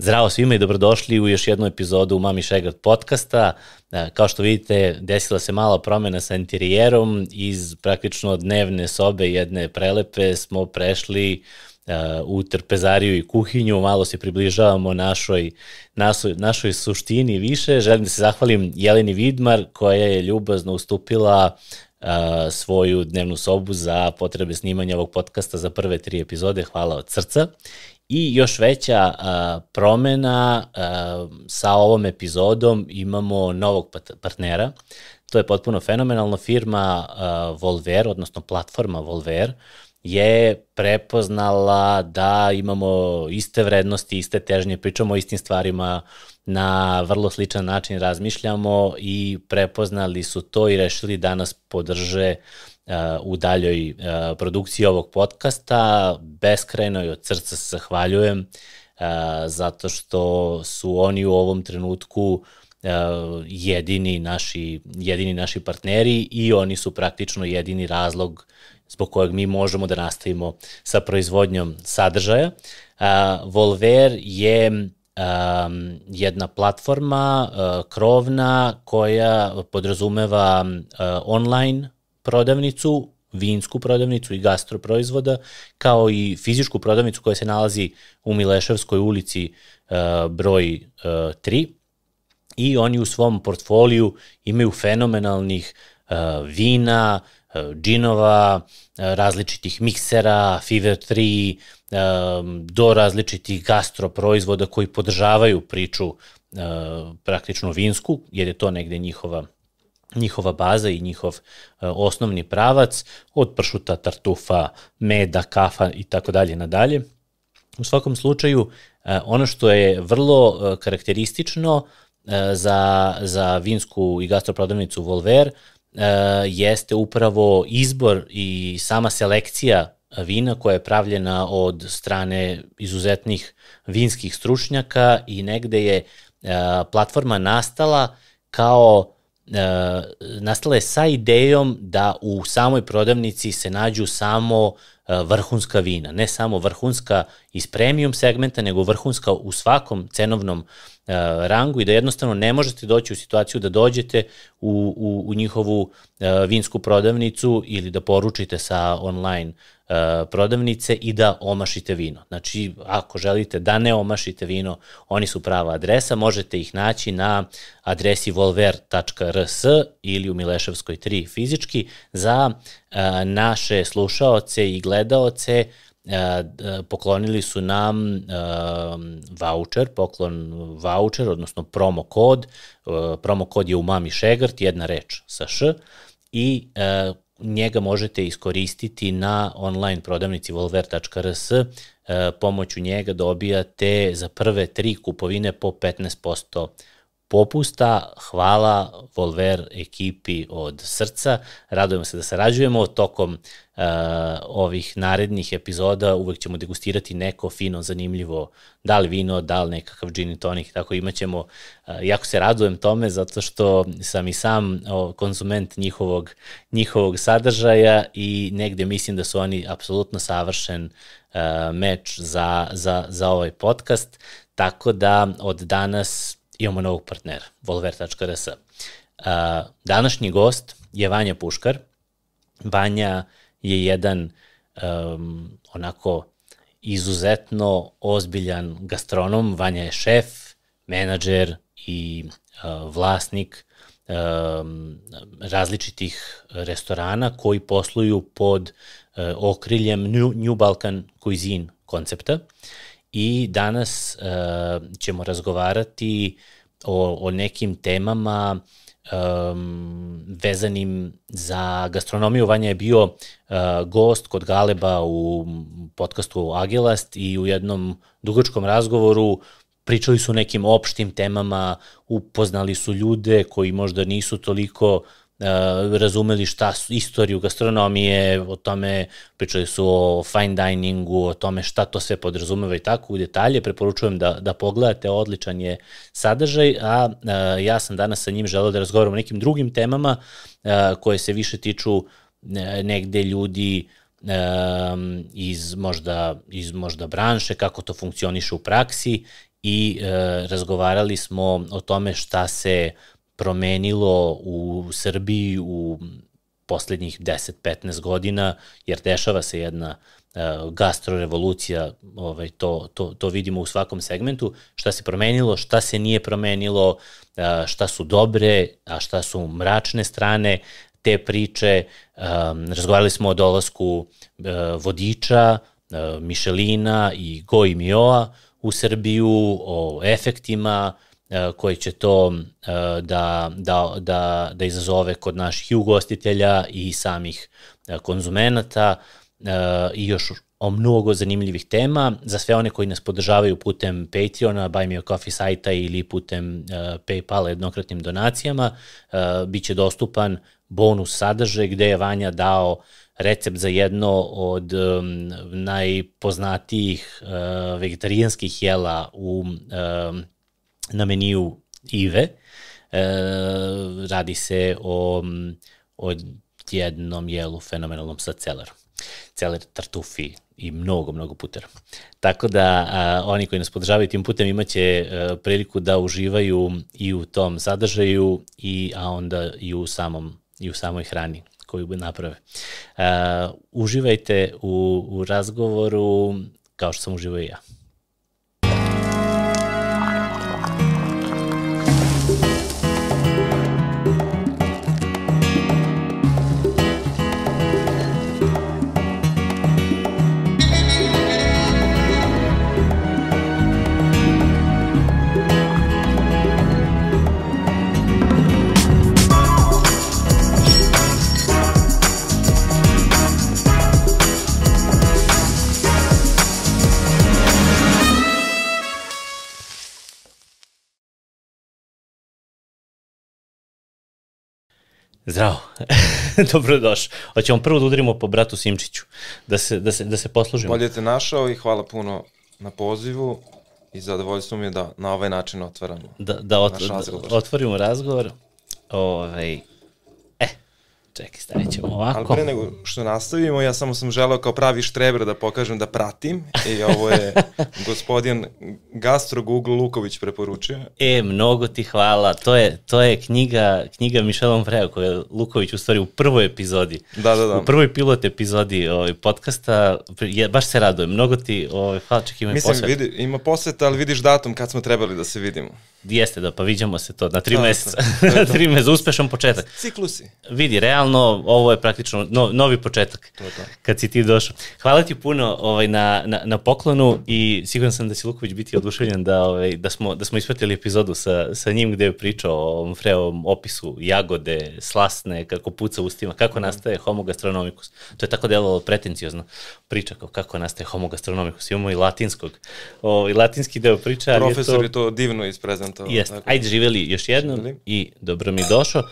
Zdravo svima i dobrodošli u još jednu epizodu Mami Šegard podcasta. E, kao što vidite, desila se mala promena sa interijerom. Iz praktično dnevne sobe jedne prelepe smo prešli uh, u trpezariju i kuhinju, malo se približavamo našoj, našoj, našoj suštini više. Želim da se zahvalim Jeleni Vidmar koja je ljubazno ustupila uh, svoju dnevnu sobu za potrebe snimanja ovog podcasta za prve tri epizode. Hvala od srca. I još veća a, promena a, sa ovom epizodom imamo novog partnera. To je potpuno fenomenalno. Firma a, Volver, odnosno platforma Volver, je prepoznala da imamo iste vrednosti, iste težnje, pričamo o istim stvarima, na vrlo sličan način razmišljamo i prepoznali su to i rešili da nas podrže u daljoj produkciji ovog podcasta. Beskrajno i od srca se zahvaljujem zato što su oni u ovom trenutku jedini naši, jedini naši partneri i oni su praktično jedini razlog zbog kojeg mi možemo da nastavimo sa proizvodnjom sadržaja. Volver je um, jedna platforma uh, krovna koja podrazumeva uh, online prodavnicu, vinsku prodavnicu i gastroproizvoda, kao i fizičku prodavnicu koja se nalazi u Mileševskoj ulici uh, broj uh, 3 i oni u svom portfoliju imaju fenomenalnih uh, vina, džinova, različitih miksera, Fever 3, um, do različitih gastroproizvoda koji podržavaju priču praktično vinsku, jer je to negde njihova njihova baza i njihov uh, osnovni pravac od pršuta, tartufa, meda, kafa i tako dalje nadalje. U svakom slučaju, uh, ono što je vrlo uh, karakteristično za, za vinsku i gastroprodavnicu Volver jeste upravo izbor i sama selekcija vina koja je pravljena od strane izuzetnih vinskih stručnjaka i negde je platforma nastala kao e, nastala je sa idejom da u samoj prodavnici se nađu samo e, vrhunska vina, ne samo vrhunska iz premium segmenta, nego vrhunska u svakom cenovnom e, rangu i da jednostavno ne možete doći u situaciju da dođete u, u, u njihovu e, vinsku prodavnicu ili da poručite sa online E, prodavnice i da omašite vino. Znači, ako želite da ne omašite vino, oni su prava adresa, možete ih naći na adresi volver.rs ili u Mileševskoj 3 fizički za e, naše slušaoce i gledaoce e, poklonili su nam voucher, poklon voucher, odnosno promo kod. Promo kod je u mami šegrt, jedna reč sa š i njega možete iskoristiti na online prodavnici volver.rs. E, pomoću njega dobijate za prve tri kupovine po 15% popusta. Hvala Volver ekipi od srca. Radujemo se da sarađujemo. Tokom uh, ovih narednih epizoda uvek ćemo degustirati neko fino, zanimljivo, da li vino, da li nekakav gin and tonic, tako imaćemo, uh, jako se radujem tome zato što sam i sam o, konzument njihovog, njihovog sadržaja i negde mislim da su oni apsolutno savršen uh, meč za, za, za ovaj podcast, tako da od danas imamo novog partnera, volver.rs. Današnji gost je Vanja Puškar. Vanja je jedan um, onako izuzetno ozbiljan gastronom. Vanja je šef, menadžer i uh, vlasnik um, različitih restorana koji posluju pod uh, okriljem New, New Balkan Cuisine koncepta i danas uh, ćemo razgovarati o, o nekim temama um, vezanim za gastronomiju. Vanja je bio uh, gost kod Galeba u podcastu Agelast i u jednom dugačkom razgovoru pričali su nekim opštim temama, upoznali su ljude koji možda nisu toliko razumeli šta su istoriju gastronomije, o tome pričali su o fine diningu, o tome šta to sve podrazumeva i tako u detalje. Preporučujem da, da pogledate, odličan je sadržaj, a, a ja sam danas sa njim želeo da razgovaram o nekim drugim temama a, koje se više tiču negde ljudi iz možda, iz možda branše, kako to funkcioniše u praksi i e, razgovarali smo o tome šta se promenilo u Srbiji u poslednjih 10-15 godina, jer dešava se jedna uh, gastrorevolucija, ovaj, to, to, to vidimo u svakom segmentu, šta se promenilo, šta se nije promenilo, uh, šta su dobre, a šta su mračne strane te priče, um, razgovarali smo o dolasku uh, vodiča, uh, Mišelina i Go i Mioa u Srbiju, o efektima, E, koji će to e, da, da, da, da izazove kod naših ugostitelja i samih e, konzumenata i još o mnogo zanimljivih tema. Za sve one koji nas podržavaju putem Patreona, Buy Me a Coffee sajta ili putem Paypala jednokratnim donacijama, bit će dostupan bonus sadržaj gde je Vanja dao recept za jedno od um, najpoznatijih uh, vegetarijanskih jela u um, na meniju Ive. E, radi se o, o jednom jelu fenomenalnom sa celerom. Celer, tartufi i mnogo, mnogo putera. Tako da a, oni koji nas podržavaju tim putem imaće a, e, priliku da uživaju i u tom sadržaju, i, a onda i u, samom, i u samoj hrani koju naprave. A, uživajte u, u razgovoru kao što sam uživao i ja. Zdravo. Dobrodošao. Hoćemo prvo da udarimo po bratu Simčiću, da se, da se, da se poslužimo. Bolje te našao i hvala puno na pozivu i zadovoljstvo mi je da na ovaj način otvaramo da, da, ot, razgovor. da otvorimo razgovor. Ovaj, Čekaj, stavit ćemo ovako. Ali pre nego što nastavimo, ja samo sam želeo kao pravi štreber da pokažem da pratim i ovo je gospodin Gastro Google Luković preporučio. E, mnogo ti hvala. To je, to je knjiga, knjiga Mišela Omfreja koja je Luković u stvari u prvoj epizodi. Da, da, da. U prvoj pilot epizodi ovaj, podcasta. Je, baš se radujem. Mnogo ti ovaj, hvala, čekaj, ima Mislim, posvet. Vidi, ima posvet, ali vidiš datum kad smo trebali da se vidimo. Jeste da, pa viđamo se to na tri da, meseca. To, to, to. tri meseca, uspešan početak. Ciklusi. Vidi, realno ovo je praktično no, novi početak to, to. kad si ti došao. Hvala ti puno ovaj, na, na, na poklonu i siguran sam da će Luković biti oduševljen da, ovaj, da, smo, da smo ispratili epizodu sa, sa njim gde je pričao o ovom freovom opisu jagode, slasne, kako puca ustima, kako nastaje homo gastronomicus. To je tako delovalo pretencijozno priča kao kako nastaje homo gastronomicus. Imamo i latinskog, ovaj, latinski deo priča. Profesor je to, je to divno isprezentovao to. Jeste. Tako. Ajde, živeli još jednom živeli. i dobro mi došao.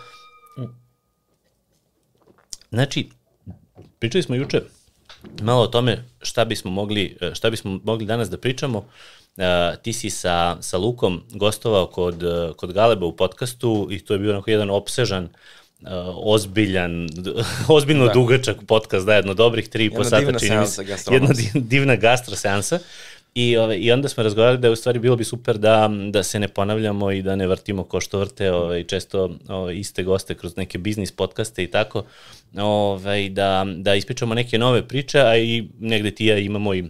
Znači, pričali smo juče malo o tome šta bismo mogli, šta bismo mogli danas da pričamo. Uh, ti si sa, sa Lukom gostovao kod, kod Galeba u podcastu i to je bio onako jedan opsežan uh, ozbiljan, ozbiljno da. dugačak podcast, da, jedno dobrih tri po sata čini mi se. Jedna divna gastro seansa. I, ove, I onda smo razgovarali da je u stvari bilo bi super da, da se ne ponavljamo i da ne vrtimo ko što vrte ove, često ove, iste goste kroz neke biznis podcaste i tako, ove, da, da ispričamo neke nove priče, a i negde ti ja imamo i,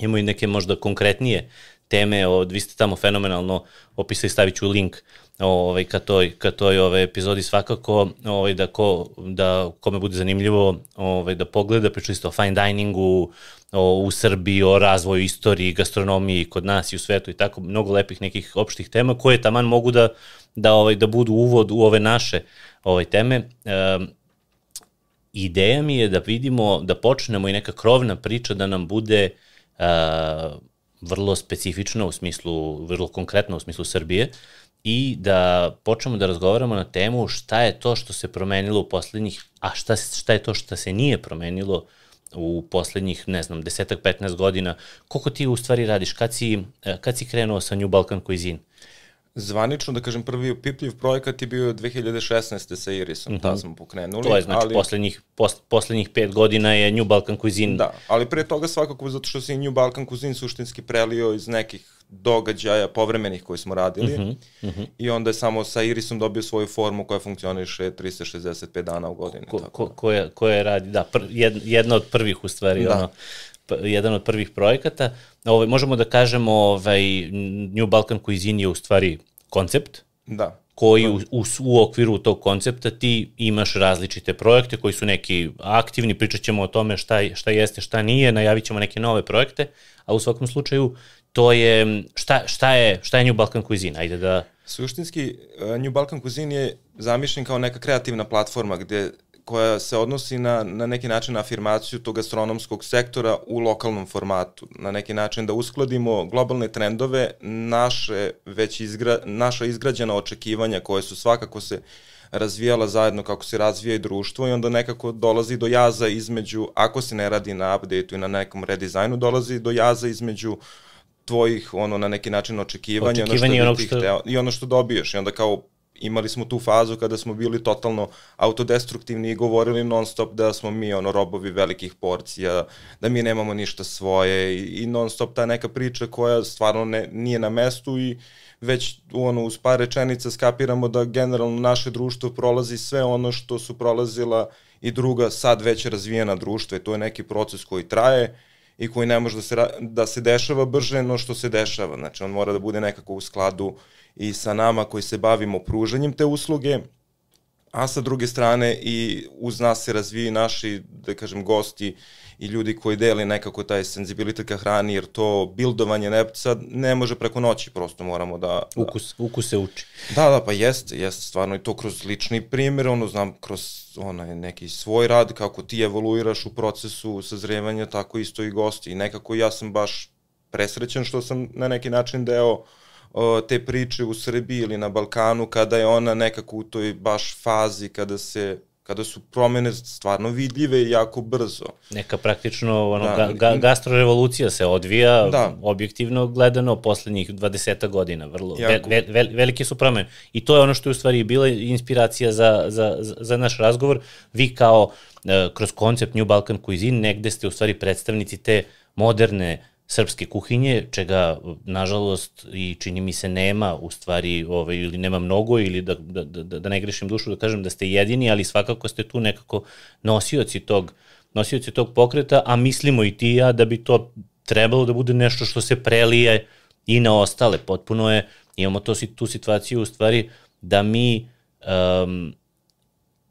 imamo i neke možda konkretnije teme, od, vi ste tamo fenomenalno opisali, stavit ću link ovaj, ka toj, ka toj ove, epizodi svakako, ovaj, da, ko, da kome bude zanimljivo ovaj, da pogleda, pričali ste o fine diningu, o, u Srbiji, o razvoju istoriji, gastronomiji kod nas i u svetu i tako, mnogo lepih nekih opštih tema koje taman mogu da, da, ovaj, da budu uvod u ove naše ovaj, teme. E, ideja mi je da vidimo, da počnemo i neka krovna priča da nam bude e, vrlo specifična u smislu, vrlo konkretna u smislu Srbije i da počnemo da razgovaramo na temu šta je to što se promenilo u poslednjih, a šta, šta je to što se nije promenilo u poslednjih, ne znam, desetak, 15 godina. Koliko ti u stvari radiš? Kad si, kad si krenuo sa New Balkan Cuisine? Zvanično, da kažem, prvi upipljiv projekat je bio 2016. sa Irisom, mm -hmm. tada smo pokrenuli. To je znači ali... poslednjih, pos, poslednjih pet godina je New Balkan Cuisine. Da, ali pre toga svakako zato što se New Balkan Cuisine suštinski prelio iz nekih događaja povremenih koji smo radili mm -hmm, mm -hmm. i onda je samo sa Irisom dobio svoju formu koja funkcioniše 365 dana u godini. Ko, tako. ko, koja, koja radi, da, pr, jedna od prvih u stvari, da. ono, jedan od prvih projekata. Ovaj, možemo da kažemo ovaj, New Balkan Cuisine je u stvari koncept. Da koji u, u, u okviru tog koncepta ti imaš različite projekte koji su neki aktivni, pričat ćemo o tome šta, šta jeste, šta nije, najavit ćemo neke nove projekte, a u svakom slučaju to je, šta, šta je, šta je New Balkan Cuisine? Ajde da... Suštinski, uh, New Balkan Cuisine je zamišljen kao neka kreativna platforma gde koja se odnosi na, na neki način na afirmaciju tog gastronomskog sektora u lokalnom formatu. Na neki način da uskladimo globalne trendove, naše već izgra, naša izgrađena očekivanja koje su svakako se razvijala zajedno kako se razvija i društvo i onda nekako dolazi do jaza između, ako se ne radi na update-u i na nekom redizajnu, dolazi do jaza između tvojih ono na neki način očekivanja, očekivanja ono što, što... Hteo, i ono što dobiješ i onda kao imali smo tu fazu kada smo bili totalno autodestruktivni i govorili non stop da smo mi ono robovi velikih porcija, da mi nemamo ništa svoje i, i non stop ta neka priča koja stvarno ne, nije na mestu i već ono, uz par rečenica skapiramo da generalno naše društvo prolazi sve ono što su prolazila i druga sad već razvijena društva i to je neki proces koji traje i koji ne može da se, da se dešava brže no što se dešava. Znači on mora da bude nekako u skladu uh, i sa nama koji se bavimo pružanjem te usluge, a sa druge strane i uz nas se razviji naši, da kažem, gosti i ljudi koji deli nekako taj senzibilitet ka hrani, jer to bildovanje ne, sad ne može preko noći, prosto moramo da... da ukus, ukus se uči. Da, da, pa jeste, jeste stvarno i to kroz lični primjer, ono, znam, kroz onaj neki svoj rad, kako ti evoluiraš u procesu sazrevanja, tako isto i gosti. I nekako ja sam baš presrećen što sam na neki način deo uh, o, te priče u Srbiji ili na Balkanu kada je ona nekako u toj baš fazi kada se kada su promene stvarno vidljive i jako brzo. Neka praktično ono, da. ga, gastrorevolucija se odvija da. objektivno gledano poslednjih 20 godina. Vrlo, jako. ve, ve, velike su promene. I to je ono što je u stvari bila inspiracija za, za, za naš razgovor. Vi kao e, kroz koncept New Balkan Cuisine negde ste u stvari predstavnici te moderne srpske kuhinje, čega nažalost i čini mi se nema u stvari ovaj, ili nema mnogo ili da, da, da, da ne grešim dušu da kažem da ste jedini, ali svakako ste tu nekako nosioci tog, nosioci tog pokreta, a mislimo i ti ja da bi to trebalo da bude nešto što se prelije i na ostale. Potpuno je, imamo to, tu situaciju u stvari da mi um,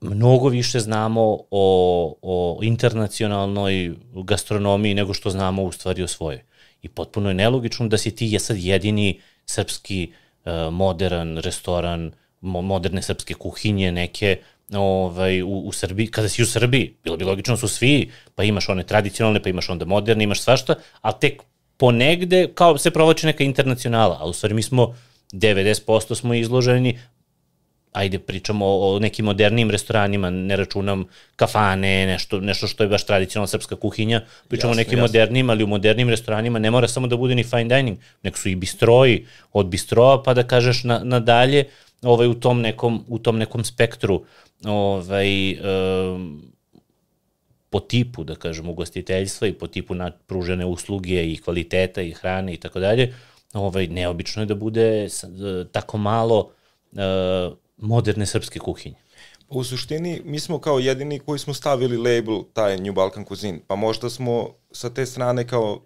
mnogo više znamo o, o internacionalnoj gastronomiji nego što znamo u stvari o svojoj. I potpuno je nelogično da si ti je sad jedini srpski uh, modern restoran, mo, moderne srpske kuhinje neke ovaj, u, u Srbiji, kada si u Srbiji, bilo bi logično da su svi, pa imaš one tradicionalne, pa imaš onda moderne, imaš svašta, ali tek ponegde kao se provoče neka internacionala, a u stvari mi smo 90% smo izloženi ajde pričamo o nekim modernim restoranima, ne računam kafane, nešto, nešto što je baš tradicionalna srpska kuhinja, pričamo jasne, o nekim jasne. modernim, ali u modernim restoranima ne mora samo da bude ni fine dining, nek su i bistroji, od bistroa pa da kažeš na, nadalje, ovaj, u, tom nekom, u tom nekom spektru ovaj, um, po tipu, da kažem, ugostiteljstva i po tipu na pružene usluge i kvaliteta i hrane i tako dalje, ovaj, neobično je da bude tako malo uh, moderne srpske kuhinje? U suštini, mi smo kao jedini koji smo stavili label taj New Balkan Cuisine, pa možda smo sa te strane kao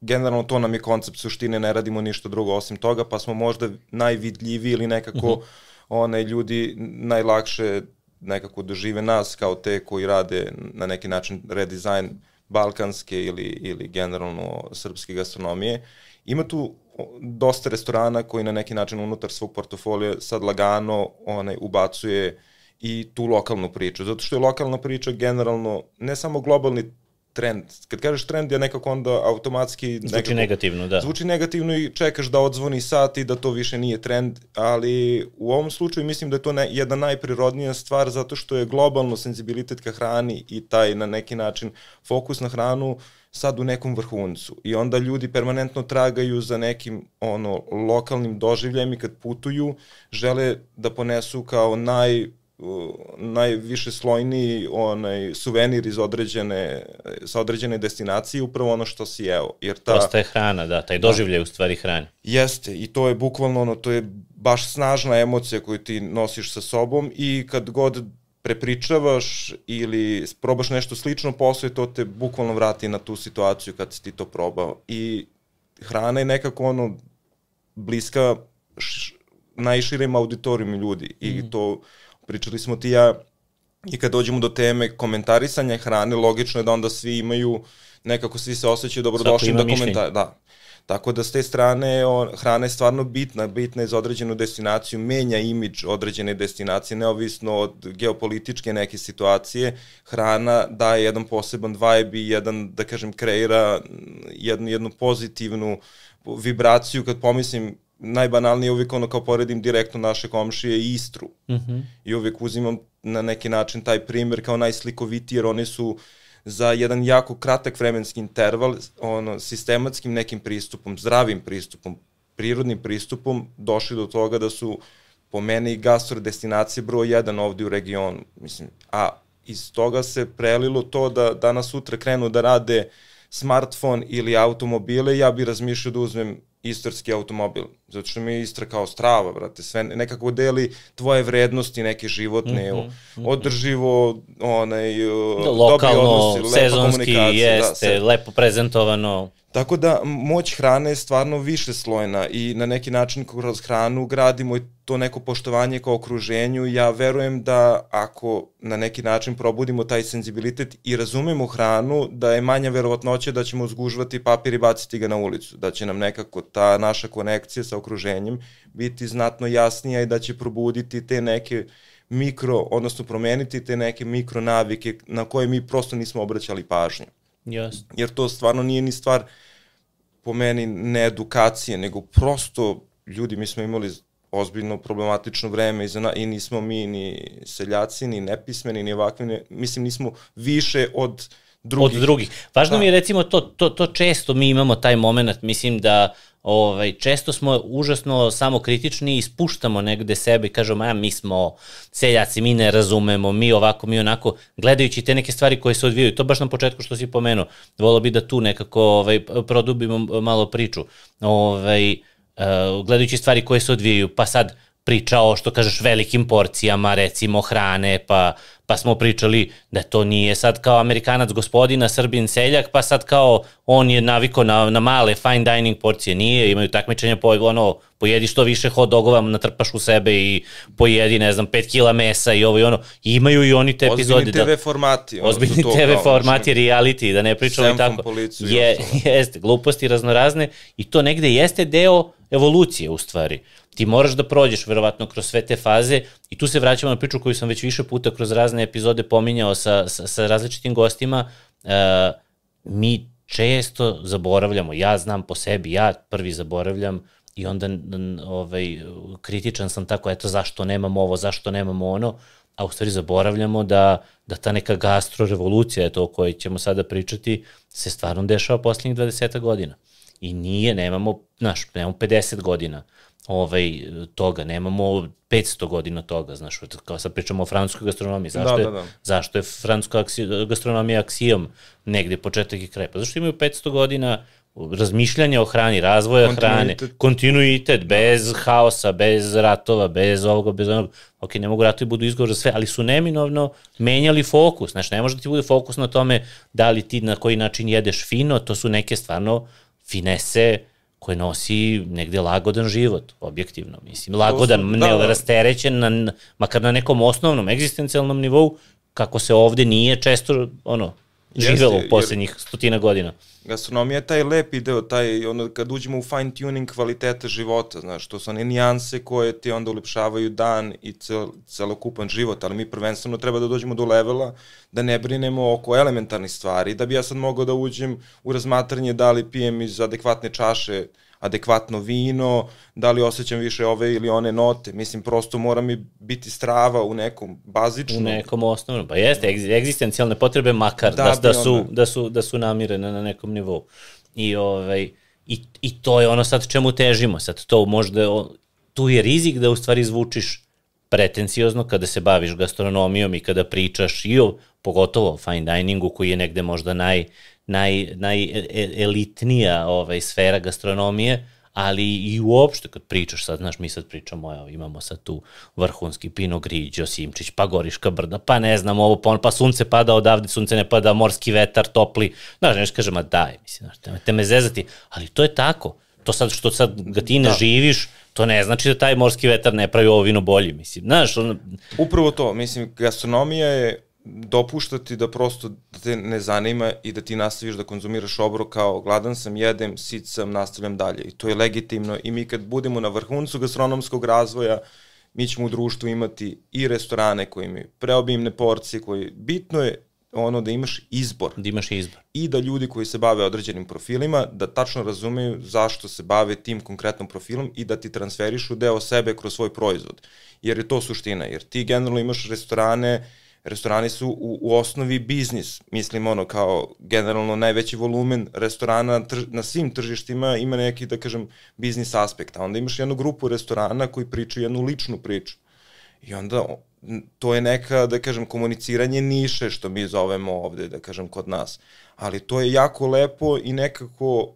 generalno to nam je koncept suštine, ne radimo ništa drugo osim toga, pa smo možda najvidljiviji ili nekako uh mhm. -huh. one ljudi najlakše nekako dožive nas kao te koji rade na neki način redizajn balkanske ili, ili generalno srpske gastronomije. Ima tu dosta restorana koji na neki način unutar svog portofolija sad lagano onaj, ubacuje i tu lokalnu priču. Zato što je lokalna priča generalno ne samo globalni trend. Kad kažeš trend je nekako onda automatski... Zvuči nekako, negativno, da. Zvuči negativno i čekaš da odzvoni sat i da to više nije trend, ali u ovom slučaju mislim da je to ne, jedna najprirodnija stvar zato što je globalno senzibilitet ka hrani i taj na neki način fokus na hranu sad u nekom vrhuncu i onda ljudi permanentno tragaju za nekim ono lokalnim doživljajem i kad putuju žele da ponesu kao naj najviše slojni onaj suvenir iz određene sa određene destinacije upravo ono što si jeo jer ta Prosta je hrana da taj doživljaj da. u stvari hrane jeste i to je bukvalno ono to je baš snažna emocija koju ti nosiš sa sobom i kad god prepričavaš ili probaš nešto slično posle to te bukvalno vrati na tu situaciju kad si ti to probao i hrana je nekako ono bliska š, najširim auditorijum ljudi i mm. to pričali smo ti ja i kad dođemo do teme komentarisanja hrane, logično je da onda svi imaju, nekako svi se osjećaju dobrodošli da komentar, da. Tako da s te strane on, hrana je stvarno bitna, bitna je za određenu destinaciju, menja imidž određene destinacije, neovisno od geopolitičke neke situacije. Hrana daje jedan poseban vibe i jedan, da kažem, kreira jednu, jednu pozitivnu vibraciju kad pomislim najbanalnije uvijek ono kao poredim direktno naše komšije i Istru. Mm -hmm. I uvijek uzimam na neki način taj primer kao najslikovitiji jer oni su za jedan jako kratak vremenski interval ono, sistematskim nekim pristupom, zdravim pristupom, prirodnim pristupom došli do toga da su po mene i gastro destinacije broj jedan ovde u regionu. Mislim, a iz toga se prelilo to da danas sutra krenu da rade smartfon ili automobile, ja bih razmišljao da uzmem istarski automobil. Zato što mi je Istra kao strava, brate, sve nekako deli tvoje vrednosti neke životne, mm -hmm, održivo, onaj, da, lokalno, odnosi, sezonski, da, jeste, da, lepo prezentovano. Tako da moć hrane je stvarno više slojna i na neki način kroz hranu gradimo i to neko poštovanje kao okruženju. Ja verujem da ako na neki način probudimo taj senzibilitet i razumemo hranu, da je manja verovatnoća da ćemo zgužvati papir i baciti ga na ulicu. Da će nam nekako ta naša konekcija sa okruženjem biti znatno jasnija i da će probuditi te neke mikro, odnosno promeniti te neke mikro navike na koje mi prosto nismo obraćali pažnju. Yes. Jer to stvarno nije ni stvar po meni ne edukacije, nego prosto ljudi, mi smo imali ozbiljno problematično vreme i, za, i nismo mi ni seljaci, ni nepismeni, ni ovakvi, ne, mislim nismo više od drugih. Od drugih. Važno da. mi je recimo to, to, to često mi imamo taj moment, mislim da ovaj, često smo užasno samokritični i spuštamo negde sebe i kažemo, ja, mi smo seljaci, mi ne razumemo, mi ovako, mi onako, gledajući te neke stvari koje se odvijaju. To baš na početku što si pomenuo. Volio bi da tu nekako ovaj, produbimo malo priču. Ovaj, uh, gledajući stvari koje se odvijaju, pa sad priča o, što kažeš, velikim porcijama, recimo hrane, pa pa smo pričali da to nije sad kao Amerikanac gospodina, Srbin seljak, pa sad kao on je naviko na, na male fine dining porcije, nije, imaju takmičenja po, ono, pojedi što više hot dogova, natrpaš u sebe i pojedi, ne znam, 5 kila mesa i ovo i ono. Imaju i oni te epizode. Ozbiljni TV da, formati. Ozbiljni to, TV kao, formati, reality, da ne pričamo i tako. Je, jeste, gluposti raznorazne i to negde jeste deo evolucije u stvari ti moraš da prođeš verovatno kroz sve te faze i tu se vraćamo na priču koju sam već više puta kroz razne epizode pominjao sa, sa, sa različitim gostima. Uh, mi često zaboravljamo, ja znam po sebi, ja prvi zaboravljam i onda ovaj, kritičan sam tako, eto zašto nemamo ovo, zašto nemamo ono, a u stvari zaboravljamo da, da ta neka gastro revolucija, to o kojoj ćemo sada pričati, se stvarno dešava poslednjih 20 godina. I nije, nemamo, znaš, nemamo 50 godina ovaj, toga, nemamo 500 godina toga, znaš, kao sad pričamo o francuskoj gastronomiji, zašto, da, da, da. je, zašto je francuska aksi, gastronomija aksijom negde početak i kraj? Pa zašto imaju 500 godina razmišljanja o hrani, razvoja kontinuitet. hrane, kontinuitet, da. bez haosa, bez ratova, bez ovoga, bez onoga. Ok, ne mogu ratovi budu izgovor za sve, ali su neminovno menjali fokus. Znaš, ne može da ti bude fokus na tome da li ti na koji način jedeš fino, to su neke stvarno finese, koje nosi negde lagodan život, objektivno, mislim, lagodan, su, da, ne da. rasterećen, na, makar na nekom osnovnom, egzistencijalnom nivou, kako se ovde nije često, ono, živelo u poslednjih stotina godina. Gastronomija je taj lepi deo, taj, ono, kad uđemo u fine tuning kvalitete života, znaš, to su one nijanse koje ti onda ulepšavaju dan i cel, celokupan život, ali mi prvenstveno treba da dođemo do levela da ne brinemo oko elementarnih stvari, da bi ja sad mogao da uđem u razmatranje da li pijem iz adekvatne čaše adekvatno vino, da li osjećam više ove ili one note. Mislim, prosto mora mi biti strava u nekom bazičnom... U nekom osnovnom. Pa jeste, egzistencijalne potrebe makar da, da, da, su, da, su, da su namirene na nekom nivou. I, ovaj, i, I to je ono sad čemu težimo. Sad to možda... Tu je rizik da u stvari zvučiš pretenciozno kada se baviš gastronomijom i kada pričaš i o, pogotovo fine diningu koji je negde možda naj, naj, najelitnija e, ovaj, sfera gastronomije, ali i uopšte kad pričaš sad, znaš, mi sad pričamo, evo, imamo sad tu vrhunski Pino Grigio, Simčić, pa Goriška brda, pa ne znam, ovo, pa, pa sunce pada odavde, sunce ne pada, morski vetar, topli, znaš, nešto kaže, ma daj, mislim, znaš, te, te me zezati, ali to je tako, to sad što sad ga ti ne da. živiš, to ne znači da taj morski vetar ne pravi ovo vino bolje, mislim, znaš, on... Upravo to, mislim, gastronomija je dopuštati da prosto da te ne zanima i da ti nastaviš da konzumiraš obrok kao gladan sam, jedem, sit sam, nastavljam dalje. I to je legitimno i mi kad budemo na vrhuncu gastronomskog razvoja, mi ćemo u društvu imati i restorane koji imaju preobimne porcije, koji bitno je ono da imaš izbor. Da imaš izbor. I da ljudi koji se bave određenim profilima, da tačno razumeju zašto se bave tim konkretnom profilom i da ti transferišu deo sebe kroz svoj proizvod. Jer je to suština, jer ti generalno imaš restorane uh, restorani su u, u osnovi biznis, mislim ono kao generalno najveći volumen restorana na, trž, na svim tržištima ima neki da kažem biznis aspekt, a onda imaš jednu grupu restorana koji pričaju jednu ličnu priču. I onda to je neka, da kažem, komuniciranje niše, što mi zovemo ovde, da kažem, kod nas. Ali to je jako lepo i nekako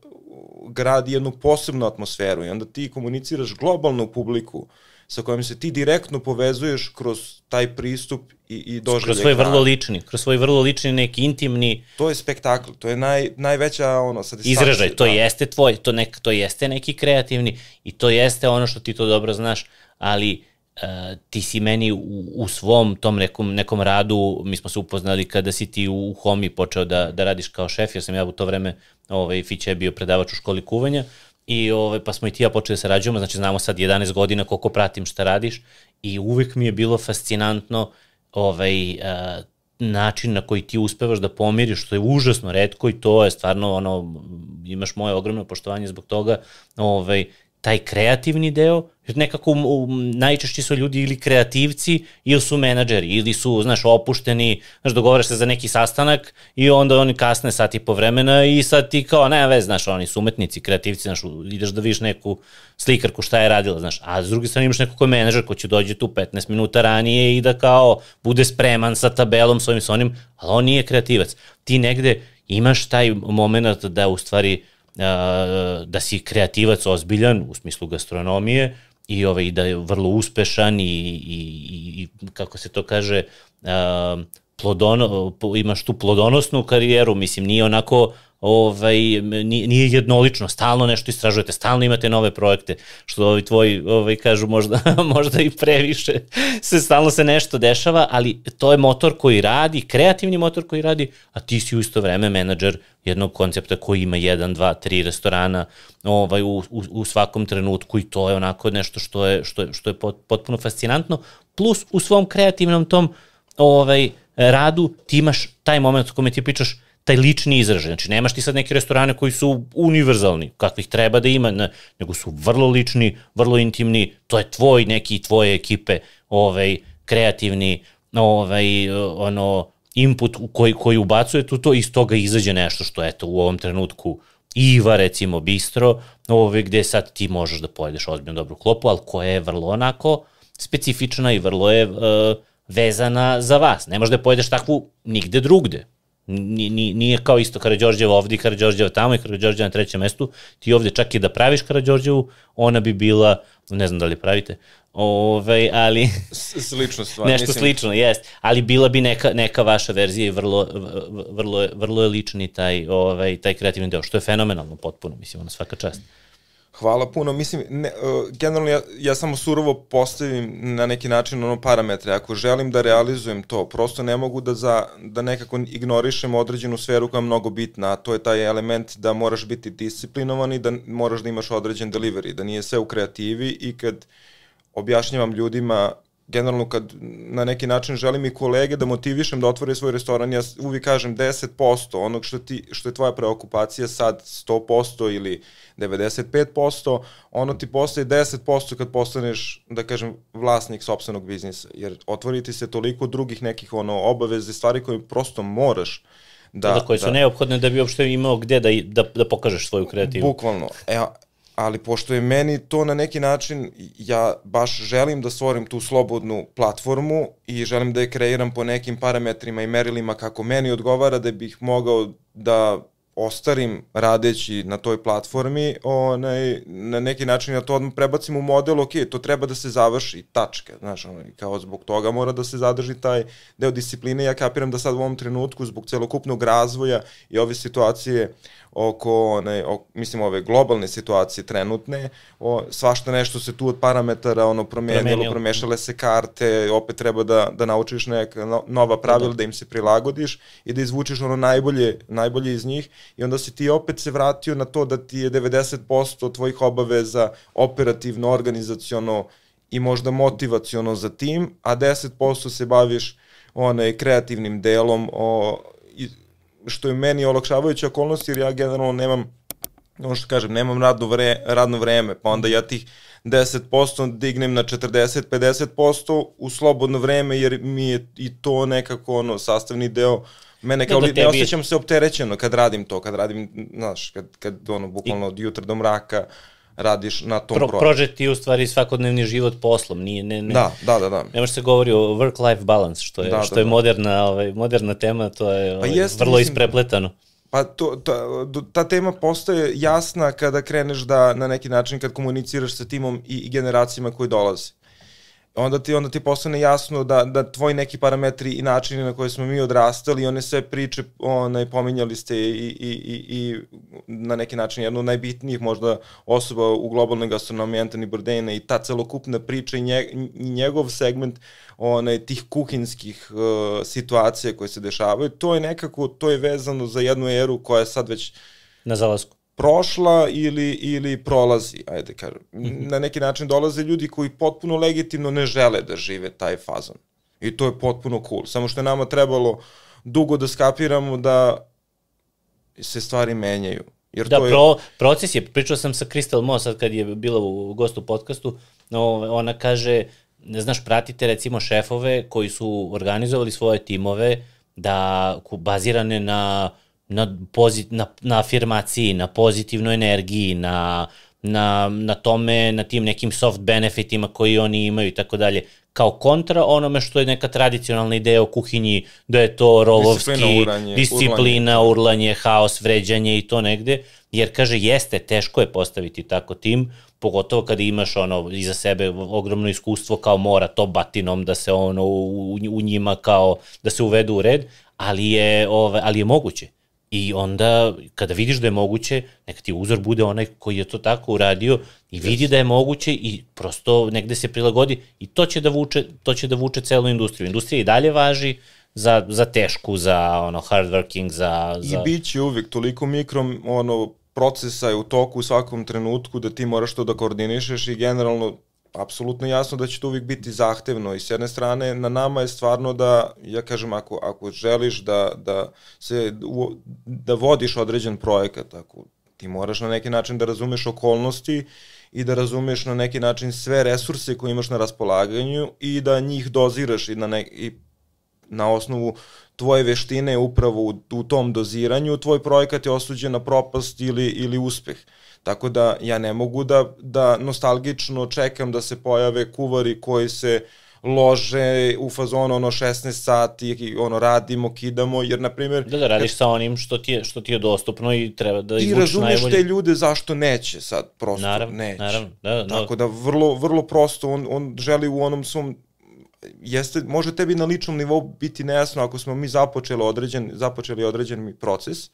gradi jednu posebnu atmosferu. I onda ti komuniciraš globalnu publiku sa kojom se ti direktno povezuješ kroz taj pristup i, i doživljaj. Kroz svoj vrlo lični, kroz svoj vrlo lični neki intimni... To je spektakl, to je naj, najveća ono, satisfakcija. Izražaj, to da. jeste tvoj, to, nek, to jeste neki kreativni i to jeste ono što ti to dobro znaš, ali uh, ti si meni u, u svom tom nekom, nekom radu, mi smo se upoznali kada si ti u, u Homi počeo da, da radiš kao šef, jer sam ja u to vreme, ovaj, Fiće je bio predavač u školi kuvanja, I ovaj, pa smo i ti ja počeli da sarađujemo, znači znamo sad 11 godina koliko pratim šta radiš i uvek mi je bilo fascinantno ovaj, uh, način na koji ti uspevaš da pomiriš, što je užasno redko i to je stvarno, ono, imaš moje ogromno poštovanje zbog toga, ovaj, taj kreativni deo, nekako um, najčešće su ljudi ili kreativci ili su menadžeri ili su, znaš, opušteni, znaš, dogovaraš se za neki sastanak i onda oni kasne sati po vremena i sad ti kao, ne vez, znaš, oni su umetnici, kreativci, znaš, ideš da vidiš neku slikarku šta je radila, znaš, a s druge strane imaš neko ko je menadžer ko će dođe tu 15 minuta ranije i da kao bude spreman sa tabelom, svojim sa onim, ali on nije kreativac. Ti negde imaš taj moment da u stvari da si kreativac ozbiljan u smislu gastronomije i ovaj, da je vrlo uspešan i, i, i kako se to kaže, plodono, imaš tu plodonosnu karijeru, mislim, nije onako ovaj, nije jednolično, stalno nešto istražujete, stalno imate nove projekte, što ovi tvoji ovaj, kažu možda, možda i previše, se stalno se nešto dešava, ali to je motor koji radi, kreativni motor koji radi, a ti si u isto vreme menadžer jednog koncepta koji ima jedan, dva, tri restorana ovaj, u, u, u svakom trenutku i to je onako nešto što je, što je, što je potpuno fascinantno, plus u svom kreativnom tom ovaj, radu ti imaš taj moment o kome ti pričaš, taj lični izražaj. Znači, nemaš ti sad neke restorane koji su univerzalni, kakvih treba da ima, ne, nego su vrlo lični, vrlo intimni, to je tvoj neki, tvoje ekipe, ovaj, kreativni, ovaj, ono, input koji, koji ubacuje tu to, iz toga izađe nešto što, eto, u ovom trenutku Iva, recimo, bistro, ovaj, gde sad ti možeš da pojedeš ozbiljno dobru klopu, ali koja je vrlo onako specifična i vrlo je uh, vezana za vas. Ne možeš da pojedeš takvu nigde drugde nije, nije kao isto Karadžorđeva ovde i Karadžorđeva tamo i Karadžorđeva na trećem mestu. Ti ovde čak i da praviš Karadžorđevu, ona bi bila, ne znam da li pravite, Ove, ali... Slično stvar. Nešto mislim... slično, jest. Ali bila bi neka, neka vaša verzija i vrlo, vrlo, vrlo je lični taj, ovaj, taj kreativni deo, što je fenomenalno potpuno, mislim, ono svaka čast. Hvala puno. Mislim, ne, uh, generalno ja, ja samo surovo postavim na neki način ono parametre. Ako želim da realizujem to, prosto ne mogu da, za, da nekako ignorišem određenu sferu koja je mnogo bitna, a to je taj element da moraš biti disciplinovan i da moraš da imaš određen delivery, da nije sve u kreativi i kad objašnjavam ljudima generalno kad na neki način želim i kolege da motivišem da otvore svoj restoran, ja uvijek kažem 10% onog što, ti, što je tvoja preokupacija sad 100% ili 95%, ono ti postaje 10% kad postaneš, da kažem, vlasnik sobstvenog biznisa, jer otvoriti se toliko drugih nekih ono obaveze, stvari koje prosto moraš da... Da, koje su da, neophodne da bi uopšte imao gde da, da, da pokažeš svoju kreativu. Bukvalno. E, ali pošto je meni to na neki način, ja baš želim da stvorim tu slobodnu platformu i želim da je kreiram po nekim parametrima i merilima kako meni odgovara da bih mogao da ostarim radeći na toj platformi, onaj, na neki način ja to odmah prebacim u model, ok, to treba da se završi, tačka, znaš, onaj, kao zbog toga mora da se zadrži taj deo discipline, ja kapiram da sad u ovom trenutku zbog celokupnog razvoja i ove situacije uh, oko, ne, o, mislim, ove globalne situacije trenutne, o, svašta nešto se tu od parametara ono promenilo, Promenio. promešale se karte, opet treba da, da naučiš neka no, nova pravila, da. da im se prilagodiš i da izvučeš ono najbolje, najbolje iz njih i onda si ti opet se vratio na to da ti je 90% tvojih obaveza operativno, organizaciono i možda motivaciono za tim, a 10% se baviš onaj kreativnim delom o, što je meni olakšavajuća okolnost, jer ja generalno nemam, ono što kažem, nemam radno, vre, radno vreme, pa onda ja tih 10% dignem na 40-50% u slobodno vreme, jer mi je i to nekako ono, sastavni deo Mene kao tebi... ne osjećam se opterećeno kad radim to, kad radim, znaš, kad, kad ono, bukvalno od jutra do mraka, radiš na tom Pro, projektu. Prožet je u stvari svakodnevni život poslom, nije, ne, ne, da, da, da, da. ne može se govori o work-life balance, što je, da, što da, je da. moderna, ovaj, moderna tema, to je ovaj, pa jest, vrlo mislim, isprepletano. Pa to, ta, ta tema postaje jasna kada kreneš da na neki način kad komuniciraš sa timom i, i generacijama koji dolaze onda ti, onda ti postane jasno da, da tvoji neki parametri i načini na koje smo mi odrastali, one sve priče, onaj, pominjali ste i, i, i, i na neki način jednu od najbitnijih možda osoba u globalnoj gastronomiji Anthony Bourdain i ta celokupna priča i, nje, i njegov segment onaj, tih kuhinskih uh, situacija koje se dešavaju, to je nekako, to je vezano za jednu eru koja je sad već na zalasku prošla ili, ili prolazi, ajde kažem. Mhm. Na neki način dolaze ljudi koji potpuno legitimno ne žele da žive taj fazon. I to je potpuno cool. Samo što je nama trebalo dugo da skapiramo da se stvari menjaju. Jer da, to je... pro, proces je, pričao sam sa Crystal Moss sad kad je bila u gostu podcastu, no, ona kaže, ne znaš, pratite recimo šefove koji su organizovali svoje timove da bazirane na na, pozit, na, na afirmaciji, na pozitivnoj energiji, na, na, na tome, na tim nekim soft benefitima koji oni imaju i tako dalje. Kao kontra onome što je neka tradicionalna ideja o kuhinji, da je to rolovski, disciplina, uranje, disciplina urlanje. urlanje, haos, vređanje i to negde, jer kaže jeste, teško je postaviti tako tim, pogotovo kada imaš ono iza sebe ogromno iskustvo kao mora to batinom da se ono u, u njima kao da se uvedu u red, ali je, ove, ali je moguće I onda, kada vidiš da je moguće, neka ti uzor bude onaj koji je to tako uradio i vidi yes. da je moguće i prosto negde se prilagodi i to će da vuče, to će da vuče celu industriju. Industrija i dalje važi za, za tešku, za ono hard working, za... za... I bit će uvijek toliko mikro ono, procesa je u toku u svakom trenutku da ti moraš to da koordinišeš i generalno apsolutno jasno da će to uvijek biti zahtevno i s jedne strane na nama je stvarno da, ja kažem, ako, ako želiš da, da, se, da vodiš određen projekat, ako ti moraš na neki način da razumeš okolnosti i da razumeš na neki način sve resurse koje imaš na raspolaganju i da njih doziraš i na, ne, i na osnovu tvoje veštine upravo u, u tom doziranju, tvoj projekat je osuđen na propast ili, ili uspeh. Uh, Tako da ja ne mogu da, da nostalgično čekam da se pojave kuvari koji se lože u fazonu ono 16 sati i ono radimo, kidamo, jer na primjer... Da, da radiš kad... sa onim što ti, je, što ti je dostupno i treba da izvučiš najbolje. I razumeš te ljude zašto neće sad, prosto naravno, neće. Naravno, da, da. Tako da vrlo, vrlo prosto on, on želi u onom svom jeste, može tebi na ličnom nivou biti nejasno ako smo mi započeli određen, započeli određen proces,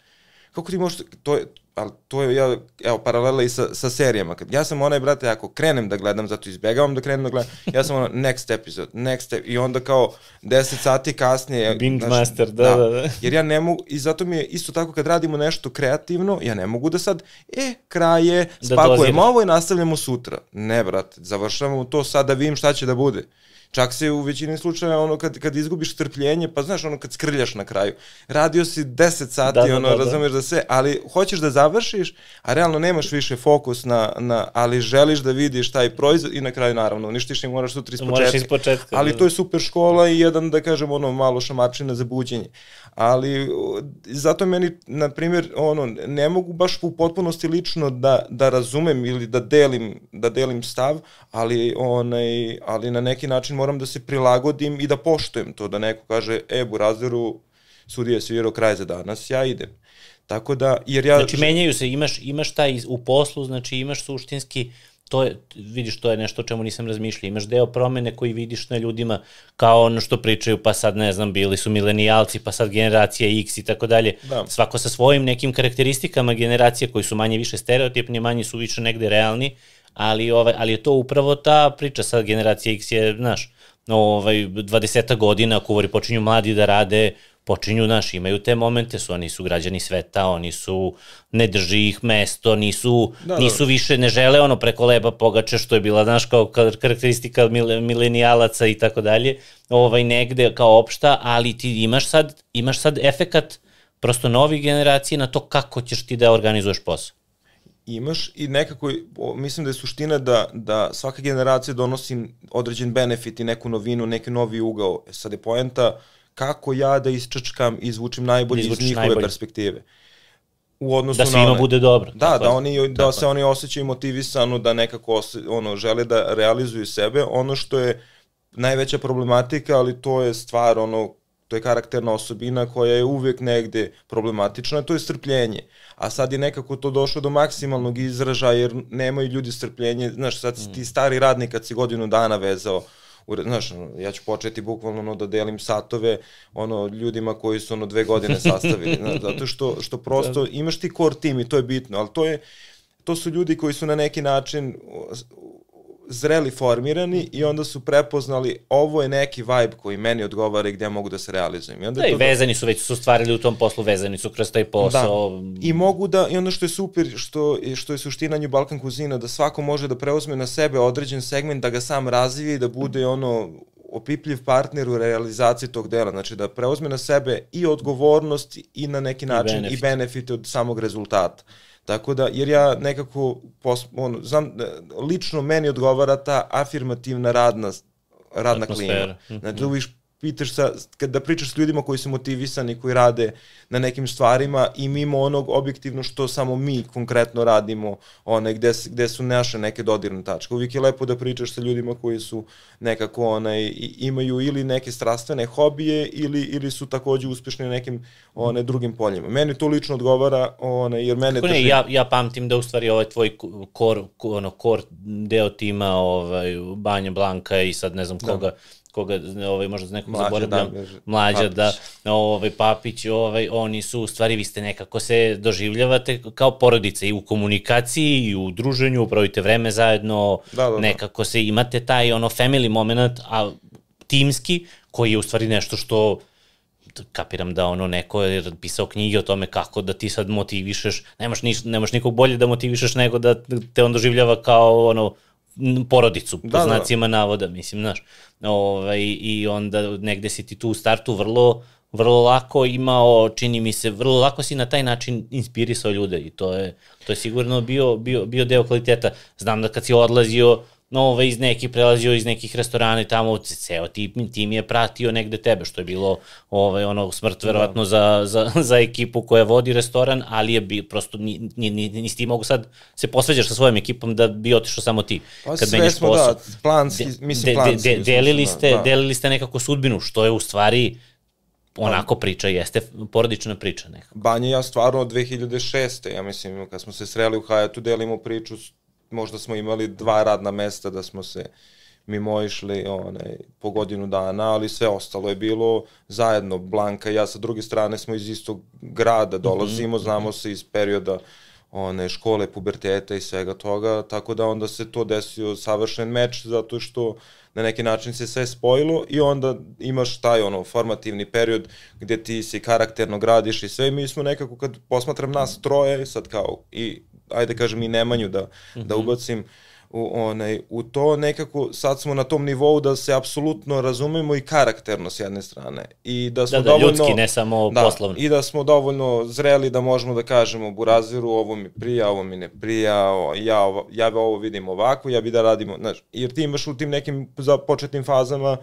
kako ti možeš, to je, ali to je, ja, evo, paralela i sa, sa serijama. Kad, ja sam onaj, brate, ako krenem da gledam, zato izbegavam da krenem da gledam, ja sam ono, next episode, next episode, i onda kao 10 sati kasnije... Binge znaš, master, da, da, da, da. Jer ja ne mogu, i zato mi je isto tako kad radimo nešto kreativno, ja ne mogu da sad, e, kraj je, da spakujemo da ovo i nastavljamo sutra. Ne, brate, završavamo to sad da vidim šta će da bude. Čak se u većini slučaja ono kad, kad izgubiš strpljenje, pa znaš ono kad skrljaš na kraju. Radio si 10 sati, da, da, ono, da, da. razumeš da sve, ali hoćeš da završiš, a realno nemaš više fokus na, na ali želiš da vidiš taj proizvod i na kraju naravno uništiš i moraš sutra iz početka. Moraš iz početka. Ali da. to je super škola i jedan, da kažem, ono, malo šamačina za buđenje ali zato meni, na primjer, ono, ne mogu baš u potpunosti lično da, da razumem ili da delim, da delim stav, ali, onaj, ali na neki način moram da se prilagodim i da poštujem to, da neko kaže, e, Burazeru, sudija svirao kraj za danas, ja idem. Tako da, jer ja... Znači, menjaju se, imaš, imaš taj u poslu, znači imaš suštinski to je, vidiš, to je nešto o čemu nisam razmišljao. Imaš deo promene koji vidiš na ljudima kao ono što pričaju, pa sad ne znam, bili su milenijalci, pa sad generacija X i tako dalje. Da. Svako sa svojim nekim karakteristikama generacije koji su manje više stereotipni, manje su više negde realni, ali, ovaj, ali je to upravo ta priča, sad generacija X je, znaš, ovaj, 20 godina, kuvori počinju mladi da rade, počinju, naš, imaju te momente, su oni su građani sveta, oni su, ne drži ih mesto, nisu, da, da. nisu više, ne žele ono preko leba pogače, što je bila, znaš, kao karakteristika milenijalaca i tako dalje, ovaj, negde kao opšta, ali ti imaš sad, imaš sad efekat prosto novih generacije na to kako ćeš ti da organizuješ posao imaš i nekako, mislim da je suština da, da svaka generacija donosi određen benefit i neku novinu, neki novi ugao. E sad je poenta uh, kako ja da isčačkam i izvučem najbolje iz njihove najbolje. perspektive. U odnosu da svima na bude dobro. Da, da oni da se oni osećaju motivisano da nekako ose, ono žele da realizuju sebe. Ono što je najveća problematika, ali to je stvar ono to je karakterna osobina koja je uvek negde problematična, to je strpljenje. A sad je nekako to došlo do maksimalnog izražaja jer nemaju ljudi strpljenje. Znaš, sad mm. ti stari radnik kad si godinu dana vezao znaš, ja ću početi bukvalno ono, da delim satove ono, ljudima koji su ono dve godine sastavili, znaš, zato što, što prosto da. imaš ti core tim i to je bitno, ali to je, to su ljudi koji su na neki način zreli formirani i onda su prepoznali ovo je neki vibe koji meni odgovara i gde mogu da se realizujem. I onda da, i vezani su, već su stvarili u tom poslu, vezani su kroz taj posao. Da. I mogu da, i ono što je super, što, što je suština New Balkan kuzina, da svako može da preuzme na sebe određen segment, da ga sam razvije i da bude ono opipljiv partner u realizaciji tog dela, znači da preuzme na sebe i odgovornost i na neki način i, benefit. i benefite od samog rezultata. Tako da, jer ja nekako, pos, ono, znam, lično meni odgovara ta afirmativna radna, radna klima. Znači, mm -hmm pitaš sa, kada pričaš s ljudima koji su motivisani, koji rade na nekim stvarima i mimo onog objektivno što samo mi konkretno radimo, one, gde, gde su naše neke dodirne tačke. Uvijek je lepo da pričaš sa ljudima koji su nekako onaj, imaju ili neke strastvene hobije ili, ili su takođe uspešni na nekim one, drugim poljima. Meni to lično odgovara, one, jer mene... Kako ne, ja, ja pamtim da u stvari ovaj tvoj kor, ono, kor deo tima ovaj, Banja Blanka i sad ne znam da. koga, da koga ovaj možda nekog mlađa, zaboravljam, da, mlađa da ovaj Papić, ovaj oni su u stvari vi ste nekako se doživljavate kao porodica i u komunikaciji i u druženju, provite vreme zajedno, da, da, da. nekako se imate taj ono family moment, a timski koji je u stvari nešto što kapiram da ono neko je pisao knjige o tome kako da ti sad motivišeš, nemaš, ni, nemaš nikog bolje da motivišeš nego da te on doživljava kao ono porodicu, po da, da, da. znacima da. navoda, mislim, znaš. Ovaj, I onda negde si ti tu u startu vrlo, vrlo lako imao, čini mi se, vrlo lako si na taj način inspirisao ljude i to je, to je sigurno bio, bio, bio deo kvaliteta. Znam da kad si odlazio, no, ovaj, iz nekih prelazio iz nekih restorana i tamo ceo tim, tim je pratio negde tebe, što je bilo ovaj, ono smrt da. verovatno da. za, za, za ekipu koja vodi restoran, ali je bi, prosto ni, ni, ni, nisi ti mogu sad se posveđaš sa svojom ekipom da bi otišao samo ti. Pa Kad sve smo, posao, da, planski, mislim de, planski. De, de, delili, ste, da. delili ste nekako sudbinu, što je u stvari onako priča, jeste porodična priča nekako. Banja ja stvarno od 2006. ja mislim, kad smo se sreli u Hayatu, delimo priču možda smo imali dva radna mesta da smo se mimo išli onaj, po godinu dana, ali sve ostalo je bilo zajedno. Blanka i ja sa druge strane smo iz istog grada, dolazimo, mm -hmm. znamo se iz perioda one škole, puberteta i svega toga, tako da onda se to desio savršen meč zato što na neki način se sve spojilo i onda imaš taj ono formativni period gde ti se karakterno gradiš i sve mi smo nekako kad posmatram nas troje sad kao i ajde kažem i Nemanju da, mm -hmm. da mhm. ubacim u, onaj, u to nekako sad smo na tom nivou da se apsolutno razumemo i karakterno s jedne strane i da smo da, da, dovoljno ljudski ne samo da, poslovno i da smo dovoljno zreli da možemo da kažemo Buraziru ovo mi prija, ovo mi ne prija ja, ovo, ja ovo vidim ovako ja bi da radimo, znaš, jer ti imaš u tim nekim početnim fazama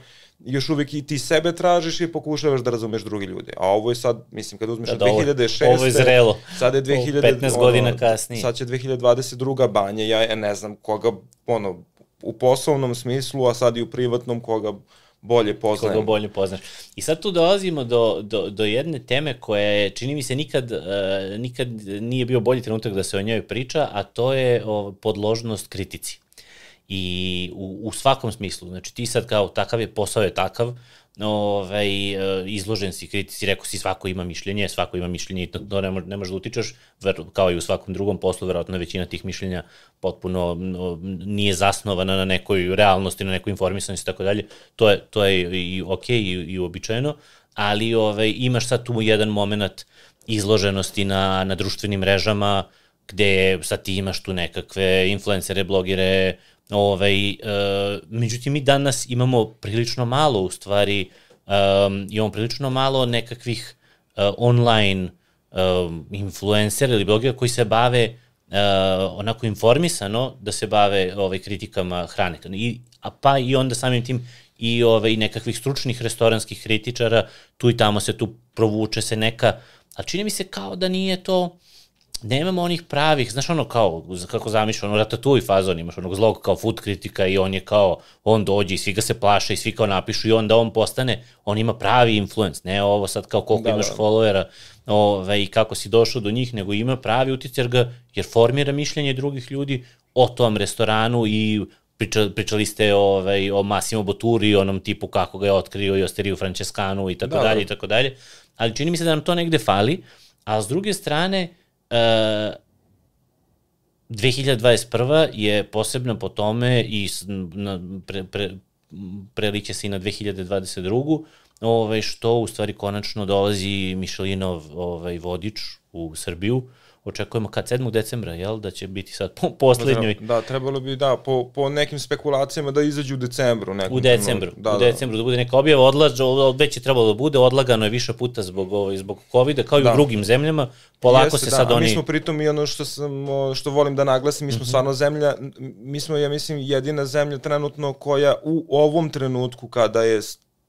još uvek i ti sebe tražiš i pokušavaš da razumeš drugi ljude. A ovo je sad, mislim, kad uzmeš da, da, 2006. Ovo je zrelo. Sad je 2000, 15 godina ono, kasnije. Sad će 2022. banje, ja ne znam koga, ono, u poslovnom smislu, a sad i u privatnom koga bolje poznajem. Koga bolje poznaš. I sad tu dolazimo do, do, do jedne teme koja je, čini mi se, nikad, uh, nikad nije bio bolji trenutak da se o njoj priča, a to je o, podložnost kritici i u, u svakom smislu, znači ti sad kao takav je, posao je takav, ovaj, e, izložen si kritici, rekao si svako ima mišljenje, svako ima mišljenje i to, ne, može, ne možeš da utičeš, ver, kao i u svakom drugom poslu, verovatno većina tih mišljenja potpuno no, nije zasnovana na nekoj realnosti, na nekoj informisanosti i tako dalje, to je, to je i ok i, i uobičajeno, ali ovaj, imaš sad tu jedan moment izloženosti na, na društvenim mrežama, gde sad ti imaš tu nekakve influencere, blogere, Ovaj, e, međutim, mi danas imamo prilično malo, u stvari, um, imamo prilično malo nekakvih uh, online um, influencera ili blogera koji se bave uh, onako informisano da se bave ovaj, kritikama hrane. I, a pa i onda samim tim i ovaj, nekakvih stručnih restoranskih kritičara, tu i tamo se tu provuče se neka, a čini mi se kao da nije to nemamo onih pravih, znaš ono kao, kako zamišljam, ono ratatuj fazon, imaš onog zlog kao food kritika i on je kao, on dođe i svi ga se plaše i svi kao napišu i onda on postane, on ima pravi influence, ne ovo sad kao koliko da, imaš da. followera ove, i kako si došao do njih, nego ima pravi uticaj jer, ga, jer formira mišljenje drugih ljudi o tom restoranu i priča, pričali ste ovaj, o Massimo Boturi, onom tipu kako ga je otkrio i Osteriju Francescanu i tako da, dalje da. i tako dalje, ali čini mi se da nam to negde fali, a s druge strane, 2021. je posebna po tome i na, pre, pre, preliče se i na 2022. Ovaj, što u stvari konačno dolazi Mišelinov ovaj, vodič u Srbiju očekujemo kad 7. decembra, jel, da će biti sad po poslednjoj. Da, trebalo bi, da, po, po nekim spekulacijama da izađu u decembru. Nekom u decembru, da, u da. decembru da bude neka objava, odlađa, već je trebalo da bude, odlagano je više puta zbog, zbog covid kao i da. u drugim zemljama, polako Jeste, se da. sad oni... A mi smo pritom i ono što, sam, što volim da naglasim, mi smo mm -hmm. stvarno zemlja, mi smo, ja mislim, jedina zemlja trenutno koja u ovom trenutku kada je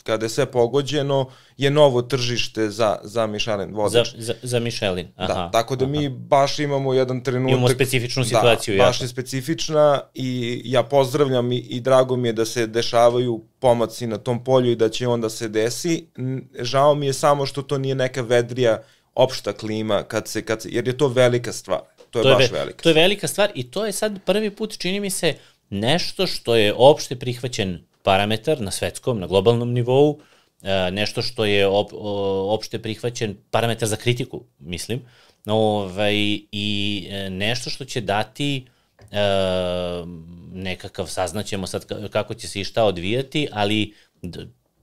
kada je sve pogođeno, je novo tržište za, za Michelin vozač. Za, za, za Michelin, aha. Da, tako da aha. mi baš imamo jedan trenutak... Imamo specifičnu situaciju. Da, baš je specifična i ja pozdravljam i, i drago mi je da se dešavaju pomaci na tom polju i da će onda se desi. Žao mi je samo što to nije neka vedrija opšta klima, kad se, kad se, jer je to velika stvar. To je, to je baš ve, velika To je velika stvar i to je sad prvi put, čini mi se, nešto što je opšte prihvaćen parametar na svetskom, na globalnom nivou, e, nešto što je op, opšte prihvaćen parametar za kritiku, mislim, ovaj, i e, nešto što će dati e, nekakav, saznaćemo sad kako će se i šta odvijati, ali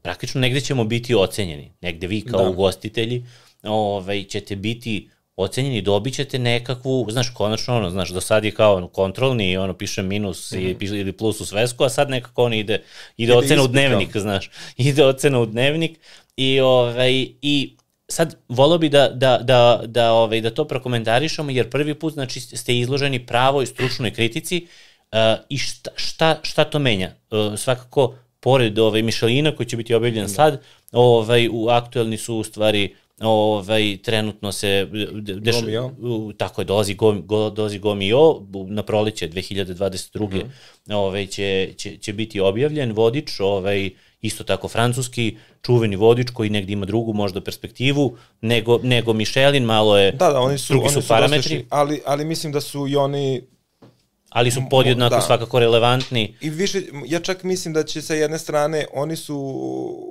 praktično negde ćemo biti ocenjeni. Negde vi kao da. ugostitelji ovaj, ćete biti ocenjeni, dobit ćete nekakvu, znaš, konačno, ono, znaš, do sad je kao ono, kontrolni, ono, piše minus mm -hmm. i, ili plus u svesku, a sad nekako ono ide, ide, ide ocena u dnevnik, znaš, ide ocena u dnevnik i, ovaj, i sad volio bi da, da, da, da, ovaj, da to prokomentarišemo, jer prvi put, znači, ste izloženi pravoj stručnoj kritici uh, i šta, šta, šta to menja? Uh, svakako, pored ovaj, Mišelina koji će biti objavljen -hmm. sad, ovaj, u aktuelni su u stvari ovaj, trenutno se deš, Gomio. tako je, dolazi, Gom, go, dolazi Gomio, na proleće 2022. Mm -hmm. ovaj, će, će, će biti objavljen vodič, ovaj, isto tako francuski, čuveni vodič koji negde ima drugu možda perspektivu, nego, nego Michelin, malo je, da, da, oni su, drugi oni su parametri. Dosta, ali, ali mislim da su i oni ali su podjednako da. svakako relevantni. I više, ja čak mislim da će sa jedne strane, oni su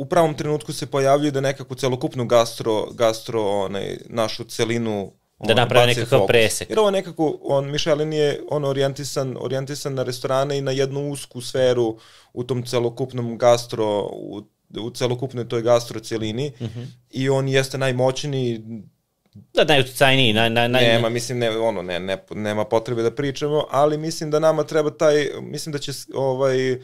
u pravom trenutku se pojavljuje da nekako celokupnu gastro, gastro onaj, našu celinu Da naprave nekakav presek. Jer ovo nekako, on, Michelin je on orijentisan, orijentisan na restorane i na jednu usku sferu u tom celokupnom gastro, u, u celokupnoj toj gastro celini mhm. -huh. i on jeste najmoćniji Da, najuticajniji, naj, naj, naj... Nema, mislim, ne, ono, ne, ne, nema potrebe da pričamo, ali mislim da nama treba taj, mislim da će ovaj, uh,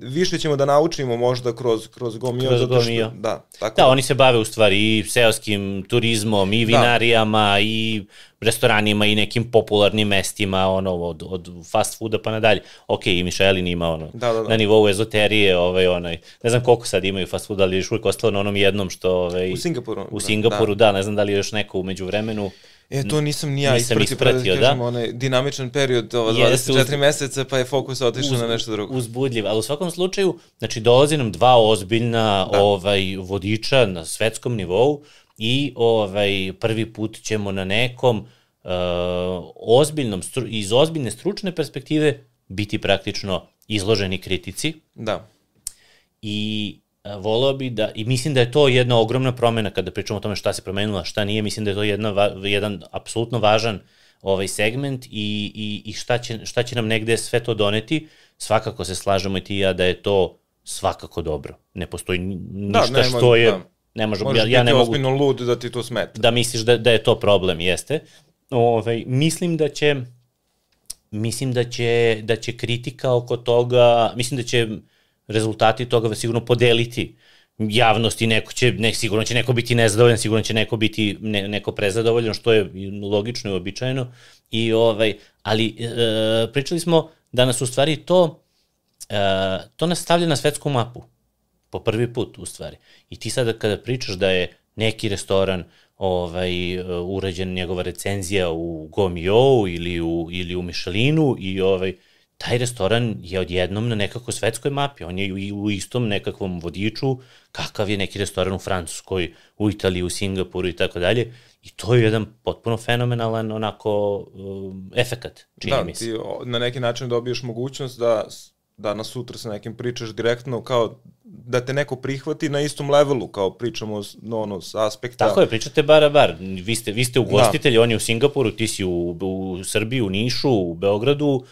više ćemo da naučimo možda kroz, kroz Gomio. Kroz Gomio. Što, da, tako da, da, oni se bave u stvari i seoskim turizmom, i da. vinarijama, da. i restoranima, i nekim popularnim mestima, ono, od, od fast fooda pa nadalje. Ok, i Michelin ima ono, da, da, da. na nivou ezoterije, ovaj, onaj, ne znam koliko sad imaju fast food, ali još uvijek ostalo na onom jednom što... Ovaj, u Singapuru. U Singapuru, da, da, ne znam da li je još neko umeđu vremenu. E, to nisam ni ja nisam ispratio, ispratio da, kažem, onaj dinamičan period, ova 24 uz, meseca, pa je fokus otišao na nešto drugo. Uzbudljiv, ali u svakom slučaju, znači dolazi nam dva ozbiljna da. ovaj, vodiča na svetskom nivou i ovaj, prvi put ćemo na nekom uh, ozbiljnom, iz ozbiljne stručne perspektive biti praktično izloženi kritici. Da. I voleo bi da, i mislim da je to jedna ogromna promena kada pričamo o tome šta se promenilo, šta nije, mislim da je to jedna, jedan apsolutno važan ovaj segment i, i, i šta, će, šta će nam negde sve to doneti. Svakako se slažemo i ti ja da je to svakako dobro. Ne postoji da, ništa da, nema, što je... Da. Ne može, Možeš ja, ja ne mogu... ozbiljno lud da ti to smeta. Da misliš da, da je to problem, jeste. Ovaj, mislim da će mislim da će, da će kritika oko toga, mislim da će rezultati toga sigurno podeliti javnosti, neko će, ne, sigurno će neko biti nezadovoljan, sigurno će neko biti ne, neko prezadovoljan, što je logično i običajno. I ovaj, ali e, pričali smo da nas u stvari to e, to nas stavlja na svetsku mapu po prvi put u stvari. I ti sada kada pričaš da je neki restoran ovaj urađen njegova recenzija u Gomio ili u ili u Michelinu i ovaj taj restoran je odjednom na nekako svetskoj mapi, on je i u istom nekakvom vodiču, kakav je neki restoran u Francuskoj, u Italiji, u Singapuru i tako dalje. I to je jedan potpuno fenomenalan onako um, efekat, čini da, mi se. Da, ti na neki način dobiješ mogućnost da danas sutra sa nekim pričaš direktno kao da te neko prihvati na istom levelu kao pričamo no, ono, sa aspekta. Tako je, pričate bar a bar. Vi ste, vi ste ugostitelji, da. on je u Singapuru, ti si u, u Srbiji, u Nišu, u Beogradu,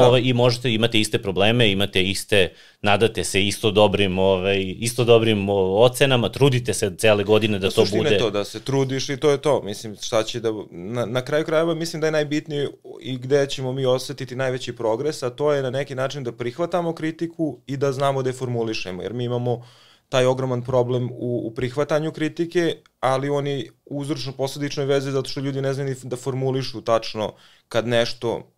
Da. Ovaj, I možete, imate iste probleme, imate iste, nadate se isto dobrim, ovaj, isto dobrim ocenama, trudite se cele godine da, da to bude... to, da se trudiš i to je to. Mislim, šta će da... Na, na kraju krajeva mislim da je najbitnije i gde ćemo mi osetiti najveći progres, a to je na neki način da prihvatamo kritiku i da znamo da je formulišemo, jer mi imamo taj ogroman problem u, u prihvatanju kritike, ali oni uzročno posledičnoj veze zato što ljudi ne znaju da formulišu tačno kad nešto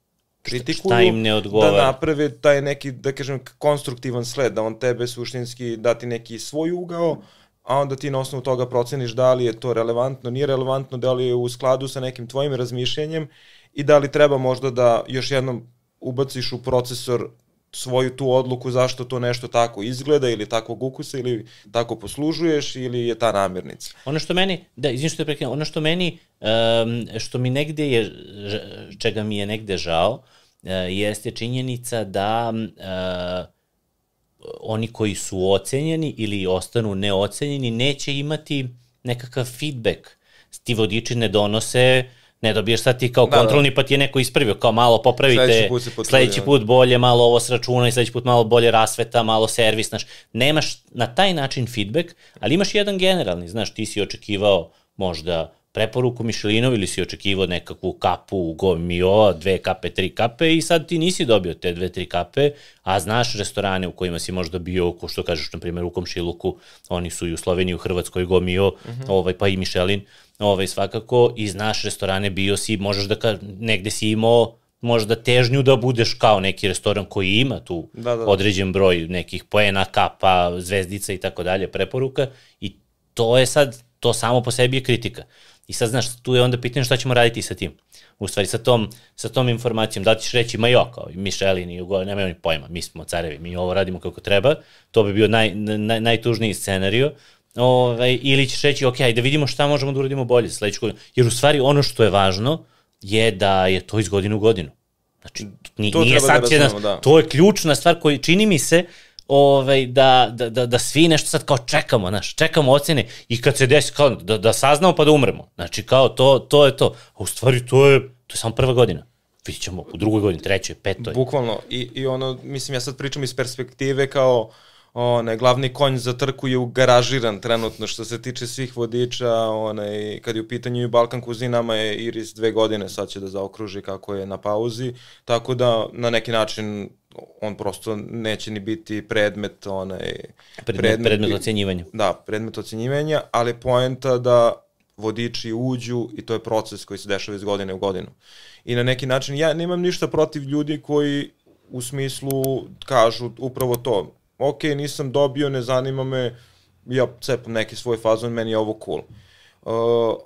kritikuju, šta im ne odgovara. da naprave taj neki, da kažem, konstruktivan sled, da on tebe suštinski dati neki svoj ugao, a onda ti na osnovu toga proceniš da li je to relevantno, nije relevantno, da li je u skladu sa nekim tvojim razmišljenjem i da li treba možda da još jednom ubaciš u procesor svoju tu odluku zašto to nešto tako izgleda ili takvog ukusa ili tako poslužuješ ili je ta namirnica. Ono što meni, da, izvim što te prekinem, ono što meni, um, što mi negde je, čega mi je negde žao, jeste činjenica da uh, oni koji su ocenjeni ili ostanu neocenjeni neće imati nekakav feedback. Ti vodiči ne donose uh, Ne dobiješ sad ti kao da, da. kontrolni da. pa ti je neko ispravio, kao malo popravite, sledeći put, sledeći put bolje, malo ovo sračuna i sledeći put malo bolje rasveta, malo servis, znaš, nemaš na taj način feedback, ali imaš jedan generalni, znaš, ti si očekivao možda preporuku Mišelinov ili si očekivao nekakvu kapu u Gomio, dve kape, tri kape i sad ti nisi dobio te dve, tri kape, a znaš restorane u kojima si možda bio, ko što kažeš, na primjer, u Komšiluku, oni su i u Sloveniji, u Hrvatskoj, Gomio, mm -hmm. ovaj, pa i Mišelin, ovaj, svakako, i znaš restorane, bio si, možeš da ka, negde si imao možda težnju da budeš kao neki restoran koji ima tu da, da, da. određen broj nekih poena, kapa, zvezdica i tako dalje, preporuka i to je sad, to samo po sebi je kritika. I sad, znaš, tu je onda pitanje šta ćemo raditi sa tim. U stvari, sa tom, sa tom informacijom, da ćeš reći, ma jo, kao i Mišelin i Ugo, nemaju ni pojma, mi smo carevi, mi ovo radimo kako treba, to bi bio naj, naj, najtužniji scenario, Ove, ovaj, ili ćeš reći, ok, da vidimo šta možemo da uradimo bolje sledeću godinu. Jer u stvari ono što je važno je da je to iz godine u godinu. Znači, ni, to nije sad da razumemo, da. to je ključna stvar koja čini mi se ovaj, da, da, da, da svi nešto sad kao čekamo, znaš, čekamo ocene i kad se desi kao da, da saznamo pa da umremo. Znači kao to, to je to. A u stvari to je, to je samo prva godina. Vidjet ćemo u drugoj godini, trećoj, petoj. Bukvalno. I, I ono, mislim, ja sad pričam iz perspektive kao onaj, glavni konj za trku je ugaražiran trenutno što se tiče svih vodiča, onaj, kad je u pitanju i Balkan kuzinama je Iris dve godine, sad će da zaokruži kako je na pauzi, tako da na neki način on prosto neće ni biti predmet onaj predmet, predmet, predmet ocenjivanja. Da, predmet ocenjivanja, ali poenta da vodiči uđu i to je proces koji se dešava iz godine u godinu. I na neki način ja nemam ništa protiv ljudi koji u smislu kažu upravo to, ok, nisam dobio, ne zanima me, ja cepam neki svoj fazon, meni je ovo cool. Uh,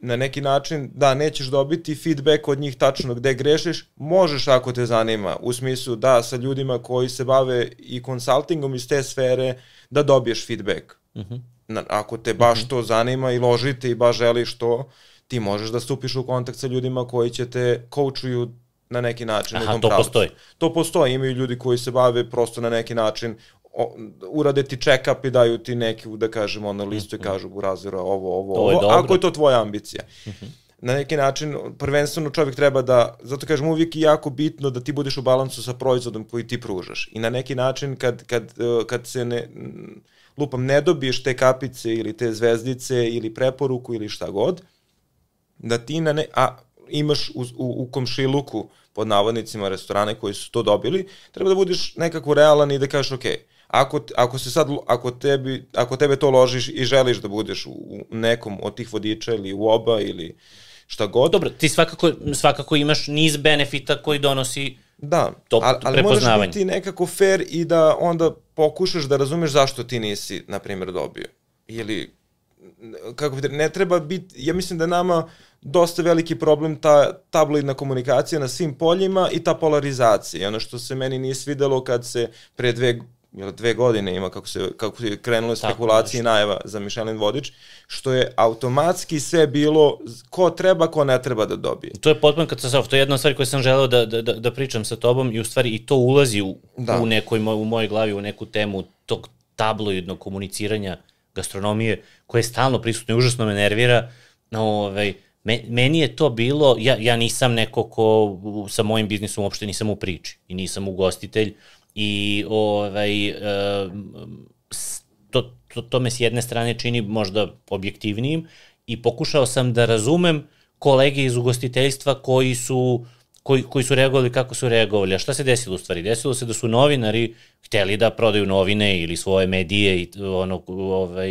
na neki način, da, nećeš dobiti feedback od njih tačno gde grešiš, možeš ako te zanima, u smislu da sa ljudima koji se bave i konsultingom iz te sfere, da dobiješ feedback. Uh mhm. -huh. na, ako te baš uh mhm. -huh. to zanima i ložite i baš želiš to, ti možeš da stupiš u kontakt sa ljudima koji će te coachuju na neki način Aha, u tom to pravcu. postoji. To postoji, imaju ljudi koji se bave prosto na neki način urade ti check-up i daju ti neki, da kažem, ono listu i mhm. kažu Burazira ovo, ovo, ovo, dobro. ako je to tvoja ambicija. Uh mhm. -huh. Na neki način, prvenstveno čovjek treba da, zato kažem uvijek je jako bitno da ti budeš u balansu sa proizvodom koji ti pružaš. I na neki način kad, kad, kad se ne, lupam, ne dobiješ te kapice ili te zvezdice ili preporuku ili šta god, da ti na ne, a imaš u, u, u komšiluku pod navodnicima restorane koji su to dobili, treba da budeš nekako realan i da kažeš, ok, ako, ako se sad, ako, tebi, ako tebe to ložiš i želiš da budeš u nekom od tih vodiča ili u oba ili šta god. Dobro, ti svakako, svakako imaš niz benefita koji donosi Da, to, ali, ali moraš biti nekako fair i da onda pokušaš da razumeš zašto ti nisi, na primjer, dobio. Ili, kako bi, ne treba biti, ja mislim da nama dosta veliki problem ta tabloidna komunikacija na svim poljima i ta polarizacija. Ono što se meni nije svidelo kad se pre dve jel, dve godine ima kako se kako je krenule spekulacije i najava za Michelin vodič, što je automatski sve bilo ko treba, ko ne treba da dobije. To je potpuno katastrofa, to je jedna stvar koju sam želeo da, da, da, da pričam sa tobom i u stvari i to ulazi u, da. u nekoj u mojoj glavi u neku temu tog tabloidnog komuniciranja gastronomije koje je stalno prisutno i užasno me nervira. Ovaj, meni je to bilo, ja, ja nisam neko ko sa mojim biznisom uopšte nisam u priči i nisam ugostitelj i ovaj, to, to, to me s jedne strane čini možda objektivnijim i pokušao sam da razumem kolege iz ugostiteljstva koji su koji, koji su reagovali kako su reagovali. A šta se desilo u stvari? Desilo se da su novinari hteli da prodaju novine ili svoje medije i ono, ovaj,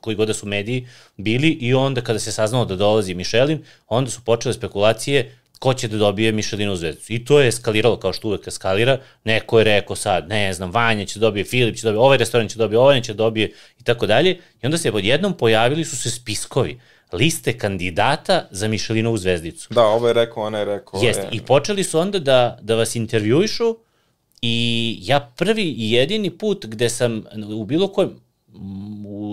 koji god da su mediji bili i onda kada se saznalo da dolazi Mišelin, onda su počele spekulacije ko će da dobije Mišelinu zvezdu. I to je eskaliralo kao što uvek eskalira. Neko je rekao sad, ne znam, Vanja će dobije, Filip će dobije, ovaj restoran će dobije, ovaj će dobije i tako dalje. I onda se odjednom pojavili su se spiskovi liste kandidata za Mišelinovu zvezdicu. Da, ovo je rekao, ona je rekao. Jeste, i počeli su onda da, da vas intervjuišu i ja prvi i jedini put gde sam u bilo kojem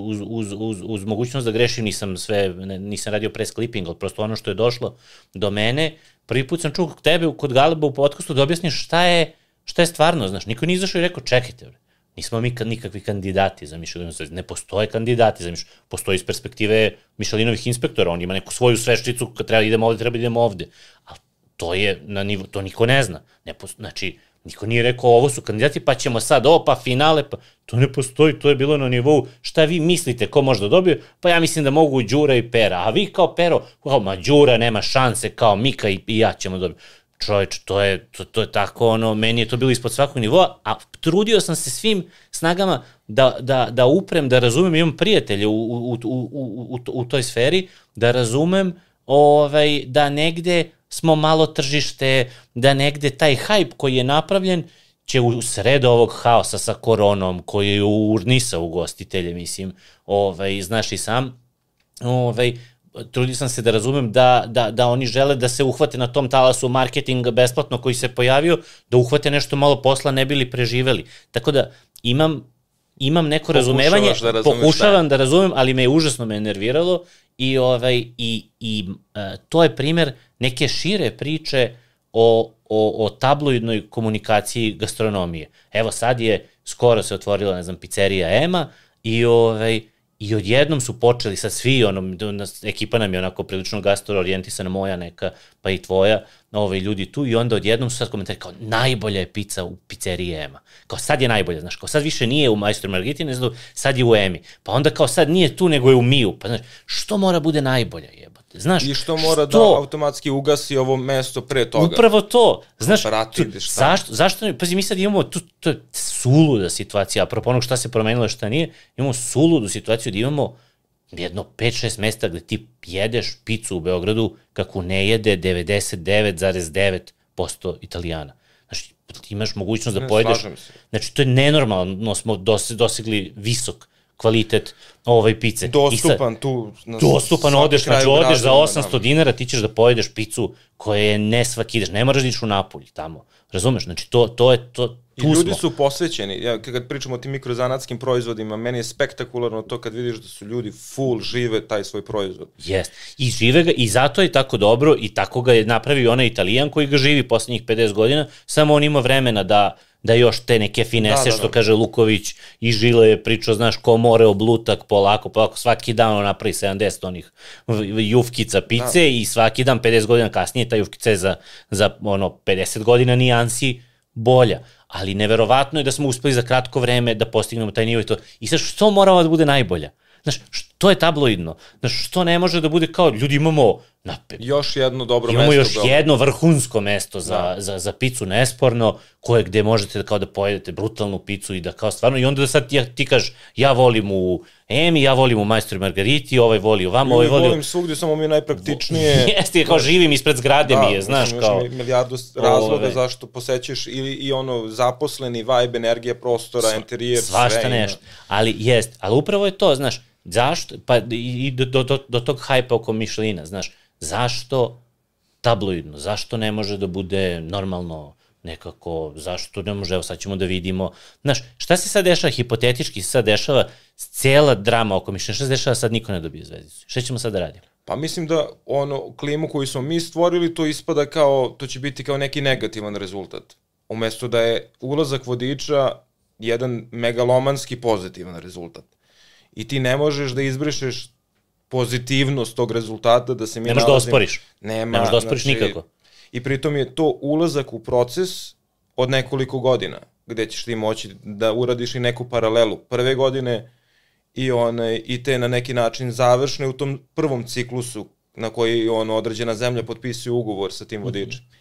uz, uz, uz, uz mogućnost da grešim, nisam sve, nisam radio press clipping, ali prosto ono što je došlo do mene, prvi put sam čuo tebe kod Galeba u podcastu da objasniš šta je, šta je stvarno, znaš, niko nije izašao i rekao, čekajte, bre, nismo mi nikakvi kandidati za Mišelinovu zvezdu, ne postoje kandidati za Mišelinovu, postoji iz perspektive Mišelinovih inspektora, on ima neku svoju sveščicu, kad treba da idemo ovde, treba da idemo ovde, ali to je na nivo, to niko ne zna, ne posto, znači, Niko nije rekao ovo su kandidati pa ćemo sad ovo pa finale pa to ne postoji, to je bilo na nivou šta vi mislite ko može da dobije, pa ja mislim da mogu Đura i Pera, a vi kao Pero, kao ma Đura nema šanse, kao Mika i, i ja ćemo dobiti. Čoveč, to je, to, to je tako, ono, meni je to bilo ispod svakog nivoa, a trudio sam se svim snagama da, da, da uprem, da razumem, imam prijatelje u, u, u, u, u, u toj sferi, da razumem ovaj, da negde smo malo tržište, da negde taj hype koji je napravljen će u sred ovog haosa sa koronom koji je urnisa ugostitelje, mislim, ovaj, znaš i sam, ovaj, trudio sam se da razumem da, da, da oni žele da se uhvate na tom talasu marketinga besplatno koji se pojavio, da uhvate nešto malo posla ne bili preživeli. Tako da imam imam neko razumevanje, da pokušavam da razumem, ali me je užasno me nerviralo i ovaj i i uh, to je primer neke šire priče o, o, o tabloidnoj komunikaciji gastronomije. Evo sad je, skoro se otvorila, ne znam, pizzerija Ema i ovaj, I odjednom su počeli sa svi, ono, ekipa nam je onako prilično gastro orijentisana, moja neka, pa i tvoja, ovaj, ljudi tu, i onda odjednom su sad komentari kao, najbolja je pizza u pizzeriji Ema. Kao sad je najbolja, znaš, kao sad više nije u Majstor Margiti, ne znam, sad je u Emi. Pa onda kao sad nije tu, nego je u Miju. Pa znaš, što mora bude najbolja, jebote? Znaš, I što mora da što, da automatski ugasi ovo mesto pre toga. Upravo to. Znaš, Vrati, tu, zašto, zašto ne, pazi, mi sad imamo tu, to je suluda situacija, apropo onog šta se promenilo, šta nije, imamo suludu situaciju da imamo jedno 5-6 mesta gde ti jedeš picu u Beogradu kako ne jede 99,9% italijana. Znači, imaš mogućnost da ne, pojedeš. Znači, to je nenormalno, smo dosegli visok kvalitet ovaj pice. Dostupan sad, tu. Na dostupan odeš, znači odeš za 800 da. dinara, ti ćeš da pojedeš picu koja je ne svaki ideš, ne moraš da u Napolj tamo. Razumeš? Znači to, to je, to, I ljudi smo. su posvećeni. Ja, kad pričamo o tim mikrozanatskim proizvodima, meni je spektakularno to kad vidiš da su ljudi full žive taj svoj proizvod. Jest. I žive ga, i zato je tako dobro, i tako ga je napravio onaj italijan koji ga živi poslednjih 50 godina, samo on ima vremena da da još te neke finese, da, da, da. što kaže Luković i Žile je pričao, znaš, ko more oblutak polako, polako, svaki dan on napravi 70 onih jufkica pice da. i svaki dan 50 godina kasnije ta jufkica je za, za ono, 50 godina nijansi bolja. Ali neverovatno je da smo uspeli za kratko vreme da postignemo taj nivo i to. I sad što moramo da bude najbolja? Znaš, što je tabloidno? Znaš, što ne može da bude kao, ljudi imamo na, još jedno dobro imamo mesto. Imamo još jedno vrhunsko mesto za, da. za, za picu nesporno, koje gde možete da kao da pojedete brutalnu picu i da kao stvarno, i onda da sad ti, ti kažeš, ja volim u Emi, ja volim u Majstor Margariti, ovaj voli u vama, ovaj voli... Volim svugdje, samo mi je najpraktičnije... Jeste, kao živim ispred zgrade da, mi je, znaš, kao... Da, milijardu razloga ove... zašto posećeš ili i ono zaposleni vibe, energija prostora, interijer, sve. Svašta nešto, ali jest, ali upravo je to, znaš, Zašto? Pa i do, do, do, tog hajpa oko Mišlina, znaš, zašto tabloidno, zašto ne može da bude normalno nekako, zašto ne može, evo sad ćemo da vidimo, znaš, šta se sad dešava, hipotetički se sad dešava, cela drama oko Mišlina, šta se dešava, sad? Niko ne dobije zvezdicu, šta ćemo sad da radimo? Pa mislim da ono, klimu koju smo mi stvorili, to ispada kao, to će biti kao neki negativan rezultat. Umesto da je ulazak vodiča jedan megalomanski pozitivan rezultat i ti ne možeš da izbrišeš pozitivnost tog rezultata da se mi Nemaš da osporiš. Nema. Nemaš da osporiš znači, nikako. I pritom je to ulazak u proces od nekoliko godina, gde ćeš ti moći da uradiš i neku paralelu. Prve godine i, one, i te na neki način završne u tom prvom ciklusu na koji on određena zemlja potpisuje ugovor sa tim vodičem. Mm -hmm.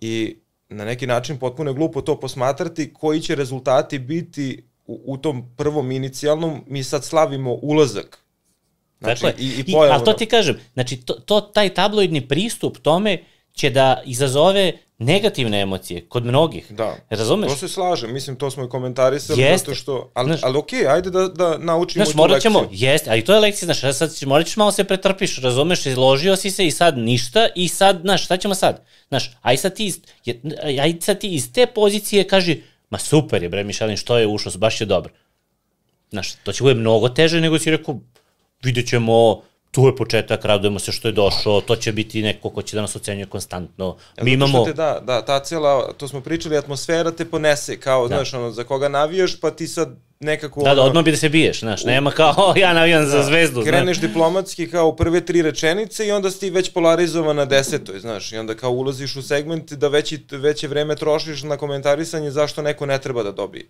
I na neki način potpuno je glupo to posmatrati koji će rezultati biti u, u tom prvom inicijalnom mi sad slavimo ulazak. Znači, dakle, i, i, pojavu, I, ali to ti kažem, znači to, to, taj tabloidni pristup tome će da izazove negativne emocije kod mnogih. Da. Razumeš? To se slažem, mislim to smo i komentarisali jeste. zato što ali znaš, ali okej, okay, ajde da da naučimo znaš, tu morat ćemo, lekciju. Jeste, ali to je lekcija, znaš, sad ćeš morat ćeš malo se pretrpiš, razumeš, izložio si se i sad ništa i sad, znaš, šta ćemo sad? Znaš, aj sad ti aj sad ti iz te pozicije kaži ma super je bre Mišelin, što je ušao, baš je dobro. Znaš, to će bude mnogo teže nego si rekao, vidjet ćemo, tu je početak, radujemo se što je došao, to će biti neko ko će da nas ocenjuje konstantno. Mi imamo... Te, da, da, ta cijela, to smo pričali, atmosfera te ponese, kao, da. znaš, ono, za koga navijaš, pa ti sad nekako... Da, da, odmah bi da se biješ, znaš, nema kao, ja navijam da, za zvezdu. Kreneš znaš. diplomatski kao prve tri rečenice i onda si već polarizovan na desetoj, znaš, i onda kao ulaziš u segment da veći, veće vreme trošiš na komentarisanje zašto neko ne treba da dobije.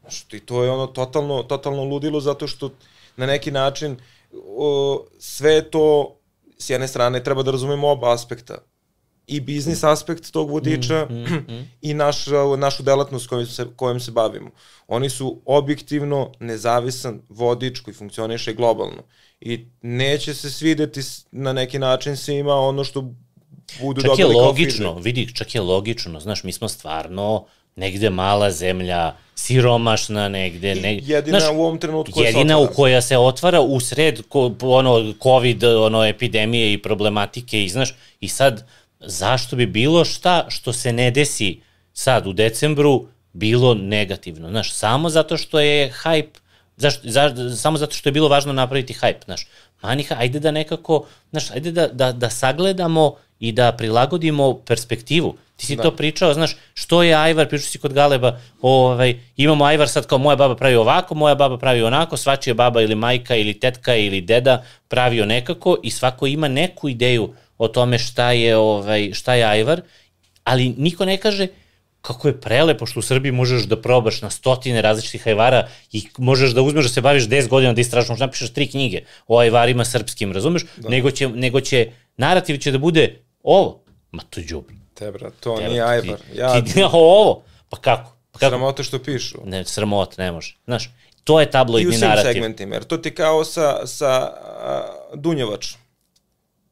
Znaš, i to je ono totalno, totalno ludilo zato što na neki način o, sve to s jedne strane treba da razumemo oba aspekta i biznis aspekt tog vodiča mm, mm, mm. i naš, našu delatnost kojom se, kojom se bavimo. Oni su objektivno nezavisan vodič koji funkcioniše globalno i neće se svideti na neki način svima ono što budu čak dobili je logično, vidi, čak je logično, znaš, mi smo stvarno negde mala zemlja, siromašna negde. negde jedina znaš, u ovom trenutku koja jedina u koja se otvara u sred ko, ono, COVID ono, epidemije i problematike i znaš, i sad zašto bi bilo šta što se ne desi sad u decembru bilo negativno, znaš, samo zato što je hype, zašto, za, samo zato što je bilo važno napraviti hype, znaš, Maniha, ajde da nekako, znaš, ajde da, da, da sagledamo i da prilagodimo perspektivu. Ti si da. to pričao, znaš, što je ajvar, pričao si kod Galeba, ovaj, imamo ajvar sad kao moja baba pravi ovako, moja baba pravi onako, svačija baba ili majka ili tetka ili deda pravio nekako i svako ima neku ideju o tome šta je, ovaj, šta je ajvar, ali niko ne kaže, kako je prelepo što u Srbiji možeš da probaš na stotine različitih ajvara i možeš da uzmeš da se baviš 10 godina da istražaš, možda napišeš tri knjige o ajvarima srpskim, razumeš? Da. Nego, će, nego će, narativ će da bude ovo, ma to je. Te bra, to Te, nije ajvar. Ti, ja, ti, ovo, pa kako? Pa kako? Sramote što pišu. Ne, sramote, ne može. Znaš, to je tabloidni narativ. I u svim segmentima, jer to ti kao sa, sa uh, Dunjevačom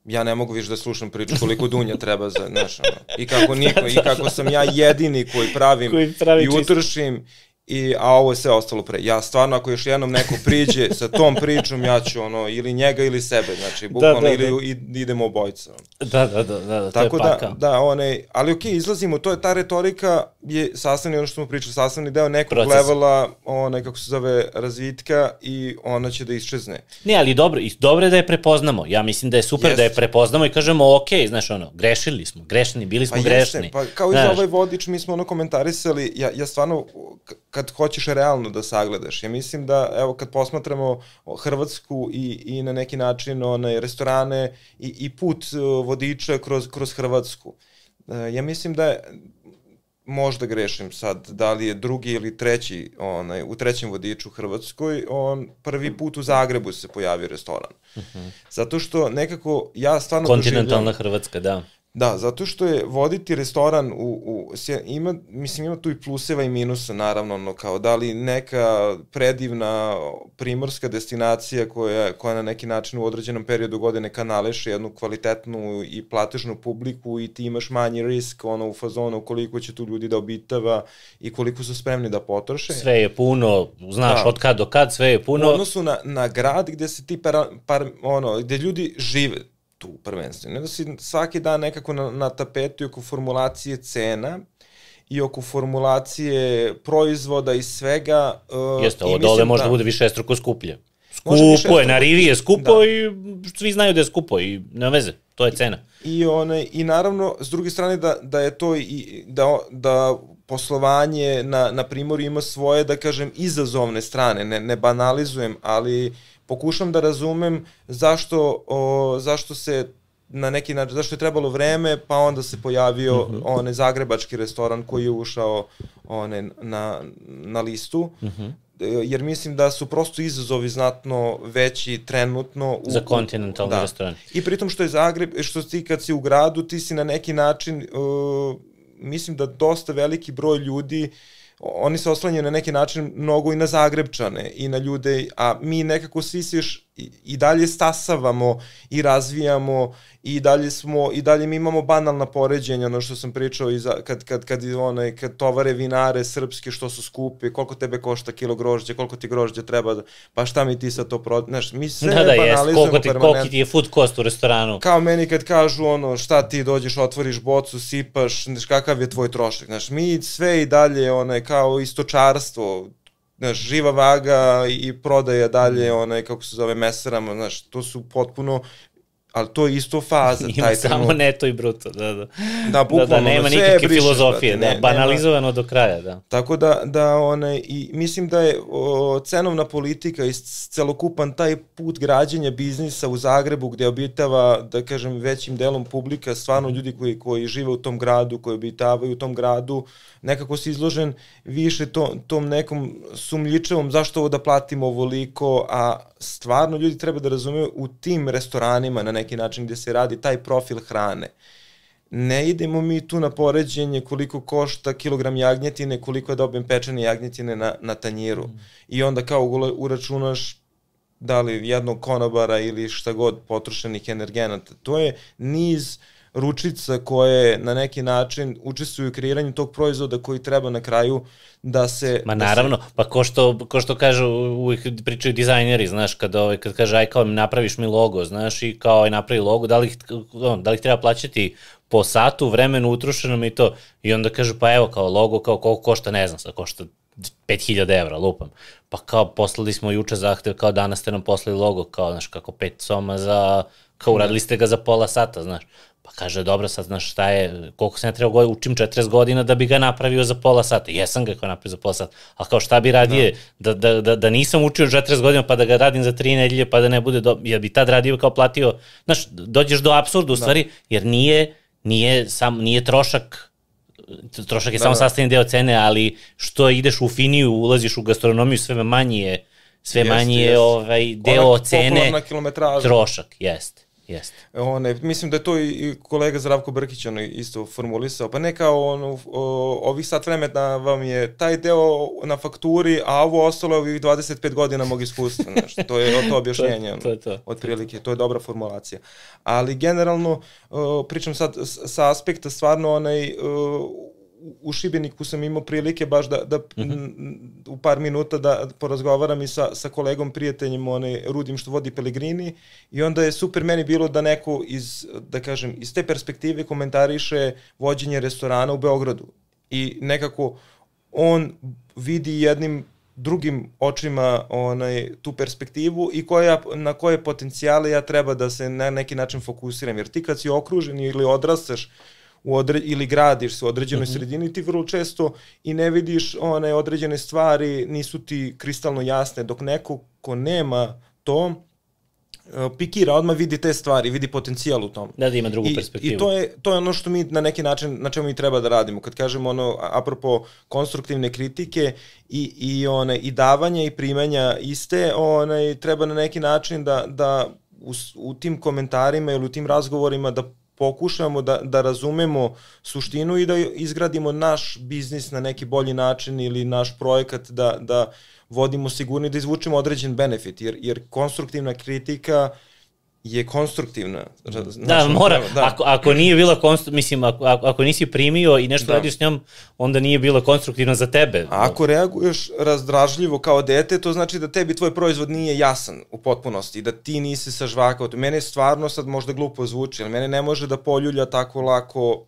ja ne mogu više da slušam priču koliko dunja treba za, znaš, ono, i kako niko, i kako sam ja jedini koji pravim koji pravi i utršim i, a ovo je sve ostalo pre. Ja stvarno, ako još jednom neko priđe sa tom pričom, ja ću ono, ili njega ili sebe, znači, da, bukvalno, da, da, ili da. idemo obojica. Da, da, da, da, da Tako to je da, paka. Da, one, ali okej, okay, izlazimo, to je ta retorika, je sastavni, ono što smo pričali, sastavni deo nekog Proces. levela, one, kako se zove, razvitka i ona će da iščezne. Ne, ali dobro, dobro je da je prepoznamo. Ja mislim da je super Jest. da je prepoznamo i kažemo, ok, znaš, ono, grešili smo, grešni, bili smo pa grešni. Jeste, pa kao i za ovaj vodič, mi smo ono komentarisali, ja, ja stvarno, kad hoćeš realno da sagledaš. Ja mislim da, evo, kad posmatramo Hrvatsku i, i na neki način one, restorane i, i put e, vodiča kroz, kroz Hrvatsku, e, ja mislim da je, možda grešim sad, da li je drugi ili treći, onaj, u trećem vodiču u Hrvatskoj, on prvi put u Zagrebu se pojavio restoran. Uh mhm. -huh. Zato što nekako ja stvarno Kontinentalna doživljam, Hrvatska, da. Da, zato što je voditi restoran u, u ima, mislim ima tu i pluseva i minusa naravno, no kao da li neka predivna primorska destinacija koja, koja na neki način u određenom periodu godine kanaleše jednu kvalitetnu i platežnu publiku i ti imaš manji risk ono u fazonu koliko će tu ljudi da obitava i koliko su spremni da potroše. Sve je puno, znaš da. od kad do kad sve je puno. U odnosu na, na grad gde se ti par, par, ono, gde ljudi žive, tu prvenstveno. Ne da si svaki dan nekako na, na tapetu oko formulacije cena i oko formulacije proizvoda i svega. Uh, Jeste, ovo dole da, da bude više struko skuplje. Skupo je, na rivi je skupo da. i svi znaju da je skupo i ne veze, to je cena. I, one, I naravno, s druge strane, da, da je to i, da, da poslovanje na, na primoru ima svoje, da kažem, izazovne strane, ne, ne banalizujem, ali pokušam da razumem zašto, o, zašto se na neki način, zašto je trebalo vreme, pa onda se pojavio mm -hmm. onaj zagrebački restoran koji je ušao one, na, na listu. Mm -hmm jer mislim da su prosto izazovi znatno veći trenutno u, za kontinentalni da. restoran. I pritom što je Zagreb, što ti kad si u gradu, ti si na neki način uh, mislim da dosta veliki broj ljudi uh, oni se oslanjaju na neki način mnogo i na Zagrebčane i na ljude, a mi nekako svi se još i, i dalje stasavamo i razvijamo i dalje smo i dalje mi imamo banalna poređenja ono što sam pričao i za, kad kad kad onaj kad tovare vinare srpske što su skupe koliko tebe košta kilo grožđa koliko ti grožđa treba da, pa šta mi ti sa to pro znaš mi sve da, da, banalizujemo koliko ti koliko ti je food cost u restoranu. Kao meni kad kažu ono šta ti dođeš otvoriš bocu sipaš znaš kakav je tvoj trošak znaš mi sve i dalje onaj kao istočarstvo znaš, živa vaga i prodaja dalje, onaj, kako se zove, meserama, znaš, to su potpuno ali to je isto faza. Ima taj samo trenut. neto i bruto, da, da. Da, bukvalno. Da, da, nema nikakve brišeš, filozofije, da, ne, da, banalizovano nema. do kraja, da. Tako da, da one, i mislim da je o, cenovna politika i celokupan taj put građenja biznisa u Zagrebu gde obitava, da kažem, većim delom publika, stvarno ljudi koji, koji žive u tom gradu, koji obitavaju u tom gradu, nekako si izložen više to, tom nekom sumljičevom zašto ovo da platimo ovoliko, a stvarno ljudi treba da razumeju u tim restoranima na neki način gde se radi taj profil hrane. Ne idemo mi tu na poređenje koliko košta kilogram jagnjetine, koliko je dobijem pečene jagnjetine na, na tanjiru. Mm. I onda kao uračunaš da li jednog konobara ili šta god potrošenih energenata. To je niz uh, ručica koje na neki način učestvuju u kreiranju tog proizvoda koji treba na kraju da se... Ma naravno, da se... pa ko što, ko što kažu, uvijek pričaju dizajneri, znaš, kad, ovaj, kad kaže, aj kao napraviš mi logo, znaš, i kao aj napravi logo, da li, da li treba plaćati po satu, vremenu utrošenom i to, i onda kažu, pa evo, kao logo, kao koliko košta, ne znam, sad košta 5000 evra, lupam. Pa kao poslali smo juče zahtev, kao danas ste nam poslali logo, kao, znaš, kako pet soma za, kao uradili ste ga za pola sata, znaš Pa kaže, dobro, sad znaš šta je, koliko sam ja trebao godina, učim 40 godina da bi ga napravio za pola sata. Jesam ga kao napravio za pola sata. A kao šta bi radije, da, da, da, da nisam učio 40 godina pa da ga radim za 3 nedelje pa da ne bude, do, jer bi tad radio kao platio, znaš, dođeš do apsurda u da. stvari, jer nije, nije, sam, nije trošak trošak je da, samo da. sastavni deo cene, ali što ideš u finiju, ulaziš u gastronomiju, sve manje je, sve manje je ovaj, deo cene, trošak, jeste. Jeste. One, mislim da je to i kolega Zdravko Brkić ono isto formulisao, pa ne kao ono, ovih sat vremena vam je taj deo na fakturi, a ovo ostalo je ovih 25 godina mog iskustva, znaš, to je to objašnjenje, to, to, to, to. otprilike, to je dobra formulacija. Ali generalno, pričam sad sa aspekta stvarno onaj, u Šibeniku sam imao prilike baš da, da uh mhm. -huh. u par minuta da porazgovaram i sa, sa kolegom, prijateljem, onaj, Rudim što vodi Pelegrini i onda je super meni bilo da neko iz, da kažem, iz te perspektive komentariše vođenje restorana u Beogradu i nekako on vidi jednim drugim očima onaj tu perspektivu i koja na koje potencijale ja treba da se na neki način fokusiram jer ti kad si okružen ili odrastaš u odre, ili gradiš se u određenoj mm -hmm. sredini, ti vrlo često i ne vidiš one određene stvari, nisu ti kristalno jasne, dok neko ko nema to, e, pikira, odmah vidi te stvari, vidi potencijal u tom. Da, da ima drugu I, perspektivu. I to je, to je ono što mi na neki način, na čemu mi treba da radimo. Kad kažemo ono, apropo konstruktivne kritike i, i, one, i davanja i primanja iste, one, treba na neki način da, da u, u tim komentarima ili u tim razgovorima da pokušamo da, da razumemo suštinu i da izgradimo naš biznis na neki bolji način ili naš projekat da, da vodimo sigurni da izvučemo određen benefit, jer, jer konstruktivna kritika je konstruktivna. Znači, da, mora. Da. Ako, ako nije bila konstruktivna, mislim, ako, ako nisi primio i nešto da. radiš s njom, onda nije bila konstruktivna za tebe. A ako reaguješ razdražljivo kao dete, to znači da tebi tvoj proizvod nije jasan u potpunosti, da ti nisi sažvakao. Mene stvarno sad možda glupo zvuči, ali mene ne može da poljulja tako lako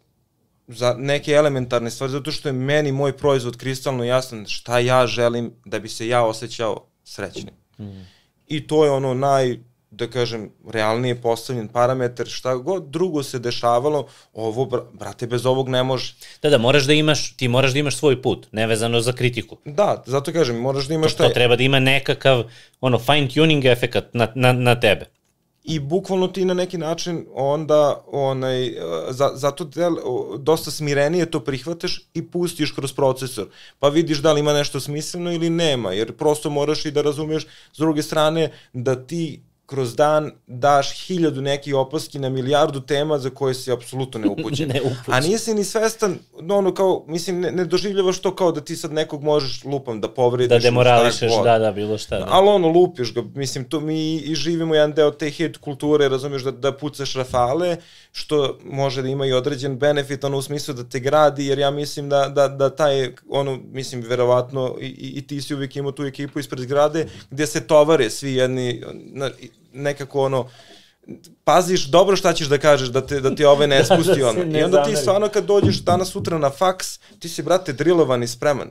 za neke elementarne stvari, zato što je meni moj proizvod kristalno jasan šta ja želim da bi se ja osjećao srećnim. Mm. I to je ono naj da kažem, realnije postavljen parametar, šta god drugo se dešavalo, ovo, brate, bez ovog ne može. Da, da, moraš da imaš, ti moraš da imaš svoj put, nevezano za kritiku. Da, zato kažem, moraš da imaš to, taj... To treba da ima nekakav, ono, fine tuning efekat na, na, na tebe i bukvalno ti na neki način onda onaj za, zato del, dosta smirenije to prihvataš i pustiš kroz procesor pa vidiš da li ima nešto smisleno ili nema jer prosto moraš i da razumeš s druge strane da ti kroz dan daš hiljadu nekih opaski na milijardu tema za koje si apsolutno neupućen. ne A nisi ni svestan, no, ono kao, mislim, ne, ne doživljavaš to kao da ti sad nekog možeš lupam da povrediš. Da demorališeš, da, da, bilo šta. Da. Ali ono, lupiš ga, mislim, to mi i živimo jedan deo te hate kulture, razumiješ, da, da pucaš rafale, što može da ima i određen benefit, ono, u smislu da te gradi, jer ja mislim da, da, da taj, ono, mislim, verovatno, i, i ti si uvijek imao tu ekipu ispred zgrade, gde se tovare svi jedni, na, nekako ono, paziš dobro šta ćeš da kažeš, da te, da ti ovaj ne spusti da, da ono. I onda ti stvarno kad dođeš danas sutra na faks, ti si, brate, drilovan i spreman.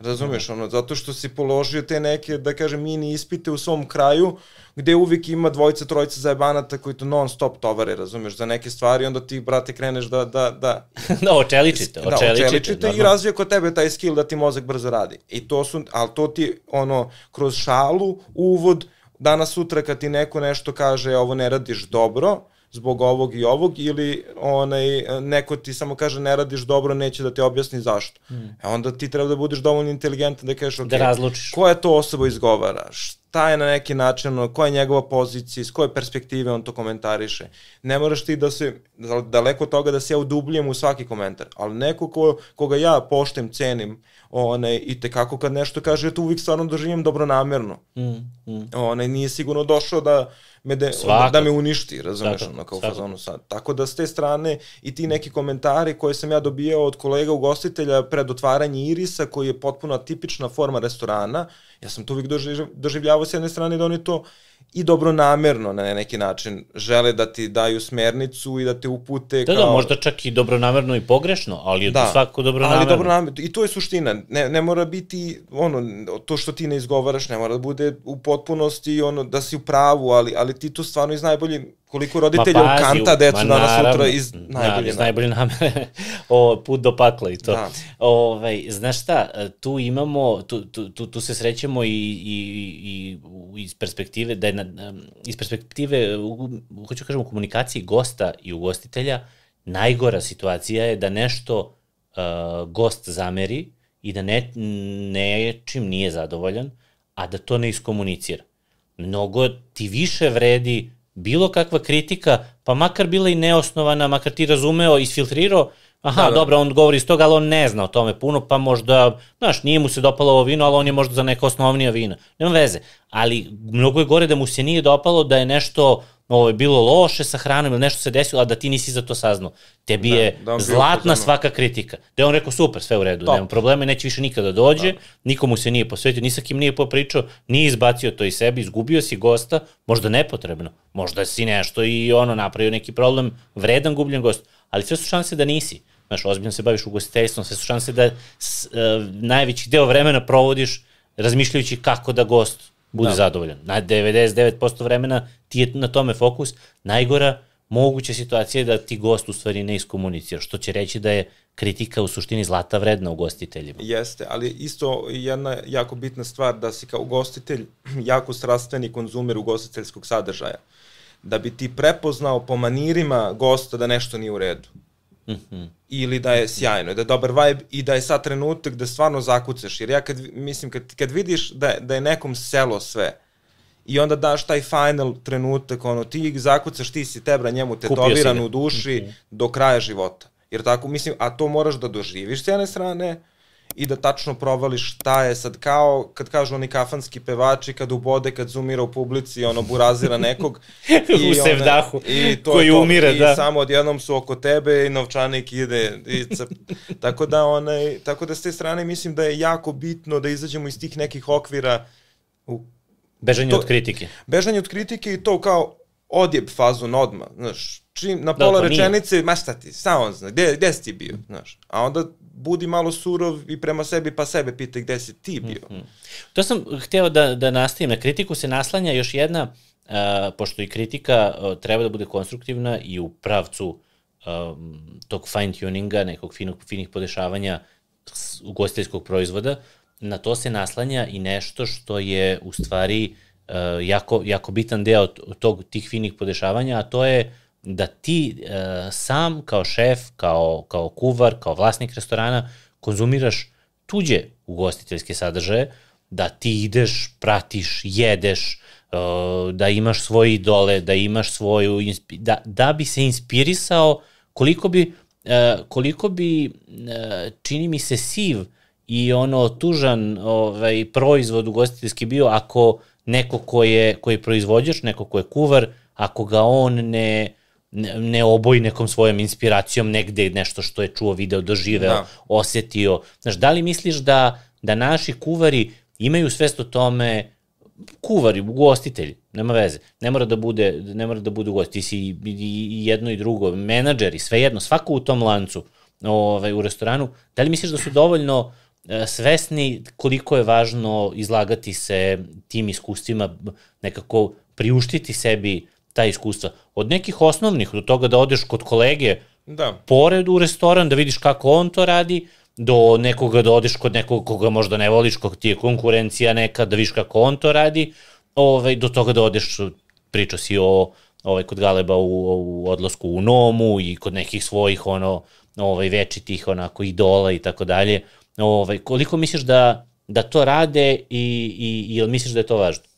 Razumeš, ono, zato što si položio te neke, da kažem, mini ispite u svom kraju, gde uvijek ima dvojica, trojica zajebanata koji to non stop tovare, razumeš, za neke stvari, onda ti, brate, kreneš da... Da, da, da očeličite, da, očeličite. očeličite i razvija kod tebe taj skill da ti mozak brzo radi. I to su, ali to ti, ono, kroz šalu, uvod, danas sutra kad ti neko nešto kaže ovo ne radiš dobro, zbog ovog i ovog ili onaj neko ti samo kaže ne radiš dobro, neće da ti objasni zašto. Mm. E onda ti treba da budeš dovoljno inteligentan da kažeš ok, da razlučiš. koja to osoba izgovara, šta je na neki način, koja je njegova pozicija, s koje perspektive on to komentariše. Ne moraš ti da se, daleko od toga da se ja udubljem u svaki komentar, ali neko ko, koga ja poštem, cenim, onaj, i tekako kad nešto kaže, ja to uvijek stvarno doživim dobronamerno. Mm, mm. Onaj, nije sigurno došao da, me de, da, da me uništi, razumeš, ono, kao svakako. fazonu sad. Tako da s te strane i ti neki komentari koje sam ja dobijao od kolega ugostitelja pred otvaranje Irisa, koji je potpuno tipična forma restorana, ja sam to uvijek doživljavao s jedne strane da oni to i dobronamerno na neki način žele da ti daju smernicu i da te upute da, da kao... Da, možda čak i dobronamerno i pogrešno, ali je da, to svako dobronamerno. Ali dobronamerno. I to je suština. Ne, ne mora biti ono, to što ti ne izgovaraš, ne mora da bude u potpunosti ono, da si u pravu, ali, ali ti to stvarno iz najbolje koliko roditelja Ma pazi, ukanta decu danas naravno, sutra iz na, najbolje iz najbolje namere, o, put do pakla i to. Da. Ovaj, znaš šta, tu imamo, tu, tu, tu, tu se srećemo i, i, i iz perspektive, da je na, iz perspektive, u, hoću kažem, u komunikaciji gosta i ugostitelja, najgora situacija je da nešto uh, gost zameri i da ne, nečim nije zadovoljan, a da to ne iskomunicira. Mnogo ti više vredi bilo kakva kritika, pa makar bila i neosnovana, makar ti razumeo, isfiltrirao, aha, Da, da, dobro, on govori iz toga, ali on ne zna o tome puno, pa možda, znaš, nije mu se dopalo ovo vino, ali on je možda za neka osnovnija vina. Nema veze. Ali mnogo je gore da mu se nije dopalo da je nešto ovo je bilo loše sa hranom ili nešto se desilo, a da ti nisi za to saznao. Tebi Da, je da on bio zlatna upoznao. svaka kritika. Da je on rekao super, sve u redu, Top. nema problema, neće više nikada dođe, nikomu se nije posvetio, ni sa kim nije popričao, nije izbacio to iz sebe, izgubio si gosta, možda nepotrebno, možda si nešto i ono napravio neki problem, vredan gubljen gost, ali sve su šanse da nisi. Znaš, ozbiljno se baviš ugostiteljstvom, sve su šanse da s, uh, najveći deo vremena provodiš razmišljajući kako da gost bude da. zadovoljan. Na 99% vremena ti je na tome fokus. Najgora moguća situacija je da ti gost u stvari ne iskomunicira, što će reći da je kritika u suštini zlata vredna ugostiteljima. Jeste, ali isto jedna jako bitna stvar da si kao ugostitelj jako strastveni konzumer ugostiteljskog sadržaja. Da bi ti prepoznao po manirima gosta da nešto nije u redu. Mm -hmm. Ili da je sjajno, da je dobar vibe i da je sad trenutak da stvarno zakucaš. Jer ja kad, mislim, kad, kad vidiš da, da je nekom selo sve, i onda daš taj final trenutak, ono, ti zakucaš, ti si tebra njemu tetoviran u duši mm -hmm. do kraja života. Jer tako, mislim, a to moraš da doživiš s jedne strane i da tačno provališ šta je sad kao, kad kažu oni kafanski pevači, kad ubode, kad zoomira u publici, ono, burazira nekog. I u sevdahu, i to koji to, umire, i da. Samo odjednom su oko tebe i novčanik ide. I cap, tako, da, onaj, tako da s te strane mislim da je jako bitno da izađemo iz tih nekih okvira u Bežanje to, od kritike. Bežanje od kritike i to kao odjeb fazon odmah, znaš, čim na pola da, rečenice, ma šta ti, šta on zna, gde, gde si ti bio, znaš, a onda budi malo surov i prema sebi, pa sebe pitaj gde si ti bio. Mm -hmm. To sam hteo da, da nastavim, na kritiku se naslanja još jedna, uh, pošto i kritika uh, treba da bude konstruktivna i u pravcu um, tog fine tuninga, nekog finog, finih podešavanja ugostiteljskog proizvoda, na to se naslanja i nešto što je u stvari uh, jako, jako bitan deo tog, tih finih podešavanja, a to je da ti uh, sam kao šef, kao, kao kuvar, kao vlasnik restorana konzumiraš tuđe ugostiteljske sadržaje, da ti ideš, pratiš, jedeš, uh, da imaš svoje idole, da imaš svoju, da, da bi se inspirisao koliko bi, uh, koliko bi uh, čini mi se siv i ono tužan ovaj, proizvod ugostiteljski bio ako neko ko je, ko je proizvođač, neko ko je kuvar, ako ga on ne, ne, oboji nekom svojom inspiracijom negde nešto što je čuo, video, doživeo, da. osetio. Znaš, da li misliš da, da naši kuvari imaju svest o tome, kuvari, ugostitelji, nema veze, ne mora da bude, ne mora da bude ugostitelj, ti si i, i jedno i drugo, menadžeri, sve jedno, svako u tom lancu ovaj, u restoranu, da li misliš da su dovoljno svesni koliko je važno izlagati se tim iskustvima, nekako priuštiti sebi ta iskustva. Od nekih osnovnih, do toga da odeš kod kolege da. pored u restoran, da vidiš kako on to radi, do nekoga da odeš kod nekog koga možda ne voliš, kog ti je konkurencija neka, da vidiš kako on to radi, ovaj, do toga da odeš, pričao si o ovaj, kod Galeba u, u odlasku u Nomu i kod nekih svojih ono, ovaj, večitih onako idola i tako dalje. Ovaj, koliko misliš da, da to rade i, i, i jel misliš da je to važno?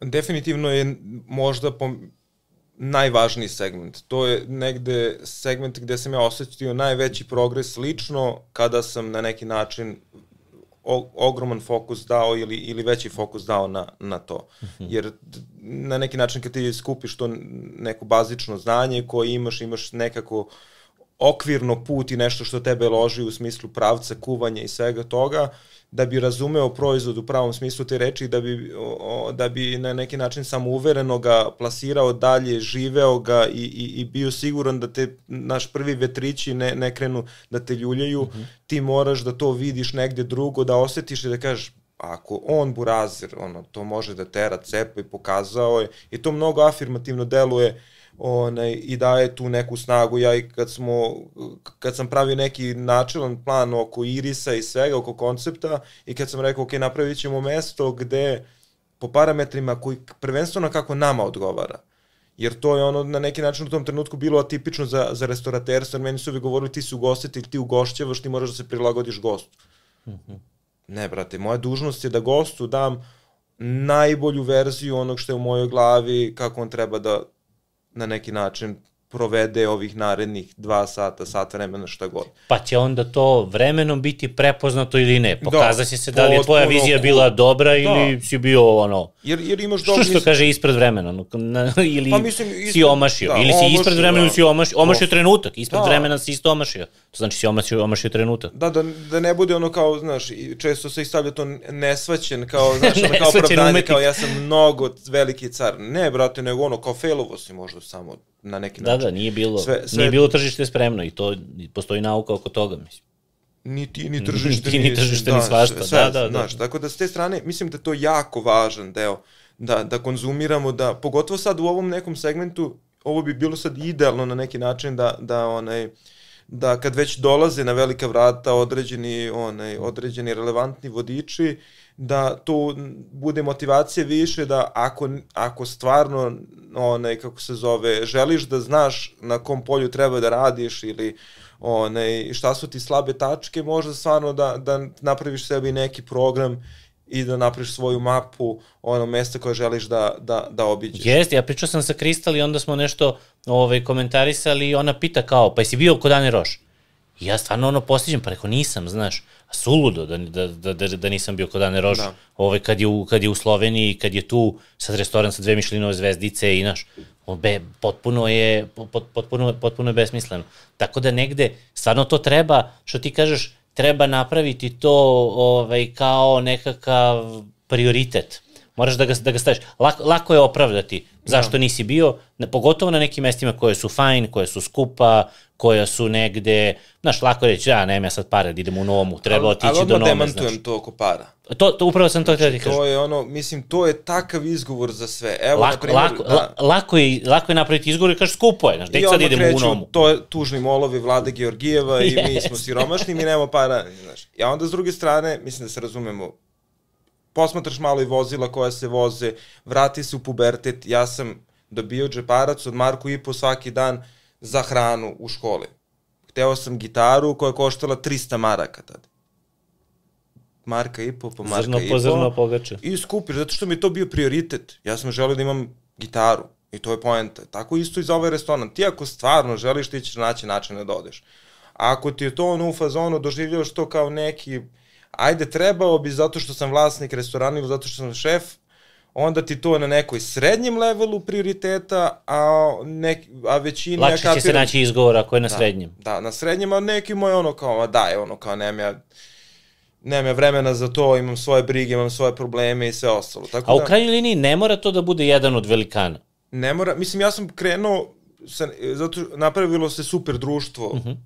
Definitivno je možda po najvažniji segment. To je negde segment gde sam ja osetio najveći progres lično kada sam na neki način o, ogroman fokus dao ili, ili veći fokus dao na, na to. Uh -huh. Jer na neki način kad ti skupiš to neko bazično znanje koje imaš, imaš nekako okvirno put i nešto što tebe loži u smislu pravca, kuvanja i svega toga, da bi razumeo proizvod u pravom smislu te reči da bi, o, da bi na neki način samouvereno ga plasirao dalje, živeo ga i, i, i bio siguran da te naš prvi vetrići ne, ne krenu da te ljuljaju, mm -hmm. ti moraš da to vidiš negde drugo, da osetiš i da kažeš ako on burazir, ono, to može da tera cepa i pokazao je, i to mnogo afirmativno deluje onaj, i daje tu neku snagu. Ja i kad, smo, kad sam pravio neki načelan plan oko irisa i svega, oko koncepta, i kad sam rekao, ok, napravit ćemo mesto gde po parametrima koji prvenstveno kako nama odgovara. Jer to je ono na neki način u tom trenutku bilo atipično za, za restauraterstvo, jer meni su uvijek govorili ti si ugostitelj, ti ugošćevaš, ti moraš da se prilagodiš gostu. Mm -hmm. Ne, brate, moja dužnost je da gostu dam najbolju verziju onog što je u mojoj glavi, kako on treba da na neki način provede ovih narednih dva sata, sat vremena, šta god. Pa će onda to vremenom biti prepoznato ili ne? Pokazat će da, se da li je tvoja vizija bila dobra da. ili si bio ono... Jer, jer imaš dobro... Što što kaže ispred vremena? Na, ili pa mislim, ispred, si omašio? Da, ili si ispred vremena ili si omašio? Omašio trenutak. Ispred da. vremena si isto omašio. To znači si omašio, omašio trenutak. Da, da, da ne bude ono kao, znaš, često se istavlja to nesvaćen, kao, znaš, ono kao opravdanje, kao ja sam mnogo veliki car. Ne, brate, nego ono, kao failovo si možda samo na neki da, način. Da, da, nije bilo, sve, sve... nije bilo tržište spremno i to postoji nauka oko toga, mislim. Ni ti, ni tržište, ni, ni, tržište, da, ni svašta. Sve, da, da, da. Znaš, tako da s te strane, mislim da to jako važan deo, da, da konzumiramo, da, pogotovo sad u ovom nekom segmentu, ovo bi bilo sad idealno na neki način da, da onaj, da kad već dolaze na velika vrata određeni, onaj, određeni relevantni vodiči, da to bude motivacija više da ako, ako stvarno onaj, kako se zove, želiš da znaš na kom polju treba da radiš ili onaj, šta su ti slabe tačke, možda stvarno da, da napraviš sebi neki program i da napraviš svoju mapu ono mesta koje želiš da, da, da obiđeš. Jeste, ja pričao sam sa Kristal i onda smo nešto ovaj, komentarisali i ona pita kao, pa jesi bio kod Ane Roš? I ja stvarno ono postiđem, pa rekao nisam, znaš, a suludo da, da, da, da, da nisam bio kod Ane Roš, da. ovaj, kad, je u, kad je u Sloveniji, kad je tu sad restoran sa dve mišlinove zvezdice i naš, be, potpuno je, pot, potpuno, potpuno je besmisleno. Tako da negde, stvarno to treba, što ti kažeš, treba napraviti to ovaj, kao nekakav prioritet. Moraš da ga, da ga staviš. Lako, lako je opravdati zašto da. nisi bio, pogotovo na nekim mestima koje su fajn, koje su skupa, koja su negde, znaš, lako reći, ja, nema ja sad pare, da idem u Nomu, treba otići do Nome. Ali demantujem znaš. to oko para. To, to upravo sam to htio da ti kažem. To je ono, mislim, to je takav izgovor za sve. Evo, lako, na primjer, lako, da, lako, je, lako je napraviti izgovor i kažeš skupo je, znaš, gde sad idemo u Nomu. To je tužni molovi Vlade Georgijeva i yes. mi smo siromašni, mi nemamo para, znaš. Ja onda s druge strane, mislim da se razumemo, posmatraš malo i vozila koja se voze, vrati se u pubertet, ja sam dobio džeparac od Marku i po svaki dan, za hranu u školi. Hteo sam gitaru koja je koštala 300 maraka tada. Marka i po, po marka zrno i po. Zrno pogače. I skupiš, zato što mi je to bio prioritet. Ja sam želeo da imam gitaru. I to je poenta. Tako isto i za ovaj restoran. Ti ako stvarno želiš, ti ćeš naći način da odeš. A ako ti je to ono u fazonu, doživljavaš to kao neki, ajde trebao bi zato što sam vlasnik restorana ili zato što sam šef, onda ti to na nekoj srednjem levelu prioriteta, a, nek, a većini... Lakše ja kapiram, će se naći izgovor ako je na da, srednjem. Da, na srednjem, a neki moj ono kao, da je ono kao, nemam ja, nemam ja vremena za to, imam svoje brige, imam svoje probleme i sve ostalo. Tako a da, u krajnjoj liniji ne mora to da bude jedan od velikana? Ne mora, mislim, ja sam krenuo, sa, zato napravilo se super društvo, uh mhm. -huh.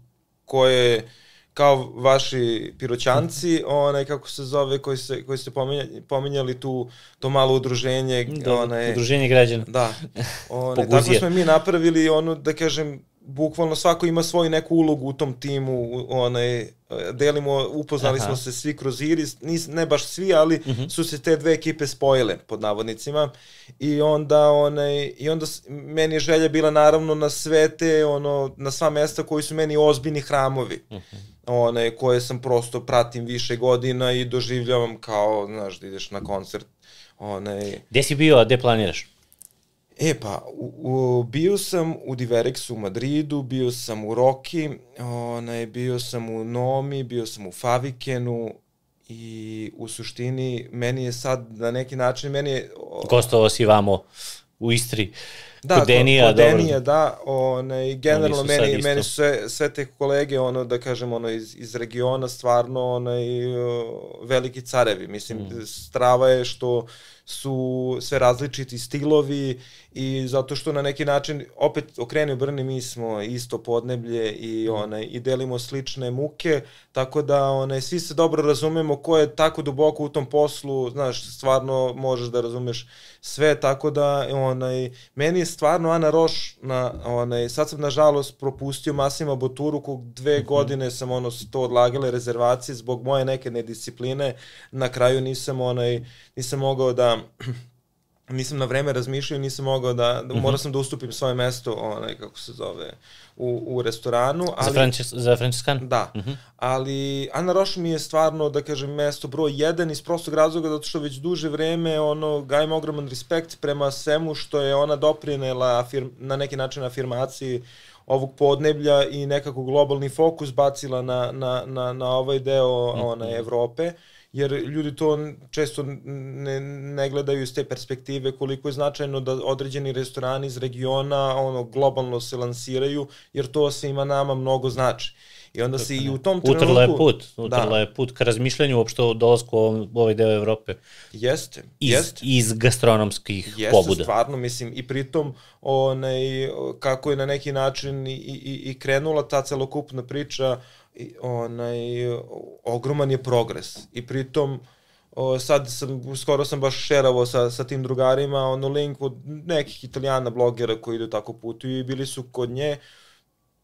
koje kao vaši piroćanci, onaj kako se zove, koji se koji ste pominjali, pominjali tu to malo udruženje, da, onaj udruženje građana. Da. Onaj tako smo mi napravili ono da kažem bukvalno svako ima svoju neku ulogu u tom timu, onaj delimo, upoznali Aha. smo se svi kroz Iris, nis, ne baš svi, ali uh mhm. -huh. su se te dve ekipe spojile pod navodnicima i onda onaj i onda meni je želja bila naravno na sve te ono na sva mesta koji su meni ozbiljni hramovi. Uh mhm. -huh one, koje sam prosto pratim više godina i doživljavam kao, znaš, da ideš na koncert. One... Gde si bio, a gde planiraš? E pa, u, u, bio sam u Diverexu u Madridu, bio sam u Roki, onaj, bio sam u Nomi, bio sam u Favikenu i u suštini meni je sad na neki način, meni je... Gostovao si vamo u Istri. Da, kod Denija, kod Denija, da, onaj, generalno meni, meni su sve, sve te kolege, ono, da kažem, ono, iz, iz regiona, stvarno, onaj, veliki carevi, mislim, mm. strava je što su sve različiti stilovi i zato što na neki način opet okreni u brni mi smo isto podneblje i mm. onaj i delimo slične muke tako da onaj svi se dobro razumemo ko je tako duboko u tom poslu znaš stvarno možeš da razumeš sve tako da onaj meni je stvarno Ana Roš, na, onaj, sad sam nažalost propustio Masima Boturu, kog dve mm -hmm. godine sam ono, to odlagale rezervacije zbog moje neke nediscipline, na kraju nisam, onaj, nisam mogao da nisam na vreme razmišljao, nisam mogao da, da mm -hmm. morao sam da ustupim svoje mesto, onaj, kako se zove, u, u restoranu. Ali, za, Francis, za Franciscan? Da, mm -hmm. ali Ana Roš mi je stvarno, da kažem, mesto broj jedan iz prostog razloga, zato što već duže vreme ono, gajim ogroman respekt prema svemu što je ona doprinela afirm, na neki način afirmaciji ovog podneblja i nekako globalni fokus bacila na, na, na, na ovaj deo mm -hmm. one, Evrope jer ljudi to često ne, ne gledaju iz te perspektive koliko je značajno da određeni restorani iz regiona ono globalno se lansiraju, jer to se ima nama mnogo znači. I onda se i u tom trenutku... Utrla je put, utrla da. je put ka razmišljanju uopšte o dolazku u ovaj deo Evrope. Jeste, iz, jeste. Iz gastronomskih jeste, pobuda. Jeste, stvarno, mislim, i pritom onaj, kako je na neki način i, i, i krenula ta celokupna priča i, onaj, ogroman je progres. I pritom, o, sad sam, skoro sam baš šeravo sa, sa tim drugarima, ono link od nekih italijana blogera koji idu tako putuju i bili su kod nje,